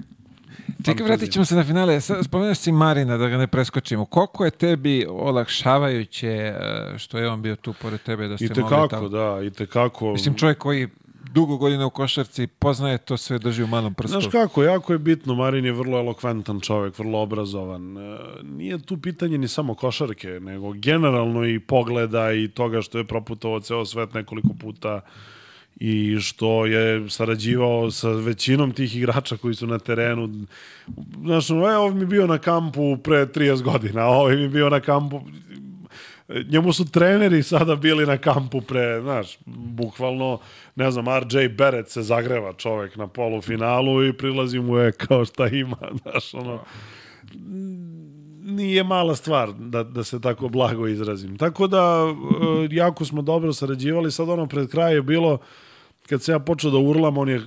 Čekaj, vratit ćemo se na finale. Spomenuš si Marina, da ga ne preskočimo. Koliko je tebi olakšavajuće e, što je on bio tu pored tebe da ste I tekako, tamo? da, i tekako. Mislim, čovjek koji dugo godina u košarci poznaje to sve, drži u malom prstu. Znaš kako, jako je bitno, Marin je vrlo elokventan čovjek, vrlo obrazovan. E, Nije tu pitanje ni samo košarke, nego generalno i pogleda i toga što je proputovao ceo svet nekoliko puta i što je sarađivao sa većinom tih igrača koji su na terenu. Znaš, ono, e, ovaj mi bio na kampu pre 30 godina, ovaj mi bio na kampu njemu su treneri sada bili na kampu pre, znaš, bukvalno, ne znam, RJ Barrett se zagreva čovek na polufinalu i prilazi mu je kao šta ima, znaš, ono, nije mala stvar da, da se tako blago izrazim. Tako da, e, jako smo dobro sarađivali, sad ono pred kraj je bilo, kad se ja počeo da urlam, on je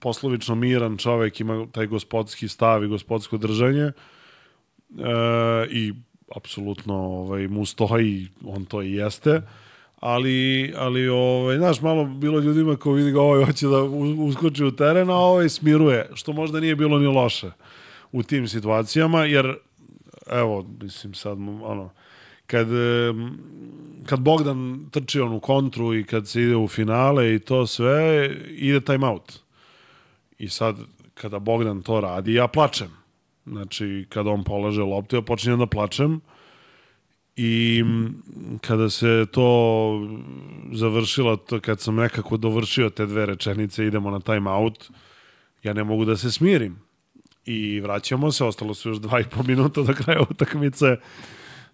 poslovično miran čovek, ima taj gospodski stav i gospodsko držanje, e, i apsolutno ovaj, mu stoji, on to i jeste, ali, ali ovaj, znaš, malo bilo ljudima ko vidi ga ovaj hoće da uskoči u teren, a ovaj smiruje, što možda nije bilo ni loše u tim situacijama, jer evo, mislim sad, ono, kad, em, kad Bogdan trči on u kontru i kad se ide u finale i to sve, ide time out. I sad, kada Bogdan to radi, ja plačem. Znači, kada on polaže loptu, ja počinjem da plačem. I kada se to završilo, to kad sam nekako dovršio te dve rečenice, idemo na time out, ja ne mogu da se smirim. I vraćamo se, ostalo su još dva i po minuta do kraja utakmice.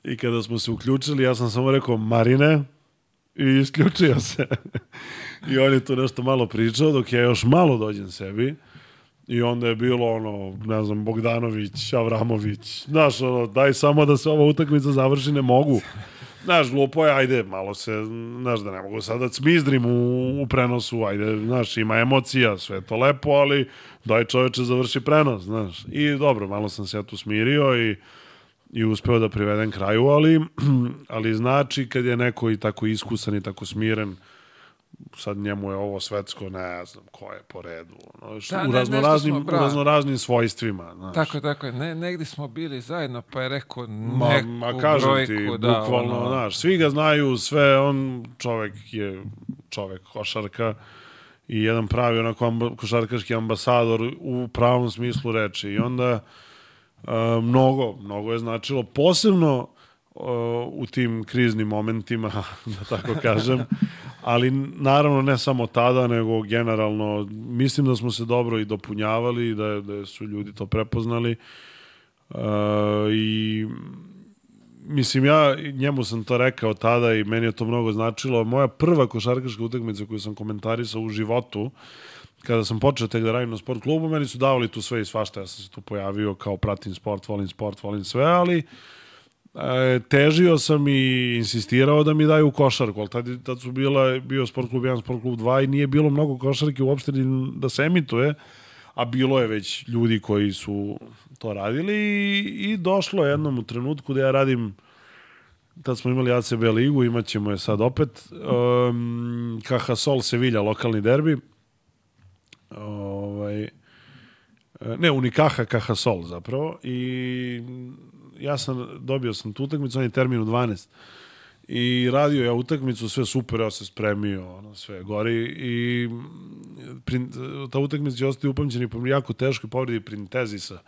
I kada smo se uključili, ja sam samo rekao, Marine, i isključio se. I on je tu nešto malo pričao, dok ja još malo dođem sebi. I onda je bilo ono, ne znam, Bogdanović, Avramović, znaš, ono, daj samo da se ova utakmica završi, ne mogu. Znaš, glupo je, ajde, malo se, znaš, da ne mogu sad da cmizdrim u, u prenosu, ajde, znaš, ima emocija, sve to lepo, ali daj čoveče završi prenos, znaš. I dobro, malo sam se ja tu smirio i i uspeo da privedem kraju, ali, ali znači kad je neko i tako iskusan i tako smiren, sad njemu je ovo svetsko, ne znam ko je po redu, ono, Da, u, ne, raznoraznim, smo, u raznoraznim svojstvima. Znaš. Tako, tako. Ne, negdje smo bili zajedno, pa je rekao Ma, neku ma kažem brojku. ti, da, bukvalno, ono, znaš, svi ga znaju, sve, on čovek je čovek košarka i jedan pravi onako amba, košarkaški ambasador u pravom smislu reči i onda uh, mnogo, mnogo je značilo, posebno uh, u tim kriznim momentima, da tako kažem, ali naravno ne samo tada, nego generalno, mislim da smo se dobro i dopunjavali, da, da su ljudi to prepoznali uh, i mislim ja njemu sam to rekao tada i meni je to mnogo značilo. Moja prva košarkaška utakmica koju sam komentarisao u životu, kada sam počeo tek da radim na sport klubu, meni su davali tu sve i svašta. Ja sam se tu pojavio kao pratim sport, volim sport, volim sve, ali e, težio sam i insistirao da mi daju košarku, ali tad, tad su bila, bio sport klub 1, sport klub 2 i nije bilo mnogo košarke uopšte da se emituje, a bilo je već ljudi koji su to radili i, i došlo je jednom u trenutku da ja radim tad smo imali ACB ligu, imat ćemo je sad opet. Um, KH Sol Sevilla, lokalni derbi. Ovaj, ne, Unikaha KH Sol zapravo. I ja sam, dobio sam tu utakmicu, on je termin u 12. I radio ja utakmicu, sve super, ja se spremio, ono, sve gori i prin, ta utakmica će ostati upamćena po jako teškoj povredi Printezisa,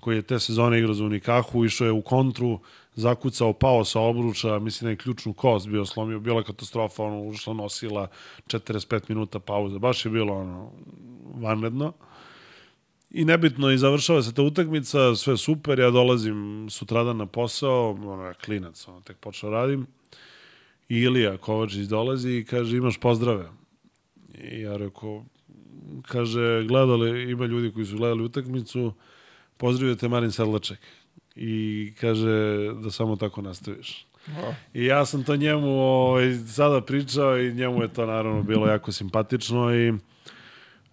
koji je te sezone igrao za Unikahu, išao je u kontru, zakucao, pao sa obruča, mislim da je ključnu kost bio slomio, bila katastrofa, ono, ušla nosila, 45 minuta pauze, baš je bilo ono, vanredno. I nebitno, i završava se ta utakmica, sve super, ja dolazim sutradan na posao, ono je klinac, ono, tek počeo radim. I Ilija Kovačić dolazi i kaže, imaš pozdrave. I ja rekao, kaže, gledali, ima ljudi koji su gledali utakmicu, pozdravite Marin Sedlaček. I kaže da samo tako nastaviš. O, I ja sam to njemu ovaj, sada pričao i njemu je to naravno bilo jako simpatično i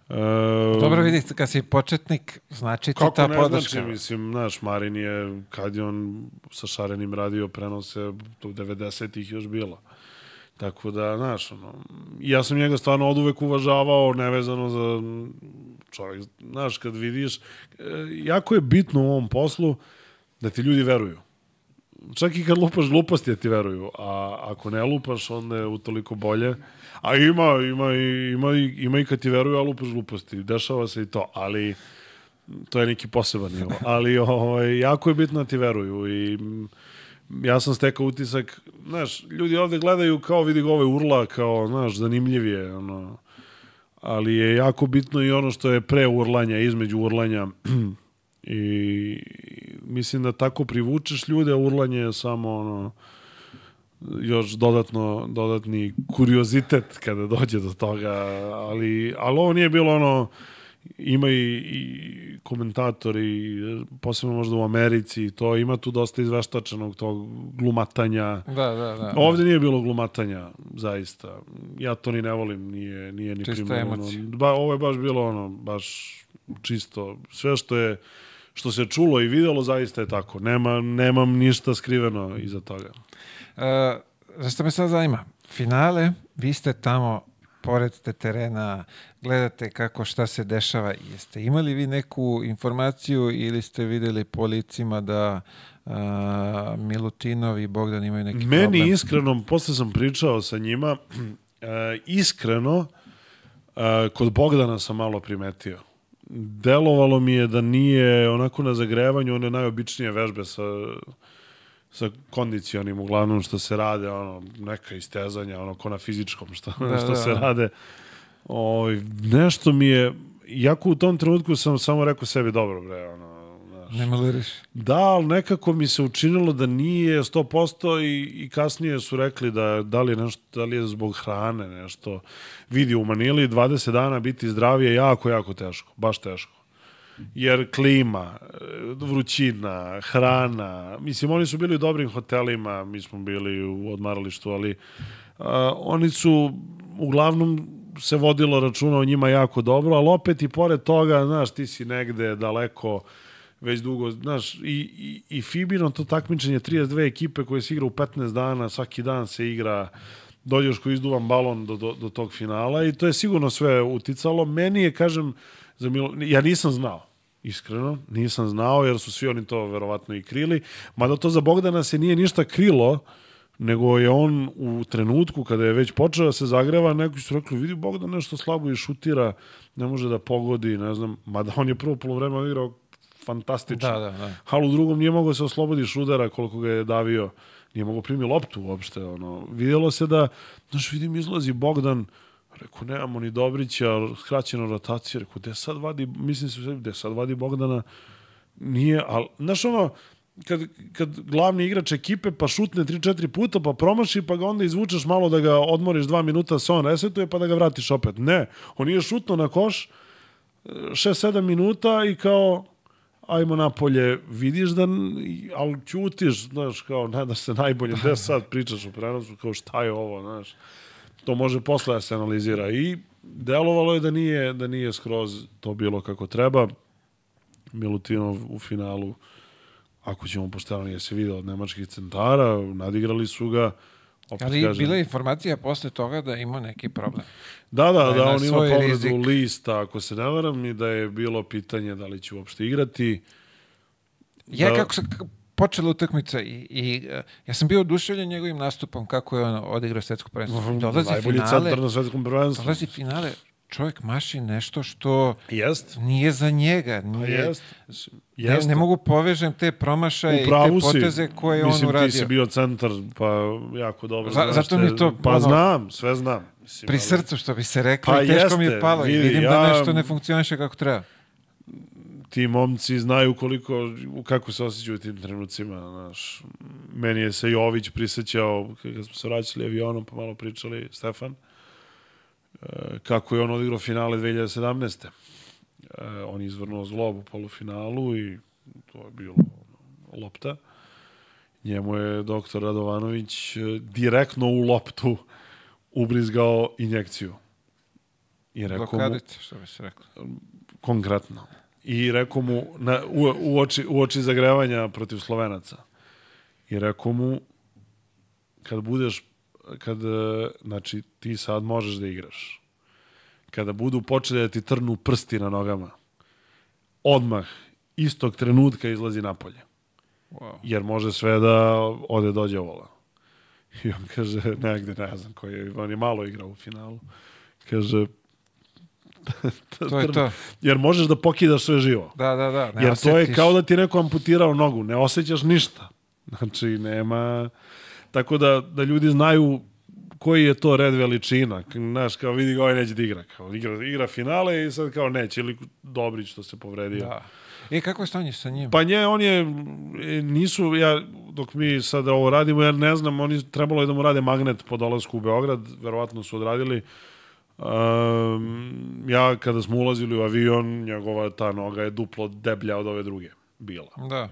e, Dobro vidite, kad si početnik, znači ti kako ta ne podrška. znači, mislim, naš Marin je, kad je on sa Šarenim radio prenose, to u 90-ih još bilo. Tako da, znaš, ono, ja sam njega stvarno od uvek uvažavao, nevezano za čovjek, znaš, kad vidiš, e, jako je bitno u ovom poslu da ti ljudi veruju. Čak i kad lupaš gluposti da ti veruju, a ako ne lupaš, onda je utoliko bolje. A ima, ima, ima, ima i kad ti veruju, a lupaš gluposti. Dešava se i to, ali to je neki poseban nivo. Ali ovaj, jako je bitno da ti veruju i mm, ja sam stekao utisak, znaš, ljudi ovde gledaju kao vidi ove urla, kao, znaš, zanimljiv je, ono, ali je jako bitno i ono što je pre urlanja, između urlanja i mislim da tako privučeš ljude, a urlanje je samo ono još dodatno, dodatni kuriozitet kada dođe do toga, ali, ali ovo nije bilo ono, ima i, i komentatori, posebno možda u Americi, to ima tu dosta izveštačenog tog glumatanja. Da, da, da. Ovde nije bilo glumatanja, zaista. Ja to ni ne volim, nije, nije ni Čista emocija. Ba, ovo je baš bilo ono, baš čisto. Sve što je što se čulo i videlo zaista je tako. Nema, nemam ništa skriveno iza toga. E, znaš što me sad zanima? Finale, vi ste tamo pored te terena, gledate kako šta se dešava. Jeste imali vi neku informaciju ili ste videli po licima da a, Milutinov i Bogdan imaju neki Meni problem? iskreno, posle sam pričao sa njima, e, iskreno, e, kod Bogdana sam malo primetio. Delovalo mi je da nije onako na zagrevanju one najobičnije vežbe sa, sa kondicionim uglavnom što se rade, ono, neka istezanja, ono, ko na fizičkom što, Da, što da, se da. rade. O, nešto mi je, jako u tom trenutku sam samo rekao sebi, dobro bre, ono, znaš, Ne maliriš. Da, ali nekako mi se učinilo da nije 100% i, i kasnije su rekli da, da, li je nešto, da li je zbog hrane nešto. Vidi, u Manili 20 dana biti zdrav je jako, jako teško. Baš teško. Jer klima, vrućina, hrana, mislim, oni su bili u dobrim hotelima, mi smo bili u odmaralištu, ali a, oni su uglavnom se vodilo računa o njima jako dobro, ali opet i pored toga, znaš, ti si negde daleko, već dugo, znaš, i, i, i Fibino to takmičenje 32 ekipe koje se igra u 15 dana, svaki dan se igra, dođeš ko izduvan balon do, do, do tog finala i to je sigurno sve uticalo. Meni je, kažem, za Milo, ja nisam znao, iskreno, nisam znao jer su svi oni to verovatno i krili, mada to za Bogdana se nije ništa krilo, nego je on u trenutku kada je već počeo da se zagreva, neki su rekli, vidi Bogdan nešto slabo i šutira, ne može da pogodi, ne znam, mada on je prvo polovreme odigrao fantastično. Da, da, da. Ali u drugom nije mogao se oslobodi šudera koliko ga je davio. Nije mogao primi loptu uopšte. Ono. Vidjelo se da, znaš, vidim, izlazi Bogdan, rekao, nemamo ni Dobrića, skraćena rotacija, rekao, gde sad vadi, mislim se, gde sad vadi Bogdana, nije, ali, znaš ono, kad, kad glavni igrač ekipe pa šutne 3-4 puta, pa promaši, pa ga onda izvučeš malo da ga odmoriš dva minuta, se on resetuje, pa da ga vratiš opet. Ne, on nije šutno na koš, 6-7 minuta i kao ajmo napolje, vidiš da, ali ćutiš, znaš, kao, nadaš se najbolje, gde sad pričaš o prenosu, kao šta je ovo, znaš. To može posle da se analizira i delovalo je da nije, da nije skroz to bilo kako treba. Milutinov u finalu, ako ćemo pošteno, nije se video od nemačkih centara, nadigrali su ga. Opet Ali kažem, bila je informacija posle toga da ima neki problem. Da, da, da, na on ima povredu rizik. lista, ako se ne varam, i da je bilo pitanje da li će uopšte igrati. Ja Da. kako se počela utakmica i, i e, ja sam bio oduševljen njegovim nastupom kako je on odigrao svetsko prvenstvo. Dolazi Najbolji finale, centar na svetskom prvenstvu. dolazi finale, čovjek maši nešto što Jest, nije za njega. Nije, jest. Ne, jest. ne mogu povežem te promašaje i te pravu si. poteze koje je on Mislim, uradio. ti si bio centar, pa jako dobro Za- zato mi je to Pa ono- znam, sve znam. Mislim, Pri ali- srcu, što bi se reklo, Pa teško mi je jeste, palo vidi, vidim da ja- nešto ne funkcioniše kako treba. Ti momci znaju koliko, kako se osjećaju u tim trenucima, znaš. Meni je se Jović prisjećao, kada smo se vraćali avionom, pa malo pričali, Stefan, e, kako je on odigrao finale 2017. E, on je izvrnuo zglob u polufinalu i to je bilo lopta. Njemu je doktor Radovanović e, direktno u loptu ubrizgao injekciju. I rekao mu, Blokadite, što bi se reklo. konkretno. I rekao mu, na, u, u, oči, u oči zagrevanja protiv Slovenaca. I rekao mu, kad budeš, kad, e, znači, ti sad možeš da igraš. Kada budu počeli da ti trnu prsti na nogama, odmah, istog trenutka izlazi napolje. Wow. Jer može sve da ode dođe ovola. I on kaže, negde, ne znam koji je, on je malo igrao u finalu. Kaže, To je to. jer možeš da pokidaš sve živo. Da, da, da. ne Jer to je osjetiš. kao da ti neko amputirao nogu, ne osjećaš ništa. Znači, nema... Tako da, da ljudi znaju koji je to red veličina. Znaš, kao vidi ga, ovaj neće da igra. Kao, igra, igra finale i sad kao neće. Ili Dobrić što se povredio. Da. I kako je stanje sa njim? Pa nje, on je, e, nisu, ja, dok mi sad ovo radimo, ja ne znam, oni trebalo je da mu rade magnet po dolasku u Beograd, verovatno su odradili. Um, ja, kada smo ulazili u avion, njegova ta noga je duplo deblja od ove druge bila. Da.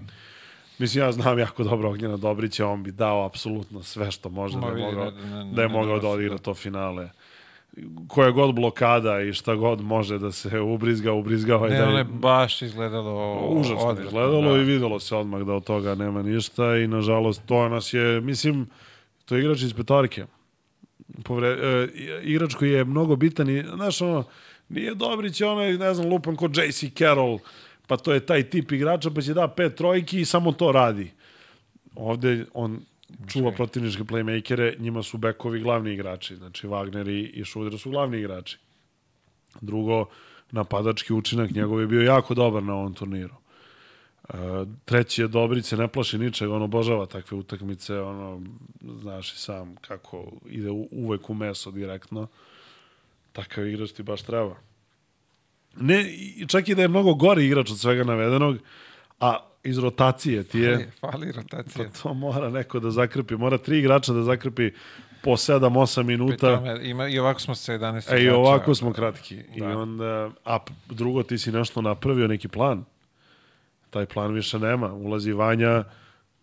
Mislim, ja znam jako dobro Ognjena Dobrića, on bi dao apsolutno sve što može Ma da je mogao, ne- ne- da je mogao da odigra da. to finale. Koja god blokada i šta god može da se ubrizga, ubrizgao je Ne, da ono je baš izgledalo užasno odvratno, izgledalo da. i videlo se odmah da od toga nema ništa i nažalost to nas je, mislim, to je igrač iz petorke. Povre, e, igrač koji je mnogo bitan i, znaš, ono, nije Dobrić, onaj, ne znam, lupan kod J.C. Carroll, pa to je taj tip igrača, pa će da pet trojki i samo to radi. Ovde on čuva protivničke playmakere, njima su bekovi glavni igrači, znači Wagner i, i Šuder su glavni igrači. Drugo, napadački učinak njegov je bio jako dobar na ovom turniru. Treći je Dobrić se ne plaši ničega, on obožava takve utakmice, ono, znaš i sam kako ide u, uvek u meso direktno. Takav igrač ti baš treba. Ne, i čak i da je mnogo gori igrač od svega navedenog, a iz rotacije ti je... Fali, fali Pa rotacija. to mora neko da zakrpi, mora tri igrača da zakrpi po 7-8 Pri minuta. tome, ima, I ovako smo sa 11 E, i igrača. ovako smo kratki. I Da. onda, a drugo, ti si nešto napravio, neki plan. Taj plan više nema. Ulazi Vanja,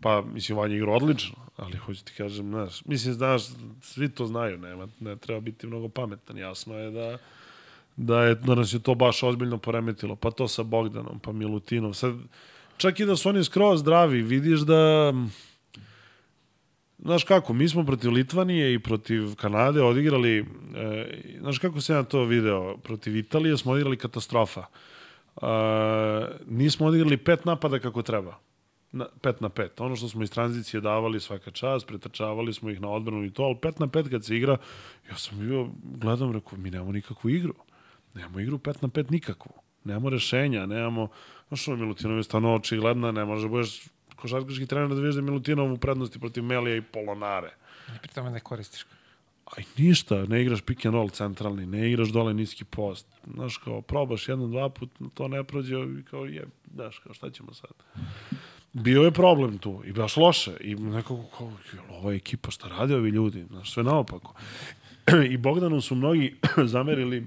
pa, mislim, Vanja igra odlično, ali hoću ti kažem, znaš, mislim, znaš, svi to znaju, nema, ne treba biti mnogo pametan. Jasno je da, da, je, da nas je to baš ozbiljno poremetilo. Pa to sa Bogdanom, pa Milutinom. Sad, čak i da su oni skroz zdravi, vidiš da... Znaš kako, mi smo protiv Litvanije i protiv Kanade odigrali, e, znaš kako se ja to video, protiv Italije smo odigrali katastrofa. Nismo odigrali pet napada kako treba. Na, pet na pet. Ono što smo iz tranzicije davali svaka čast, pretrčavali smo ih na odbranu i to, ali pet na pet kad se igra, ja sam bio, gledam, rekao, mi nemamo nikakvu igru. Nemamo igru pet na pet nikakvu. Nemamo rešenja, nemamo... Znaš, ono, Milutinov je stvarno očigledna, ne može budeš košarkaški trener da vidiš da je Milutinov u prednosti protiv Melija i Polonare. I pri tome ne koristiš. Aj ništa, ne igraš pick and roll centralni, ne igraš dole niski post. Znaš, kao, probaš jednom, dva put, to ne prođe i kao, je, znaš, kao, šta ćemo sad? Bio je problem tu i baš loše. I nekako, kao, ova ekipa, šta rade ovi ljudi? Znaš, sve naopako. I Bogdanu su mnogi zamerili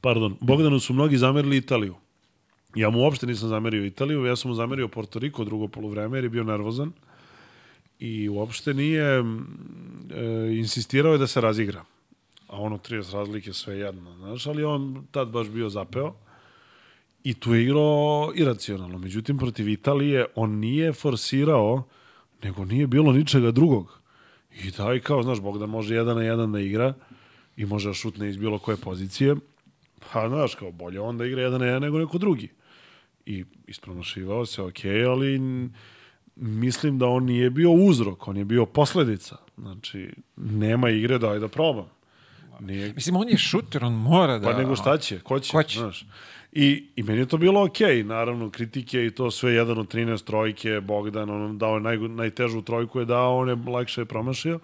pardon, Bogdanu su mnogi zamerili Italiju. Ja mu uopšte nisam zamerio Italiju, ja sam mu zamerio Porto Riko drugo polovreme jer je bio nervozan i uopšte nije e, insistirao je da se razigra. A ono 30 razlike sve jedno, znaš, ali on tad baš bio zapeo i tu je igrao iracionalno. Međutim, protiv Italije on nije forsirao, nego nije bilo ničega drugog. I daj kao, znaš, Bogdan može jedan na jedan da igra i može da šutne iz bilo koje pozicije. Pa, znaš, kao bolje onda igra jedan na jedan nego neko drugi. I ispromašivao se, ok, ali n- mislim da on nije bio uzrok, on je bio posledica. Znači, nema igre, daj da probam. Nije, Mislim, on je šuter, on mora da... pa nego šta će, ko će, Ko će? znaš. I, I meni je to bilo okej, naravno, kritike i to sve, jedan od 13 trojke, Bogdan, on dao naj, najtežu trojku je dao, on je lakše je promašio,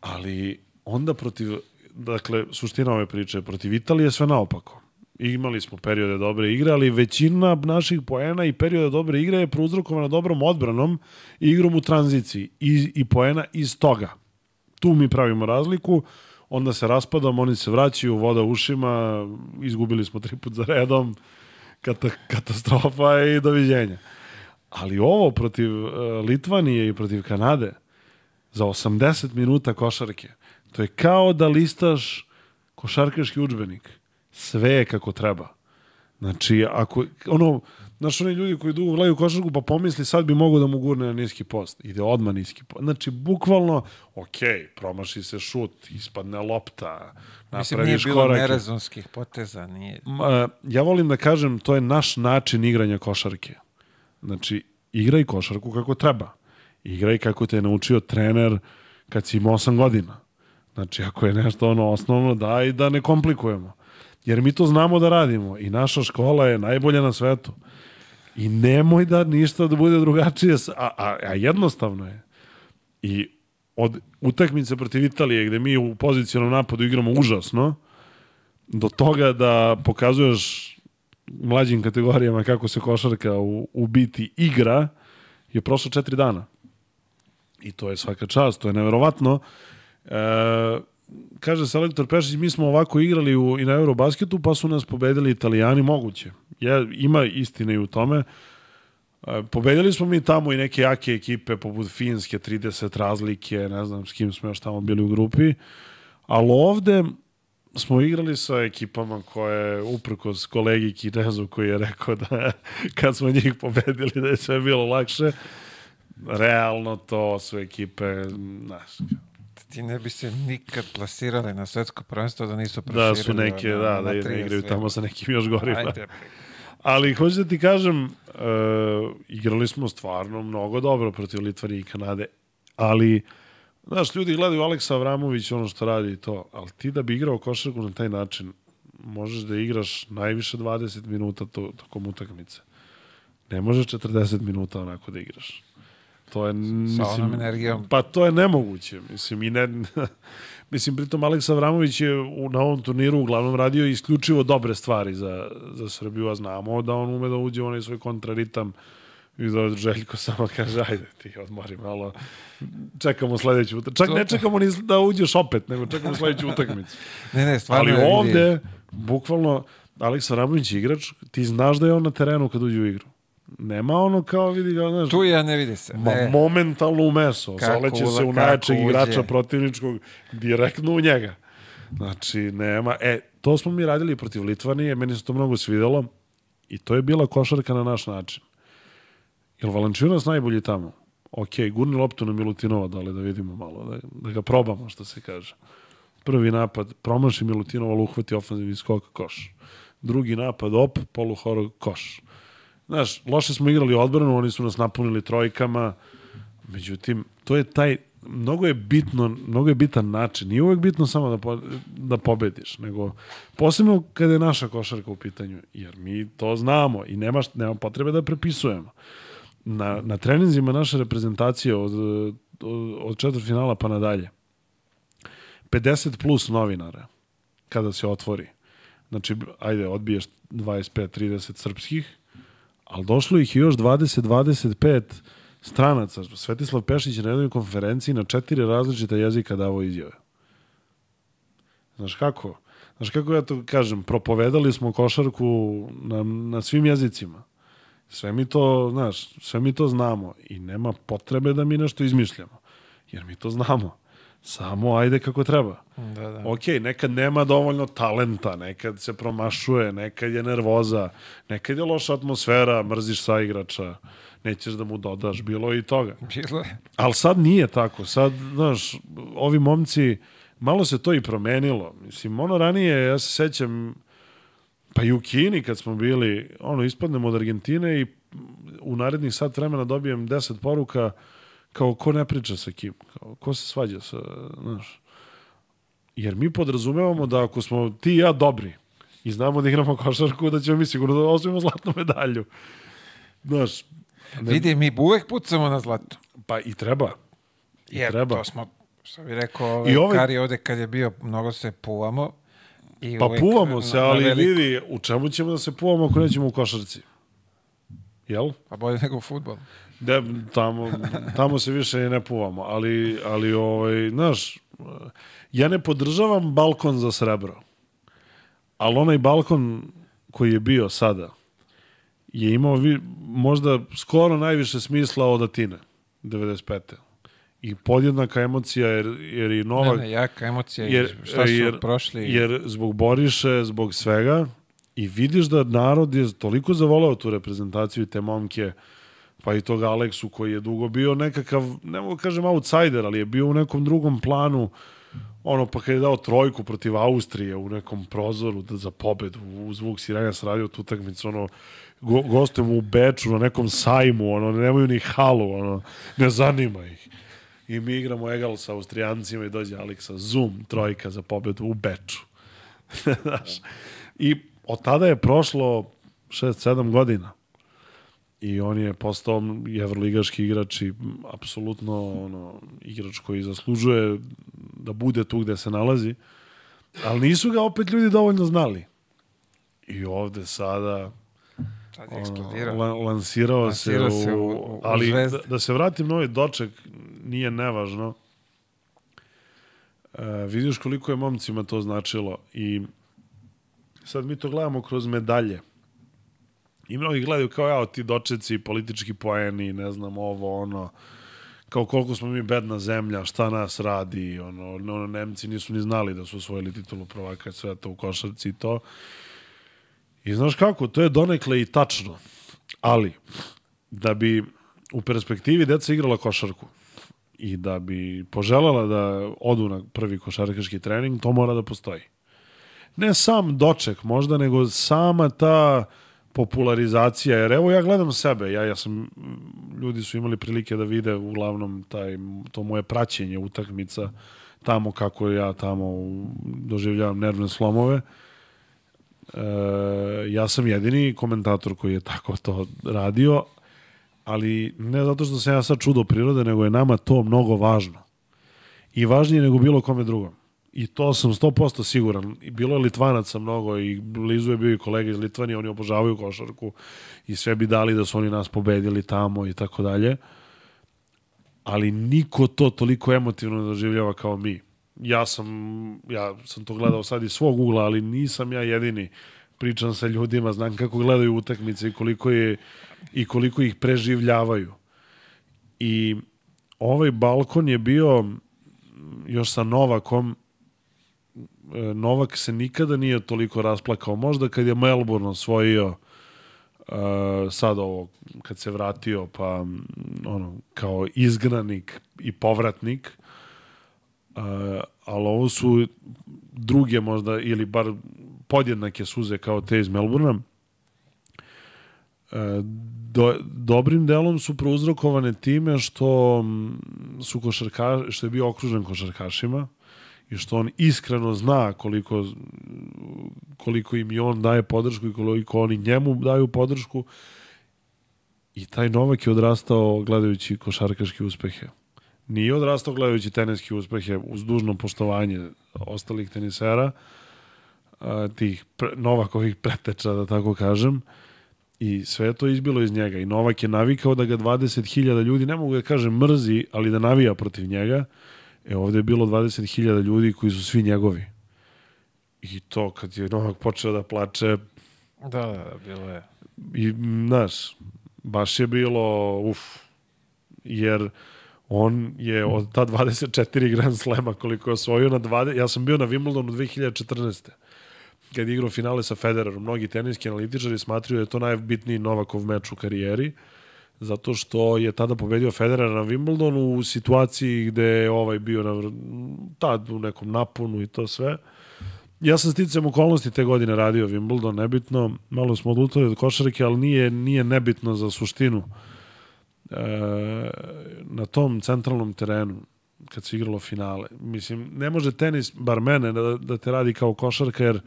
ali onda protiv, dakle, suština ove priče, protiv Italije je sve naopako. Imali smo periode dobre igre, ali većina naših poena i perioda dobre igre je prouzrokovana dobrom odbranom i igrom u tranziciji i, i poena iz toga. Tu mi pravimo razliku, onda se raspadamo, oni se vraćaju, voda ušima, izgubili smo tri put za redom, kata, katastrofa i doviđenja. Ali ovo protiv uh, Litvanije i protiv Kanade, za 80 minuta košarke, to je kao da listaš košarkaški udžbenik. Sve je kako treba. Znači, ako, ono, znaš, oni ljudi koji dugo gledaju košarku, pa pomisli sad bi mogo da mu gurne na niski post. Ide odmah niski post. Znači, bukvalno, ok, promaši se šut, ispadne lopta, Mislim, nije bilo korake. nerezonskih poteza, nije. Ma, ja volim da kažem, to je naš način igranja košarke. Znači, igraj košarku kako treba. Igraj kako te je naučio trener kad si imao 8 godina. Znači, ako je nešto ono osnovno, daj da ne komplikujemo. Jer mi to znamo da radimo i naša škola je najbolja na svetu. I nemoj da ništa da bude drugačije, a, a, a jednostavno je. I od utakmice protiv Italije, gde mi u pozicionom napadu igramo užasno, do toga da pokazuješ mlađim kategorijama kako se košarka u, u biti igra, je prošlo četiri dana. I to je svaka čast, to je neverovatno. E, kaže selektor Pešić, mi smo ovako igrali u, i na Eurobasketu, pa su nas pobedili Italijani, moguće. Je, ima istine i u tome. E, pobedili smo mi tamo i neke jake ekipe, poput Finske, 30 razlike, ne znam s kim smo još tamo bili u grupi, ali ovde smo igrali sa ekipama koje, uprkos kolegi Kinezu koji je rekao da kad smo njih pobedili da je sve bilo lakše, realno to su ekipe, znaš, Ti ne bi se nikad plasirali na svetsko prvenstvo da nisu proširili. da su neke, na- da, na da ne 30 igraju tamo sa nekim još gorima. Ajde. Ali hoću da ti kažem, uh, igrali smo stvarno mnogo dobro protiv Litvanije i Kanade, ali znaš, ljudi gledaju Aleksa Avramović ono što radi i to, ali ti da bi igrao košarku na taj način, možeš da igraš najviše 20 minuta to, tokom utakmice. Ne možeš 40 minuta onako da igraš. To je, mislim, onom energijom. Pa to je nemoguće. Mislim, i ne, mislim, pritom Aleksa Avramović je u, na ovom turniru uglavnom radio isključivo dobre stvari za, za Srbiju, a znamo da on ume da uđe u onaj svoj kontraritam i da Željko samo kaže, ajde ti odmori malo, čekamo sledeću utakmicu. Čak ne čekamo ni da uđeš opet, nego čekamo sledeću utakmicu. Ne, ne, stvarno Ali ovde, bukvalno, Aleksa Avramović je igrač, ti znaš da je on na terenu kad uđe u igru. Nema ono kao, vidi ga, znaš, Tu ja ne vidi se. Ma, Ne. momentalno u meso. Zaleće se u najjačeg igrača protivničkog direktno u njega. Znači, nema... E, to smo mi radili protiv Litvanije, meni se to mnogo svidelo i to je bila košarka na naš način. Jel Valančiunas najbolji tamo? Ok, gurni loptu na Milutinova, da li da vidimo malo, da, da ga probamo, što se kaže. Prvi napad, promaši Milutinova, ali uhvati ofenzivni skok, koš. Drugi napad, op, poluhoro, koš. Znaš, loše smo igrali odbranu, oni su nas napunili trojkama, međutim, to je taj, mnogo je bitno, mnogo je bitan način. Nije uvek bitno samo da, po, da pobediš, nego posebno kada je naša košarka u pitanju, jer mi to znamo i nema, nema potrebe da prepisujemo. Na, na treninzima naše reprezentacije od, od, od četvrtfinala pa nadalje, 50 plus novinara kada se otvori. Znači, ajde, odbiješ 25-30 srpskih, ali došlo ih još 20-25 stranaca. Svetislav Pešić na jednoj konferenciji na četiri različita jezika davo izjave. Znaš kako? Znaš kako ja to kažem? Propovedali smo košarku na, na svim jezicima. Sve mi to, znaš, sve mi to znamo i nema potrebe da mi nešto izmišljamo. Jer mi to znamo. Samo ajde kako treba. Da, da. Ok, nekad nema dovoljno talenta, nekad se promašuje, nekad je nervoza, nekad je loša atmosfera, mrziš sa igrača, nećeš da mu dodaš, bilo je i toga. Bilo je. Ali sad nije tako, sad, znaš, ovi momci, malo se to i promenilo. Mislim, ono ranije, ja se sećam, pa i u Kini kad smo bili, ono, ispadnemo od Argentine i u narednih sat vremena dobijem 10 poruka kao ko ne priča sa kim, kao ko se svađa sa, znaš. Jer mi podrazumevamo da ako smo ti i ja dobri i znamo da igramo košarku, da ćemo mi sigurno da osvojimo zlatnu medalju. Znaš, ne, Vidi, mi uvek pucamo na zlato. pa i treba. I Jer treba. to smo, što bi rekao, ovaj, I ovaj- Kari ovde kad je bio, mnogo se puvamo I Pa uvek puvamo se, na- na ali veliko. vidi, u čemu ćemo da se puvamo ako nećemo u košarci? Jel? Pa bolje nego u futbolu. De, tamo, tamo se više i ne puvamo, ali, ali ovaj, znaš, ja ne podržavam balkon za srebro, ali onaj balkon koji je bio sada je imao vi, možda skoro najviše smisla od Atine, 95. I podjednaka emocija, jer, jer i Ne, Novak... ne, jaka emocija. Jer, šta su jer, prošli? Jer zbog Boriše, zbog svega, i vidiš da narod je toliko zavoleo tu reprezentaciju i te momke, pa i tog Aleksu koji je dugo bio nekakav, ne mogu da kažem outsider, ali je bio u nekom drugom planu, ono pa kad je dao trojku protiv Austrije u nekom prozoru da za pobedu u zvuk siranja se radio tu utakmicu ono go, gostujemo u Beču na nekom sajmu ono nemaju ni halu ono ne zanima ih. I mi igramo egal sa Austrijancima i dođe Aleksa zoom trojka za pobedu u Beču. Znaš, i od tada je prošlo 6-7 godina i on je postao evroligaški igrač i apsolutno ono, igrač koji zaslužuje da bude tu gde se nalazi, ali nisu ga opet ljudi dovoljno znali. I ovde sada Sad je ono, eksplodirao. la, lansirao, Lansirao se, se u, u- u ali da, Zvezdi. da se vratim na ovaj doček, nije nevažno. E, vidiš koliko je momcima to značilo i sad mi to gledamo kroz medalje. I mnogi gledaju kao ja, ti dočeci, politički poeni, ne znam, ovo, ono, kao koliko smo mi bedna zemlja, šta nas radi, ono, ono Nemci nisu ni znali da su osvojili titulu prvaka sveta u košarci i to. I znaš kako, to je donekle i tačno, ali da bi u perspektivi deca igrala košarku i da bi poželjela da odu na prvi košarkaški trening, to mora da postoji. Ne sam doček možda, nego sama ta popularizacija, jer evo ja gledam sebe, ja, ja sam, ljudi su imali prilike da vide uglavnom taj, to moje praćenje utakmica, tamo kako ja tamo doživljavam nervne slomove. E, ja sam jedini komentator koji je tako to radio, ali ne zato što sam ja sad čudo prirode, nego je nama to mnogo važno. I važnije nego bilo kome drugom. I to sam 100% siguran. I bilo je Litvanaca mnogo i blizu je bio i kolega iz Litvanije, oni obožavaju košarku i sve bi dali da su oni nas pobedili tamo i tako dalje. Ali niko to toliko emotivno doživljava kao mi. Ja sam, ja sam to gledao sad iz svog ugla, ali nisam ja jedini. Pričam sa ljudima, znam kako gledaju utakmice i koliko je i koliko ih preživljavaju. I ovaj balkon je bio još sa Novakom Novak se nikada nije toliko rasplakao. Možda kad je Melbourne osvojio uh, sad ovo, kad se vratio, pa mm, ono, kao izgranik i povratnik, uh, ali ovo su druge možda, ili bar podjednake suze kao te iz Melbournea. E, do, dobrim delom su prouzrokovane time što mm, su košarka, što je bio okružen košarkašima i što on iskreno zna koliko koliko im i on daje podršku i koliko oni njemu daju podršku i taj Novak je odrastao gledajući košarkaške uspehe. Nije odrastao gledajući teniske uspehe uz dužno poštovanje ostalih tenisera, tih pre, Novakovih preteča, da tako kažem, I sve to izbilo iz njega. I Novak je navikao da ga 20.000 ljudi, ne mogu da kažem mrzi, ali da navija protiv njega. E ovde je bilo 20.000 ljudi koji su svi njegovi. I to kad je Novak počeo da plače, Da, da, da, bilo je. i, znaš, baš je bilo, uf, jer on je od ta 24 Grand Slema koliko je osvojio na 20, ja sam bio na Wimbledonu 2014 kad je igrao finale sa Federerom. Mnogi teniski analitičari smatraju da je to najbitniji Novakov meč u karijeri, zato što je tada pobedio Federer na Wimbledonu u situaciji gde je ovaj bio na, tad u nekom naponu i to sve. Ja sam sticam okolnosti te godine radio Wimbledon, nebitno, malo smo odlutali od košarke, ali nije, nije nebitno za suštinu. E, na tom centralnom terenu, kad se igralo finale, mislim, ne može tenis, bar mene, da, da te radi kao košarka, jer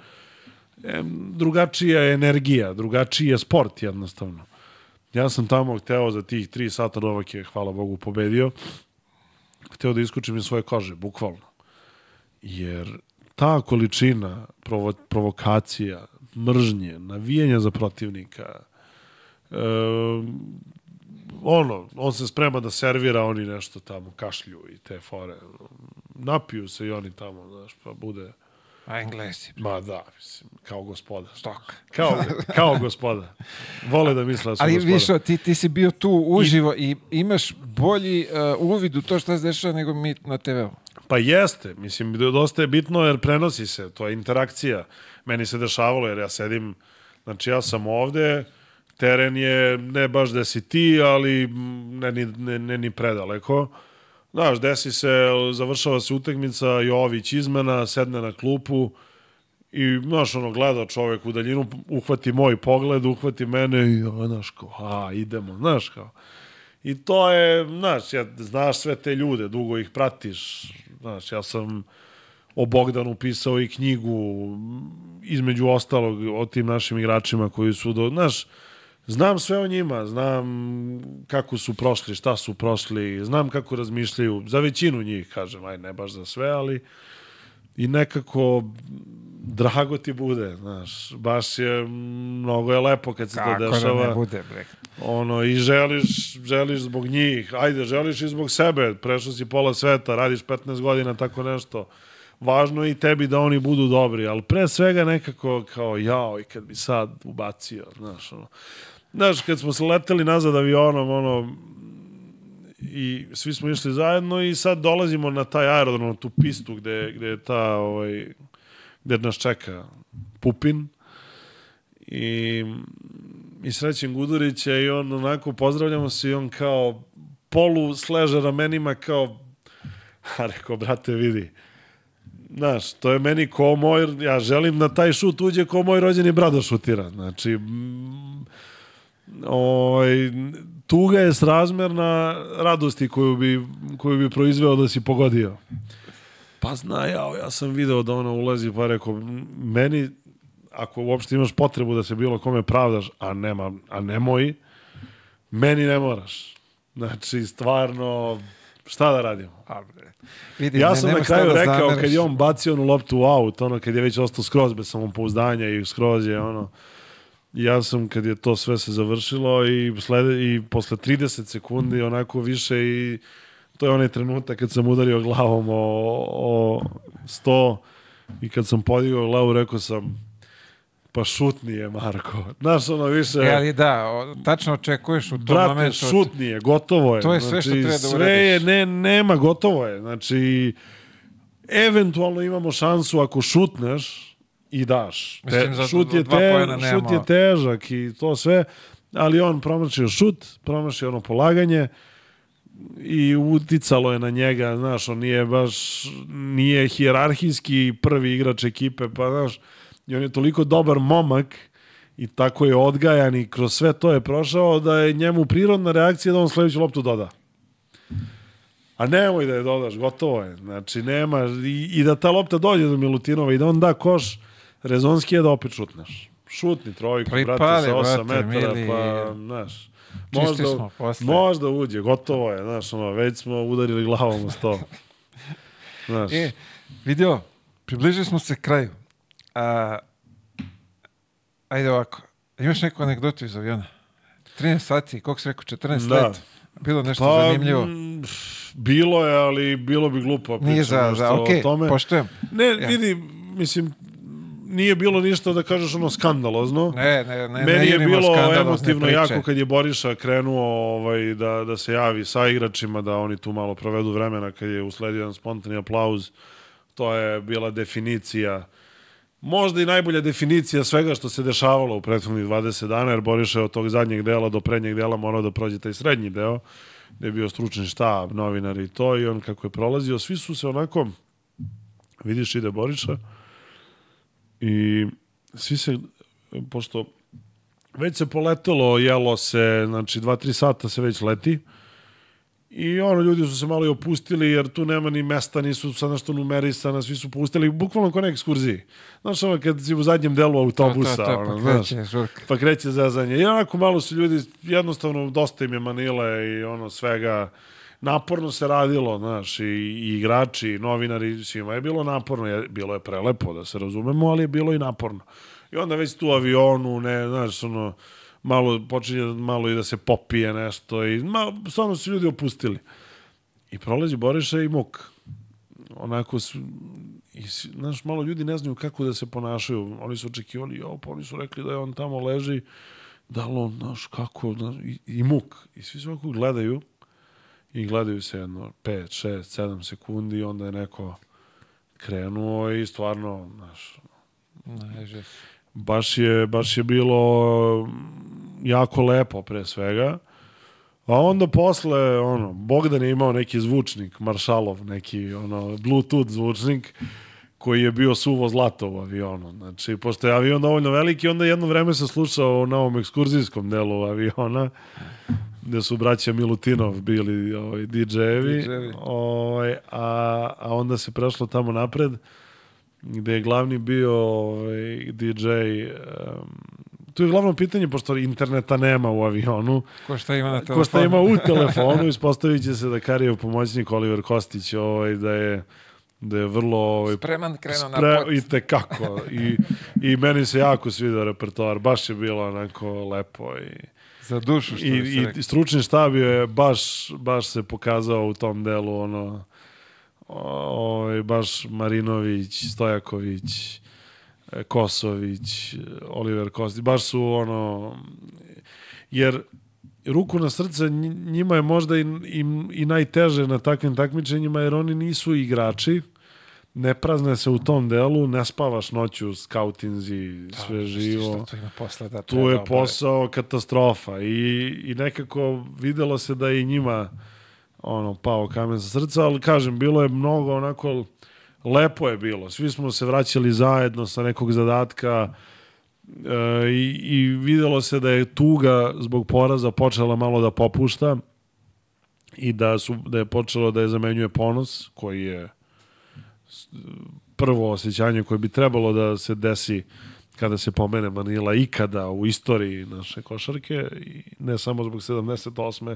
em, drugačija je energija, drugačiji je sport jednostavno. Ja sam tamo hteo za tih tri sata Novak je, hvala Bogu, pobedio. Hteo da iskučim iz svoje kože, bukvalno. Jer ta količina provo, provokacija, mržnje, navijanja za protivnika, e, ono, on se sprema da servira, oni nešto tamo kašlju i te fore. Napiju se i oni tamo, znaš, pa bude... A Englesi. Ma da, mislim, kao gospoda. Stok. Kao, kao gospoda. Vole da misle da su Ali gospoda. više, ti, ti si bio tu uživo i, imaš bolji uh, uvid u to šta se dešava nego mi na TV-u. Pa jeste, mislim, dosta je bitno jer prenosi se, to je interakcija. Meni se dešavalo jer ja sedim, znači ja sam ovde, teren je ne baš da si ti, ali ne, ni- ne, ne ni predaleko. Znaš, desi se, završava se utakmica, Jović izmena, sedne na klupu i, znaš, ono, gleda čovek u daljinu, uhvati moj pogled, uhvati mene i, znaš, kao, a, idemo, znaš, kao. I to je, znaš, ja, znaš sve te ljude, dugo ih pratiš. Znaš, ja sam o Bogdanu pisao i knjigu, između ostalog, o tim našim igračima koji su, do, znaš, znam sve o njima, znam kako su prošli, šta su prošli, znam kako razmišljaju, za većinu njih, kažem, aj ne baš za sve, ali i nekako drago ti bude, znaš, baš je, mnogo je lepo kad se to Kako dešava da ne bude, bre. ono i želiš, želiš zbog njih, ajde, želiš i zbog sebe, prešao si pola sveta, radiš 15 godina, tako nešto. Važno je i tebi da oni budu dobri, ali pre svega nekako kao jao i kad bi sad ubacio, znaš, ono. Znaš, kad smo se leteli nazad avionom, ono, i svi smo išli zajedno i sad dolazimo na taj aerodrom, na tu pistu gde, gde je ta, ovaj, gde nas čeka Pupin i i srećem Gudurića i on onako pozdravljamo se i on kao polu sleže ramenima kao a rekao, brate, vidi znaš, to je meni ko moj, ja želim da taj šut uđe ko moj rođeni brat da šutira. Znači, ovaj, tuga je srazmerna radosti koju bi, koju bi proizveo da si pogodio. Pa zna ja, ja sam video da ona ulazi, pa rekao, "M, meni, ako uopšte imaš potrebu da se bilo kome pravdaš, a nema, a nemoj, meni ne moraš. Znači, stvarno, šta da radimo? A, bre. Vidi, Ja ne- sam na nema šta kraju da rekao, zameriš. kad je on bacio onu loptu u aut, ono, kad je već ostao skroz bez samopouzdanja i skroz je, ono, ja sam, kad je to sve se završilo i, slede, i posle 30 sekundi, onako više i to je onaj trenutak kad sam udario glavom o, o sto i kad sam podigao glavu, rekao sam, pa šutni je, Marko. Znaš, ono više... E, ali da, o, tačno očekuješ u tom Brate, momentu. šutni je, gotovo je. To je sve što znači, treba da Sve je, uradiš. ne, nema, gotovo je. Znači, eventualno imamo šansu ako šutneš i daš. Mislim, šut, je te, šut je težak i to sve, ali on promašio šut, promašio ono polaganje i uticalo je na njega, znaš, on nije baš, nije hijerarhijski prvi igrač ekipe, pa znaš, i on je toliko dobar momak i tako je odgajan i kroz sve to je prošao da je njemu prirodna reakcija da on sledeću loptu doda. A nemoj da je dodaš, gotovo je. Znači, nema, i, i da ta lopta dođe do Milutinova i da on da koš, rezonski je da opet šutneš. Šutni trojku, Pripali, brate, sa 8 brate, metara, mili. pa, znaš, možda, smo posle. možda uđe, gotovo je, znaš, ono, već smo udarili glavom u sto. Znaš, E, vidio, približili smo se kraju. A, ajde ovako, imaš neku anegdotu iz aviona? 13 sati, koliko si rekao, 14 Da. let? Bilo nešto pa, zanimljivo? mm, bilo je, ali bilo bi glupo. Nije za, za o ok, tome. poštujem. Ne, Ja. vidi, mislim, nije bilo ništa da kažeš ono skandalozno. Ne, ne, ne, ne Meni je jurimo bilo emotivno priče. jako kad je Boriša krenuo ovaj, da, da se javi sa igračima, da oni tu malo provedu vremena kad je usledio jedan spontani aplauz. To je bila definicija možda i najbolja definicija svega što se dešavalo u prethodnih 20 dana, jer Boriša je od tog zadnjeg dela do prednjeg dela morao da prođe taj srednji deo, gde je bio stručni štab, novinari i to, i on kako je prolazio, svi su se onako, vidiš ide Boriša, i svi se, pošto već se poletelo, jelo se, znači dva, tri sata se već leti, I ono, ljudi su se malo i opustili, jer tu nema ni mesta, nisu sad nešto numerisana, svi su pustili, bukvalno kao na ekskurziji. Znaš, ono, kad si u zadnjem delu autobusa, to, to, ono, pa znaš, kreće žurka. pa kreće zezanje. I onako malo su ljudi, jednostavno, dosta im je manile i ono svega, naporno se radilo, znaš, i, i igrači, i novinari, svima je bilo naporno, je, bilo je prelepo, da se razumemo, ali je bilo i naporno. I onda već tu avionu, ne, znaš, ono, malo, počinje malo i da se popije nešto i malo, stvarno su ljudi opustili. I prolazi Boriša i Muk. Onako su, i, znaš, malo ljudi ne znaju kako da se ponašaju. Oni su očekivali, jo, pa oni su rekli da je on tamo leži, da li on, znaš, kako, znaš, i, i Muk. I svi se ovako gledaju i gledaju se jedno 5, 6, 7 sekundi i onda je neko krenuo i stvarno, znaš, Ne, že- baš je, baš je bilo jako lepo pre svega. A onda posle, ono, Bogdan je imao neki zvučnik, Maršalov, neki, ono, Bluetooth zvučnik, koji je bio suvo zlato u avionu. Znači, pošto je avion dovoljno veliki, onda jedno vreme se slušao na ovom ekskurzijskom delu aviona, gde su braća Milutinov bili ovaj, DJ-evi, DJ-evi. ovaj, a, a onda se prešlo tamo napred, gde je glavni bio ovaj, DJ um, tu je glavno pitanje, pošto interneta nema u avionu, Ko šta ima na telefonu? ko šta ima u telefonu, ispostavit će se da Karijev pomoćnik Oliver Kostić ovaj, da je da je vrlo ovaj, Spreman krenuo spre, na pot. i tekako i, i meni se jako svidio repertoar baš je bilo onako lepo i, Za dušu, što i, bi i, stručni štab je baš, baš se pokazao u tom delu ono ovaj baš Marinović, Stojaković, e, Kosović, Oliver Kostić, baš su ono jer ruku na srce nj- njima je možda i, i, i najteže na takvim takmičenjima jer oni nisu igrači ne prazne se u tom delu, ne spavaš noću, skautinzi, sve živo tu ima posle da tu je posao katastrofa i, i nekako videlo se da je i njima ono pao kamen sa srca, ali kažem, bilo je mnogo onako lepo je bilo. Svi smo se vraćali zajedno sa nekog zadatka e, i, i videlo se da je tuga zbog poraza počela malo da popušta i da su da je počelo da je zamenjuje ponos koji je prvo osjećanje koje bi trebalo da se desi kada se pomene Manila ikada u istoriji naše košarke i ne samo zbog 78.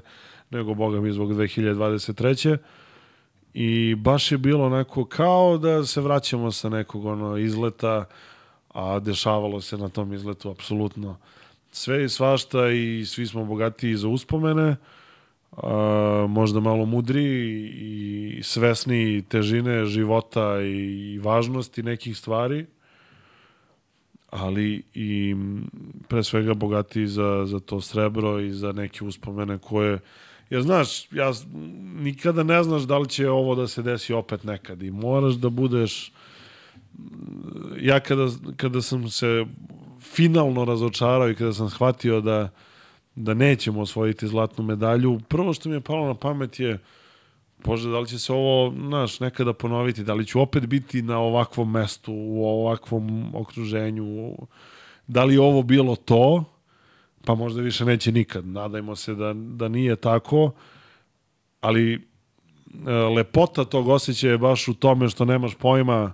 nego boga mi zbog 2023. I baš je bilo onako kao da se vraćamo sa nekog ono izleta, a dešavalo se na tom izletu apsolutno sve i svašta i svi smo bogatiji za uspomene, a, možda malo mudriji i svesni težine života i važnosti nekih stvari, ali i pre svega bogatiji za, za to srebro i za neke uspomene koje Jer znaš, ja nikada ne znaš da li će ovo da se desi opet nekad i moraš da budeš ja kada, kada sam se finalno razočarao i kada sam shvatio da, da nećemo osvojiti zlatnu medalju, prvo što mi je palo na pamet je Bože, da li će se ovo, znaš, nekada ponoviti, da li ću opet biti na ovakvom mestu, u ovakvom okruženju, da li ovo bilo to, pa možda više neće nikad. Nadajmo se da, da nije tako, ali e, lepota tog osjećaja je baš u tome što nemaš pojma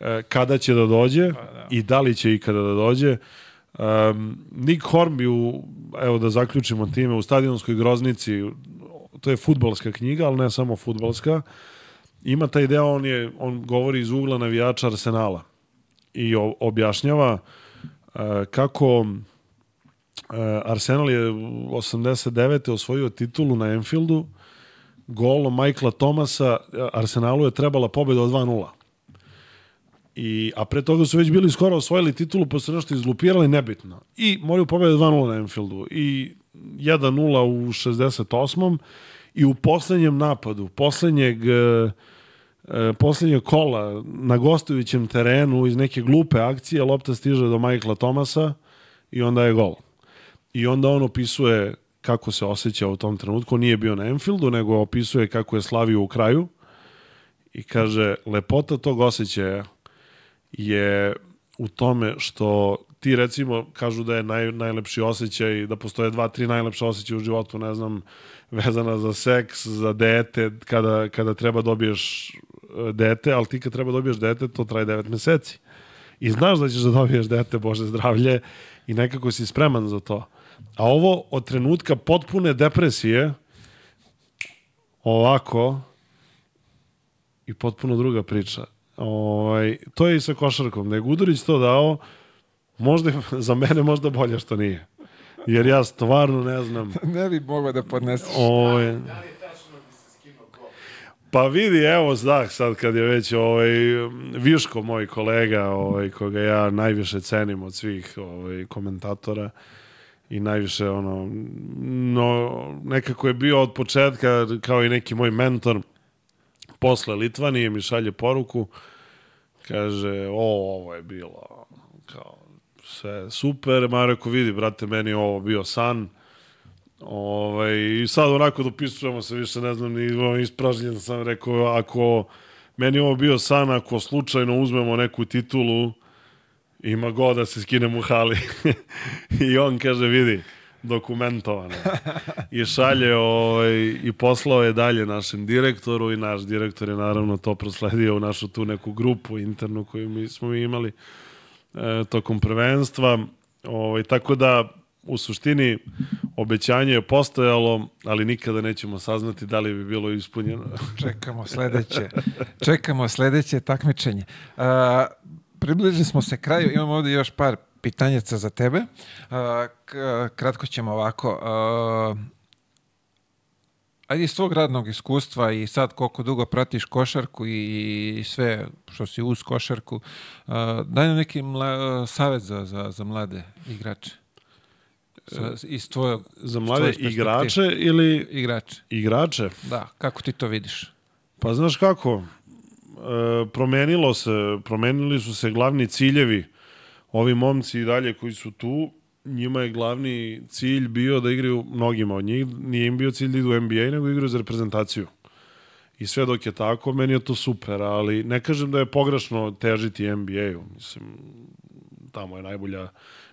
e, kada će da dođe i da li će ikada da dođe. Um, Nick Hornby, u, evo da zaključimo time, u stadionskoj groznici, to je futbalska knjiga, ali ne samo futbalska, ima taj deo, on, je, on govori iz ugla navijača Arsenala i o, objašnjava uh, kako uh, Arsenal je u 89. osvojio titulu na Enfieldu, golom Michaela Thomasa, Arsenalu je trebala pobeda od 2-0. I, a pre toga su već bili skoro osvojili titulu, pa su nešto izlupirali, nebitno. I moraju pobede 2-0 na Enfieldu. I 1-0 u 68. I u poslednjem napadu, poslednjeg, e, e, poslednjeg kola na gostujućem terenu iz neke glupe akcije, lopta stiže do Michaela Thomasa i onda je gol. I onda on opisuje kako se osjeća u tom trenutku. Nije bio na Enfieldu, nego opisuje kako je slavio u kraju i kaže, lepota tog osjećaja je u tome što ti recimo kažu da je naj, najlepši osjećaj, da postoje dva, tri najlepša osjećaja u životu, ne znam, vezana za seks, za dete, kada, kada treba dobiješ e, dete, ali ti kad treba dobiješ dete, to traje devet meseci. I znaš da ćeš da dobiješ dete, Bože zdravlje, i nekako si spreman za to. A ovo od trenutka potpune depresije, ovako i potpuno druga priča. Ovaj, to je i sa košarkom. Da je Gudurić to dao, možda, za mene možda bolje što nije. Jer ja stvarno ne znam. ne bi mogao da podneseš. Ovaj, Pa vidi, evo zdah sad kad je već ovaj, Viško, moj kolega, ovaj, koga ja najviše cenim od svih ovaj, komentatora i najviše ono, no, nekako je bio od početka kao i neki moj mentor posle Litvanije mi šalje poruku kaže, o, ovo je bilo kao sve super, ma vidi, brate, meni ovo bio san, Ovaj, I sad onako dopisujemo se, više ne znam, ni ispražnjen sam rekao, ako meni ovo bio san, ako slučajno uzmemo neku titulu, ima go da se skinem u hali. I on kaže, vidi, dokumentovano. I šalje ovaj, i poslao je dalje našem direktoru i naš direktor je naravno to prosledio u našu tu neku grupu internu koju mi smo imali e, tokom prvenstva. Ovaj, tako da u suštini obećanje je postojalo, ali nikada nećemo saznati da li bi bilo ispunjeno. Čekamo sledeće. Čekamo sledeće takmičenje. A, približili smo se kraju. Imamo ovdje još par pitanjaca za tebe. Kratko ćemo ovako. Ajde iz tvog radnog iskustva i sad koliko dugo pratiš košarku i sve što si uz košarku, daj nam neki mla, savjet za, za, za mlade igrače. Sa, iz tvojeg, Za mlade igrače ili Igrače, igrače? da. Kako ti to vidiš? Pa znaš kako, e, promenilo se, promenili su se glavni ciljevi. Ovi momci i dalje koji su tu, njima je glavni cilj bio da igraju mnogima od njih. Nije im bio cilj da idu u NBA, nego igraju za reprezentaciju. I sve dok je tako, meni je to super, ali ne kažem da je pogrešno težiti NBA-u. Mislim, tamo je najbolja,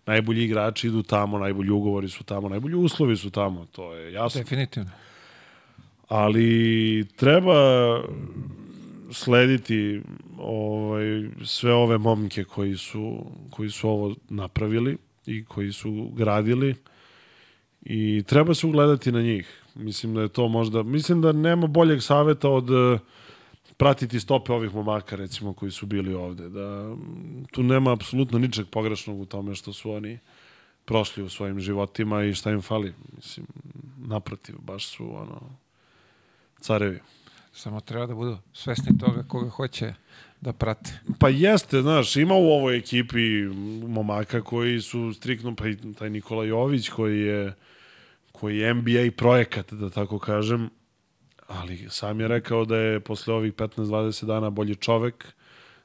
najbolji igrači idu tamo, najbolji ugovori su tamo, najbolji uslovi su tamo, to je jasno Definitivno. ali treba slediti ovaj sve ove momke koji su koji su ovo napravili i koji su gradili i treba se ugledati na njih. Mislim da je to možda mislim da nema boljeg saveta od eh, pratiti stope ovih momaka recimo koji su bili ovde da mm, tu nema apsolutno ničeg pogrešnog u tome što su oni prošli u svojim životima i šta im fali. Mislim, naprotiv, baš su ono, carevi. Samo treba da budu svesni toga koga hoće da prate. Pa jeste, znaš, ima u ovoj ekipi momaka koji su striktno, pa i taj Nikola Jović koji je koji je NBA projekat, da tako kažem, ali sam je rekao da je posle ovih 15-20 dana bolji čovek,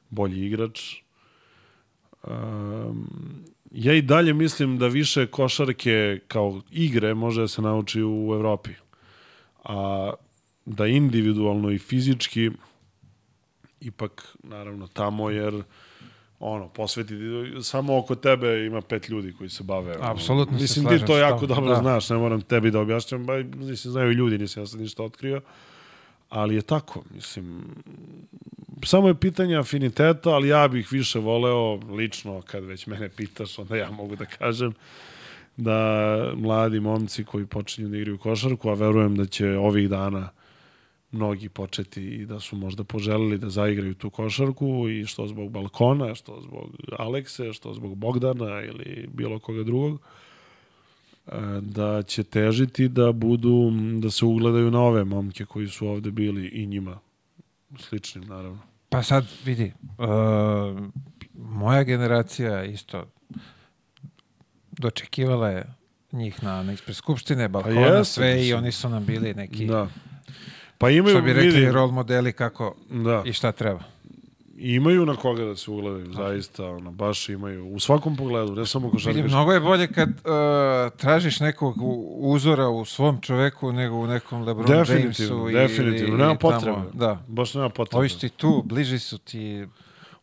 bolji igrač. Um, ja i dalje mislim da više košarke kao igre može da se nauči u Evropi. A da individualno i fizički ipak naravno tamo jer ono posvetiti samo oko tebe ima pet ljudi koji se bave ono. Apsolutno se mislim ti to jako tobom, dobro da. znaš ne moram tebi da objašnjam ba mislim znaju ljudi nisam ja sad ništa otkrio ali je tako mislim samo je pitanje afiniteta ali ja bih više voleo lično kad već mene pitaš onda ja mogu da kažem da mladi momci koji počinju da igraju košarku a verujem da će ovih dana mnogi početi i da su možda poželili da zaigraju tu košarku i što zbog balkona, što zbog Alekse, što zbog Bogdana ili bilo koga drugog, e, da će težiti da budu, da se ugledaju na ove momke koji su ovde bili i njima sličnim, naravno. Pa sad vidi, uh, moja generacija isto dočekivala je njih na, na ispred skupštine, balkona, jeste, sve i oni su nam bili neki, Da. Pa imaju, što bi rekli, vidi, role modeli kako da, i šta treba. imaju na koga da se ugledaju, zaista, ono, baš imaju, u svakom pogledu, ne samo košarkaški. mnogo je bolje kad uh, tražiš nekog uzora u svom čoveku nego u nekom LeBron Definitivno, Jamesu. definitivno, ili, nema tamo, potrebe. Da. Baš nema potrebe. Ovi su ti tu, bliži su ti.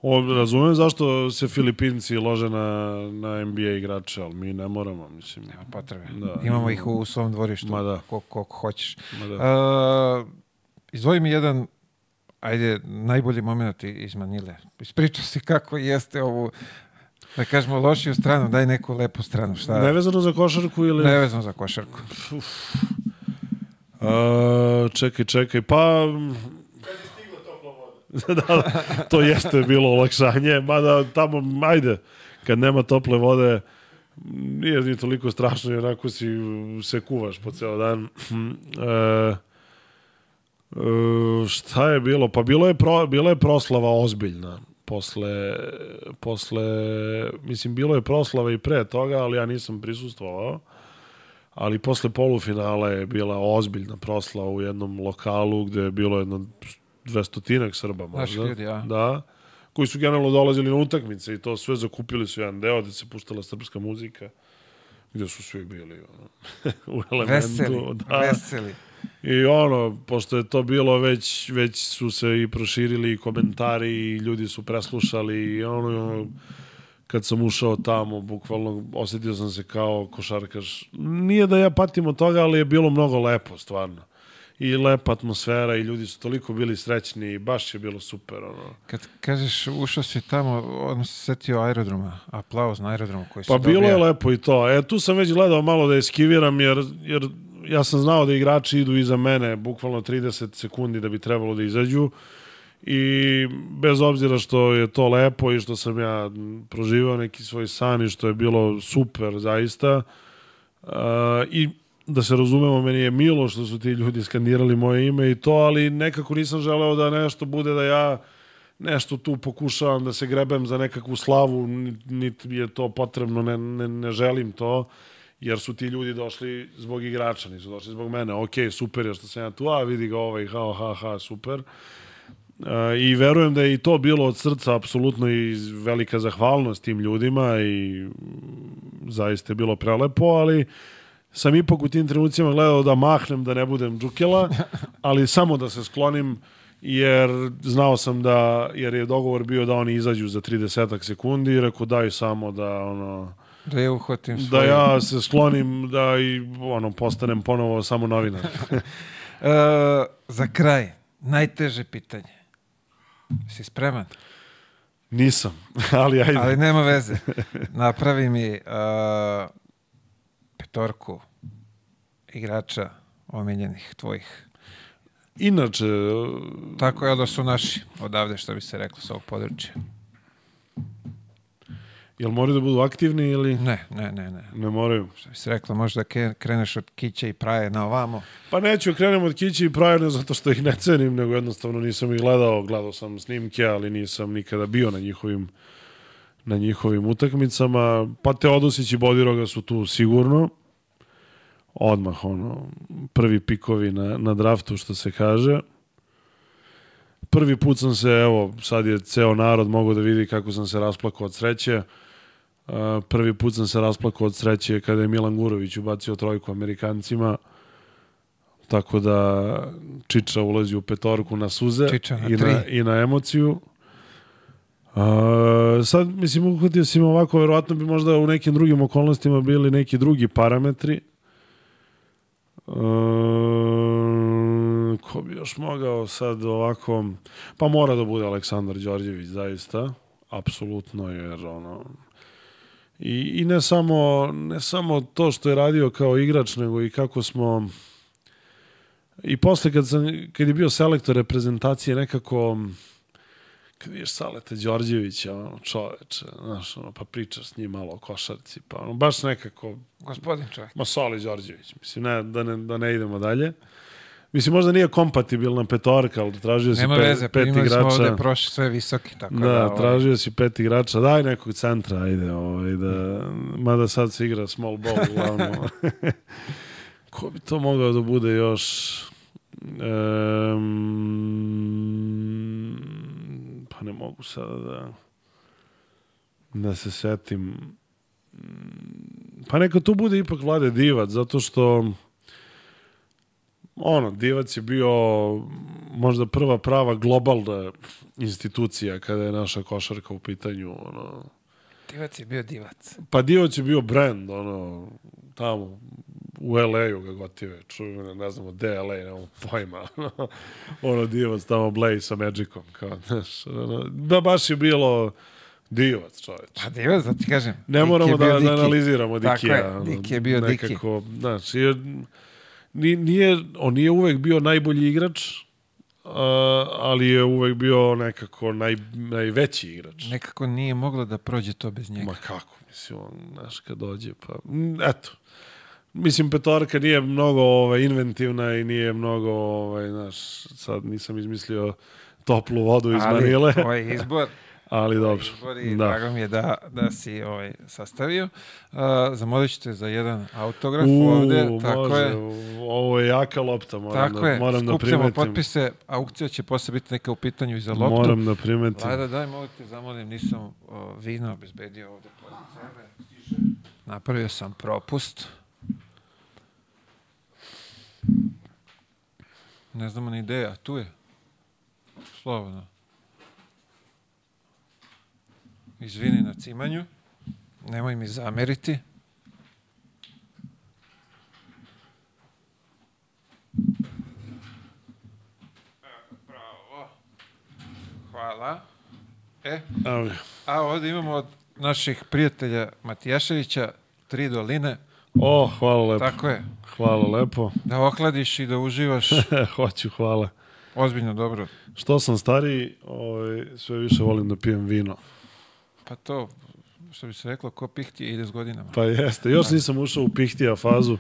O, razumem zašto se Filipinci lože na, na NBA igrače, ali mi ne moramo, mislim. Nema potrebe. Da, Imamo ih u, u svom dvorištu, Ma da. koliko, koliko hoćeš. Ma da. Uh, izdvoji mi jedan, ajde, najbolji moment iz Manile. Ispričao si kako jeste ovu, da kažemo, lošiju stranu, daj neku lepu stranu. Šta? Nevezano za košarku ili... Nevezano za košarku. Uh, čekaj, čekaj, pa... da, da, to jeste bilo olakšanje, mada tamo, ajde, kad nema tople vode, nije ni toliko strašno i onako si se kuvaš po ceo dan. e, e, šta je bilo? Pa bilo je, pro, bila je proslava ozbiljna. Posle, posle, mislim, bilo je proslava i pre toga, ali ja nisam prisustvovao. Ali posle polufinala je bila ozbiljna proslava u jednom lokalu gde je bilo jedno dvestotinak Srba možda. ljudi, ja. Da koji su generalno dolazili na utakmice i to sve zakupili su jedan deo gde se puštala srpska muzika gde su svi bili ono, u elementu. Veseli, da. veseli. I ono, pošto je to bilo, već, već su se i proširili i komentari i ljudi su preslušali i ono, kad sam ušao tamo, bukvalno osetio sam se kao košarkaš. Nije da ja patim od toga, ali je bilo mnogo lepo, stvarno i lepa atmosfera i ljudi su toliko bili srećni i baš je bilo super. Ono. Kad kažeš ušao si tamo, on se setio aerodroma, aplauz na aerodromu koji se Pa bilo dobija. je lepo i to. E, tu sam već gledao malo da eskiviram jer, jer ja sam znao da igrači idu iza mene bukvalno 30 sekundi da bi trebalo da izađu i bez obzira što je to lepo i što sam ja proživao neki svoj san i što je bilo super zaista uh, i da se razumemo, meni je milo što su ti ljudi skandirali moje ime i to, ali nekako nisam želeo da nešto bude da ja nešto tu pokušavam da se grebem za nekakvu slavu, niti je to potrebno, ne, ne, ne želim to, jer su ti ljudi došli zbog igrača, nisu došli zbog mene. Ok, super je što sam ja tu, a vidi ga ovaj, ha, ha, ha, super. Uh, I verujem da je i to bilo od srca apsolutno i velika zahvalnost tim ljudima i zaista je bilo prelepo, ali sam ipak u tim trenucima gledao da mahnem, da ne budem džukela, ali samo da se sklonim, jer znao sam da, jer je dogovor bio da oni izađu za 30 sekundi i rekao daj samo da ono, Da je uhvatim da svoje. ja se sklonim da i ono postanem ponovo samo novinar. E, za kraj, najteže pitanje. Si spreman? Nisam, ali ajde. Ali nema veze. Napravi mi uh, petorku igrača omiljenih tvojih. Inače, Tako je da su naši odavde, što bi se reklo, s ovog područja. Jel moraju da budu aktivni ili Ne, ne, ne, ne. ne moraju? Što bi se reklo, možda kreneš od kiće i praje na ovamo. Pa neću krenem od Kići i Prajer zato što ih ne cenim, nego jednostavno nisam ih gledao, gledao sam snimke, ali nisam nikada bio na njihovim na njihovim utakmicama. Pa Teodosić i Bodiroga su tu sigurno. Odmah, ono, prvi pikovi na, na draftu, što se kaže. Prvi put sam se, evo, sad je ceo narod mogao da vidi kako sam se rasplakao od sreće. Uh, prvi put sam se rasplakao od sreće kada je Milan Gurović ubacio trojku Amerikancima. Tako da Čiča ulazi u petorku na suze Čiča na i, tri. na, i na emociju. A, sad, mislim, uhvatio si ovako, verovatno bi možda u nekim drugim okolnostima bili neki drugi parametri. E, ko bi još mogao sad ovako... Pa mora da bude Aleksandar Đorđević, zaista. Apsolutno, jer ono... I, I ne samo, ne samo to što je radio kao igrač, nego i kako smo... I posle kad, sam, kad je bio selektor reprezentacije nekako kad vidiš Saleta Đorđevića, ono, čoveče, znaš, ono, pa pričaš s njim malo o košarci, pa ono, baš nekako, Gospodin čovjek. ma Sali Đorđević, mislim, ne, da, ne, da ne idemo dalje. Mislim, možda nije kompatibilna petorka, ali tražio si Nema pe, veze, pet primali smo igrača. ovde prošli sve visoki, tako da... Da, ovaj, tražio si pet igrača, daj nekog centra, ajde, ovaj, da, mada sad se igra small ball, uglavnom. Ko bi to mogao da bude još? Um, pa ne mogu sada da da se setim. Pa neka to bude ipak Vlade Divac, zato što ono, Divac je bio možda prva prava globalna institucija kada je naša košarka u pitanju, ono, Divac je bio divac. Pa Divac je bio brand, ono, tamo, u LA-u ga gotive, čuju, ne znamo gde LA, nemamo pojma, ono, ono Divac tamo Blay sa Magicom, kao, znaš, ono, da baš je bilo Divac, čoveč. Pa divac, da ti kažem. Ne moramo je da, da analiziramo Tako Dikija. je, ono, Dik je bio Diki. nekako, Znaš, jer nije, on nije uvek bio najbolji igrač, uh, ali je uvek bio nekako naj, najveći igrač. Nekako nije moglo da prođe to bez njega. Ma kako, mislim, on, znaš, kad dođe, pa, eto. Mislim, petorka nije mnogo ovaj, inventivna i nije mnogo, ovaj, znaš, sad nisam izmislio toplu vodu iz Ali Manile, ovaj izbor, ali dobro. izbor i Da. drago mi je da, da si ovaj, sastavio. Uh, zamolit ću te za jedan autograf U, ovde. Tako može, je. ovo je jaka lopta, moram, Tako da, je, moram da primetim. potpise, aukcija će posle biti neka u pitanju i za loptu. Moram da primetim. Lajda, daj, molim te, zamolim, nisam o, vino obezbedio ovde pored sebe. Napravio sam propust. Ne znamo ni ideja, tu je. Slobodno. Izvini na cimanju. Nemoj mi zameriti. Bravo. Hvala. E, a ovdje imamo od naših prijatelja Matijaševića tri doline. O, hvala lepo. Tako je. Hvala lepo. Da okladiš i da uživaš. Hoću, hvala. Ozbiljno dobro. Što sam stariji, ovaj, sve više volim da pijem vino. Pa to, što bi se reklo, ko pihti ide s godinama. Pa jeste, još nisam ušao u pihtija fazu,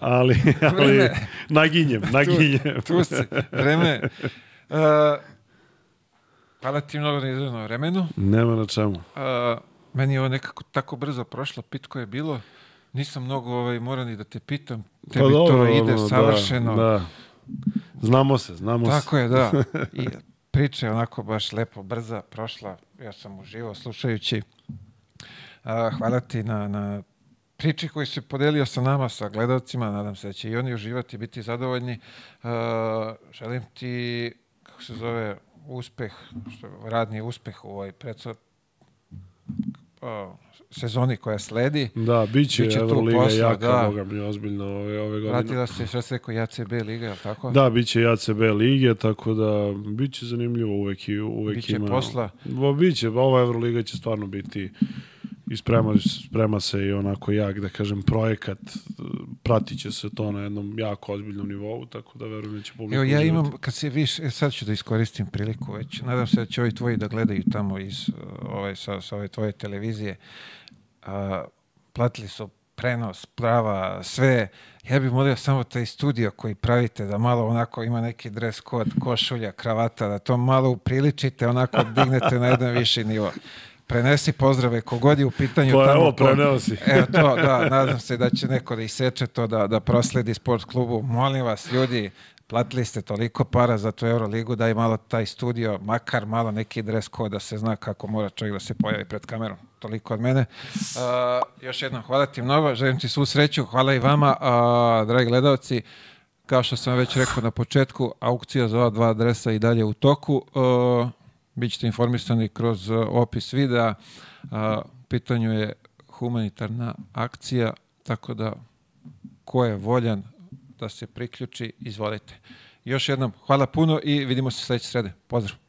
ali, ali naginjem, naginjem. Tu si, vreme. Uh, hvala ti mnogo na izrednom vremenu. Nema na čemu. Uh, meni je ovo nekako tako brzo prošlo, pitko je bilo. Nisam mnogo ovaj, moram ni da te pitam. Tebi to ide ono, savršeno. Da, da. Znamo se, znamo se. Tako je, da. I priča je onako baš lepo, brza, prošla. Ja sam uživao slušajući. Hvala ti na, na priči koju si podelio sa nama, sa gledalcima. Nadam se da će i oni uživati, biti zadovoljni. Želim ti, kako se zove, uspeh, što, radni uspeh u ovoj predso, a, sezoni koja sledi. Da, bit će Biće Euroliga posla, jaka, da. boga mi, ozbiljno ove, ove godine. Vratila se, što se rekao, JCB liga, je li tako? Da, bit će i ACB lige, tako da bit će zanimljivo uvek, i uvek Biće ima... posla. Bo, biće, ova Euroliga će stvarno biti i sprema, sprema se i onako jak, da kažem, projekat, pratit će se to na jednom jako ozbiljnom nivou, tako da verujem da će publika Evo ja imam, kad se viš, e, sad ću da iskoristim priliku već, nadam se da će ovi tvoji da gledaju tamo iz uh, ove, sa, sa ove tvoje televizije. A, platili su prenos, prava, sve. Ja bih molio samo taj studio koji pravite da malo onako ima neki dres kod, košulja, kravata, da to malo upriličite, onako dignete na jedan viši nivo. Prenesi pozdrave kogod je u pitanju Pa tamo. evo, preneo si. Evo to, da, nadam se da će neko da iseče to, da, da prosledi sport klubu. Molim vas, ljudi, platili ste toliko para za tu Euroligu, daj malo taj studio, makar malo neki dres kod da se zna kako mora čovjek da se pojavi pred kamerom. Toliko od mene. Uh, još jednom, hvala ti mnogo, želim ti svu sreću, hvala i vama, uh, dragi gledalci. Kao što sam već rekao na početku, aukcija za ova dva adresa i dalje u toku. Uh, Bićete informisani kroz uh, opis videa. U pitanju je humanitarna akcija, tako da ko je voljan da se priključi, izvolite. Još jednom, hvala puno i vidimo se sledeće srede. Pozdrav!